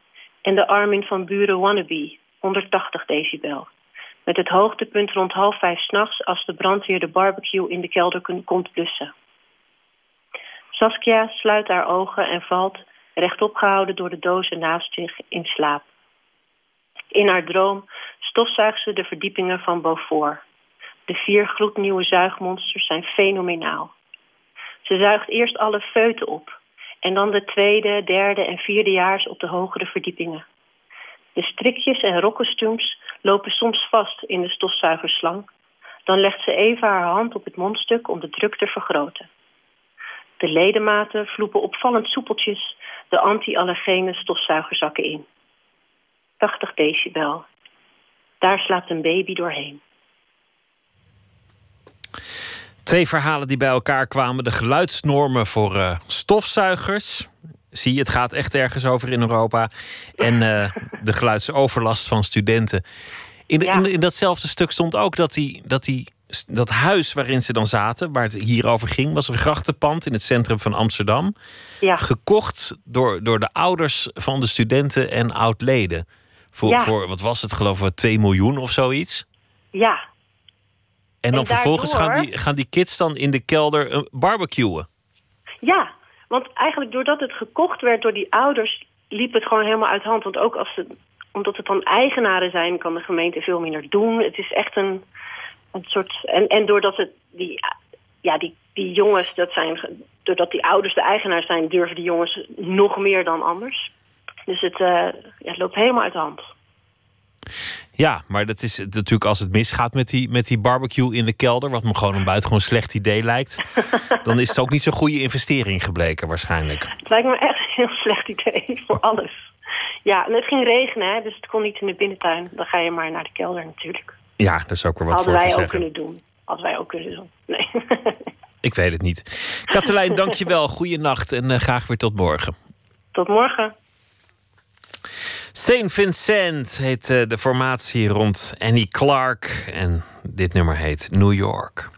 En de Armin van buren Wannabe, 180 decibel met het hoogtepunt rond half vijf s'nachts als de brandweer de barbecue in de kelder komt blussen. Saskia sluit haar ogen en valt, rechtop gehouden door de dozen naast zich, in slaap. In haar droom stofzuigt ze de verdiepingen van Beaufort. De vier gloednieuwe zuigmonsters zijn fenomenaal. Ze zuigt eerst alle feuten op en dan de tweede, derde en vierdejaars op de hogere verdiepingen. De strikjes en rokkostuums lopen soms vast in de stofzuigerslang. Dan legt ze even haar hand op het mondstuk om de druk te vergroten. De ledematen vloepen opvallend soepeltjes de anti-allergene stofzuigerzakken in. 80 decibel. Daar slaapt een baby doorheen. Twee verhalen die bij elkaar kwamen. De geluidsnormen voor uh, stofzuigers. zie je, het gaat echt ergens over in Europa. En eh, de geluidsoverlast van studenten. In, de- in, in datzelfde stuk stond ook dat, die, dat, die, dat huis waarin ze dan zaten, waar het hier over ging, was een grachtenpand in het centrum van Amsterdam. Ja. Gekocht door, door de ouders van de studenten en oud-leden. Voor, Ja. voor, wat was het, geloof ik, 2 miljoen of zoiets. Ja, En dan En vervolgens gaan die, gaan die kids dan in de kelder eh, barbecuen. Ja, want eigenlijk doordat het gekocht werd door die ouders, liep het gewoon helemaal uit hand. Want ook als ze, omdat het dan eigenaren zijn, kan de gemeente veel minder doen. Het is echt een, een soort. En, en doordat het die, ja, die, die jongens, dat zijn, doordat die ouders de eigenaar zijn, durven die jongens nog meer dan anders. Dus het, eh, ja, het loopt helemaal uit de hand. Ja, maar dat is natuurlijk als het misgaat met die, met die barbecue in de kelder, wat me gewoon een buitengewoon slecht idee lijkt, [LAUGHS] dan is het ook niet zo'n goede investering gebleken waarschijnlijk. Het lijkt me echt een heel slecht idee voor alles. Ja, en het ging regenen, hè, dus het kon niet in de binnentuin. Dan ga je maar naar de kelder natuurlijk. Ja, daar is ook weer wat Hadden voor te wij ook zeggen. kunnen doen. Hadden wij ook kunnen doen. Nee. [LAUGHS] Ik weet het niet. Katelijn, dankjewel. Goeienacht en eh, graag weer tot morgen. Tot morgen. Saint Vincent heet eh, de formatie rond Annie Clark. En dit nummer heet New York.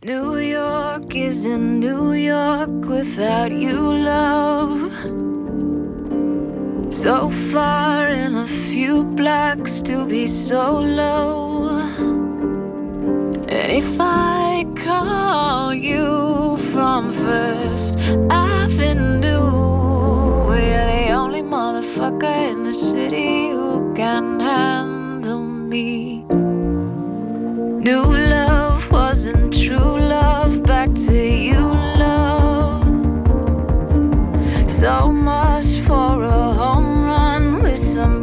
New York isn't New York without you, love. So far and a few blocks to be so low. And if I call you from First Avenue, motherfucker in the city who can handle me. New love wasn't true love. Back to you, love. So much for a home run with some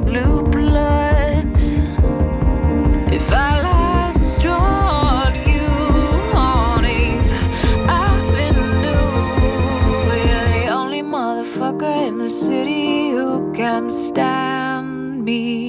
can stand me.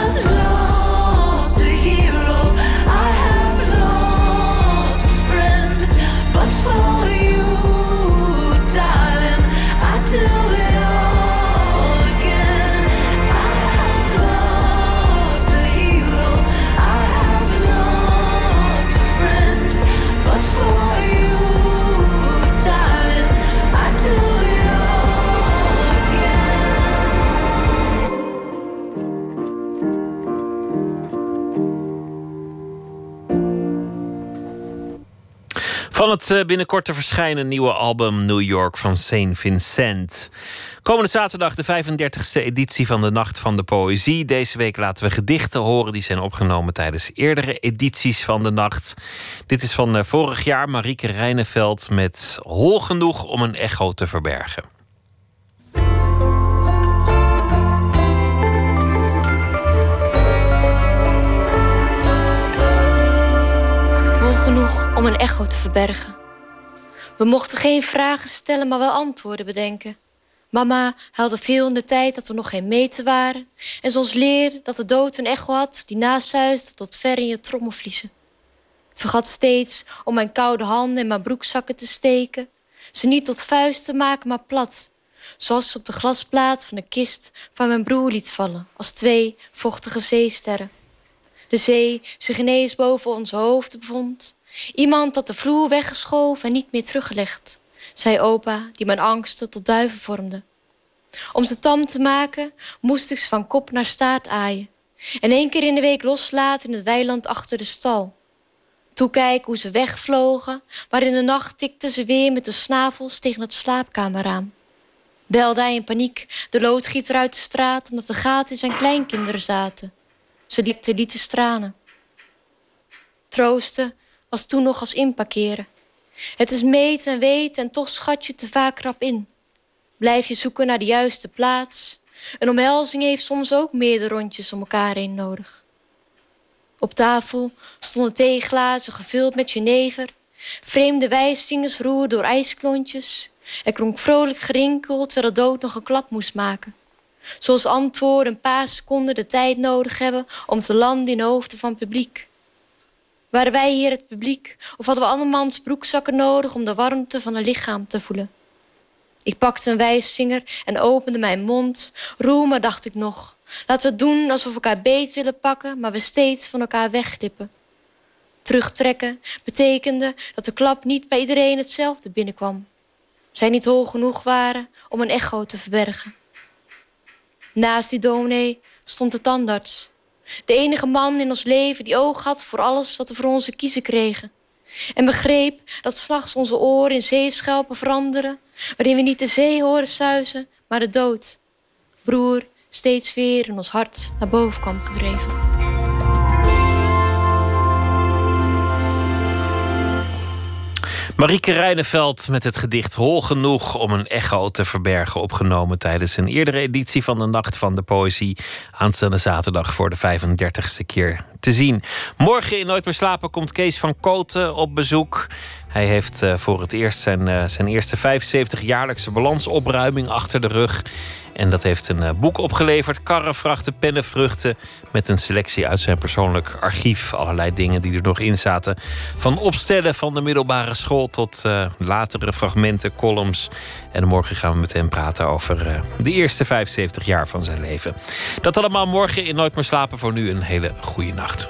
het eh, binnenkort te verschijnen nieuwe album New York van Saint Vincent. Komende zaterdag de 35e editie van de Nacht van de Poëzie. Deze week laten we gedichten horen die zijn opgenomen tijdens eerdere edities van de Nacht. Dit is van eh, vorig jaar Marieke Rijneveld met Hol genoeg om een echo te verbergen. Genoeg om een echo te verbergen. We mochten geen vragen stellen, maar wel antwoorden bedenken. Mama huilde veel in de tijd dat we nog geen meten waren. En ons leerde dat de dood een echo had die nasuisde tot ver in je trommelvliezen. Vergat steeds om mijn koude handen in mijn broekzakken te steken. Ze niet tot vuist te maken, maar plat. Zoals ze op de glasplaat van de kist van mijn broer liet vallen. Als twee vochtige zeesterren. De zee zich ineens boven ons hoofd bevond. Iemand had de vloer weggeschoven en niet meer teruggelegd, zei opa, die mijn angsten tot duiven vormde. Om ze tam te maken, moest ik ze van kop naar staart aaien. En één keer in de week loslaten in het weiland achter de stal. Toekijken hoe ze wegvlogen, maar in de nacht tikten ze weer met de snavels tegen het slaapkamerraam. Belde hij in paniek de loodgieter uit de straat omdat de gaten in zijn kleinkinderen zaten. Ze likte lieten stranen. Troosten was toen nog als inparkeren. Het is meten en weten en toch schat je te vaak rap in. Blijf je zoeken naar de juiste plaats. Een omhelzing heeft soms ook meerdere rondjes om elkaar heen nodig. Op tafel stonden theeglazen gevuld met jenever. Vreemde wijsvingers roerden door ijsklontjes. Er klonk vrolijk gerinkel terwijl de dood nog een klap moest maken. Zoals antwoorden een paar seconden de tijd nodig hebben om te landen in de hoofden van het publiek. Waren wij hier het publiek of hadden we andermans broekzakken nodig om de warmte van een lichaam te voelen? Ik pakte een wijsvinger en opende mijn mond. Roemen, dacht ik nog. Laten we doen alsof we elkaar beet willen pakken, maar we steeds van elkaar wegglippen. Terugtrekken betekende dat de klap niet bij iedereen hetzelfde binnenkwam. Zij niet hoog genoeg waren om een echo te verbergen. Naast die dominee stond de tandarts. De enige man in ons leven die oog had voor alles wat we voor onze kiezen kregen. En begreep dat s'nachts onze oren in zeeschelpen veranderen... waarin we niet de zee horen suizen, maar de dood. Broer steeds weer in ons hart naar boven kwam gedreven. Marieke Rijneveld met het gedicht Hol genoeg om een echo te verbergen, opgenomen tijdens een eerdere editie van de Nacht van de Poëzie, aanstaande zaterdag voor de 35ste keer te zien. Morgen in Nooit meer slapen komt Kees van Koten op bezoek. Hij heeft uh, voor het eerst zijn, uh, zijn eerste 75-jaarlijkse balansopruiming achter de rug. En dat heeft een uh, boek opgeleverd: Karren, vrachten, pennen, vruchten. Met een selectie uit zijn persoonlijk archief. Allerlei dingen die er nog in zaten. Van opstellen van de middelbare school tot latere fragmenten, columns. En morgen gaan we met hem praten over de eerste 75 jaar van zijn leven. Dat allemaal morgen in Nooit meer slapen. Voor nu een hele goede nacht.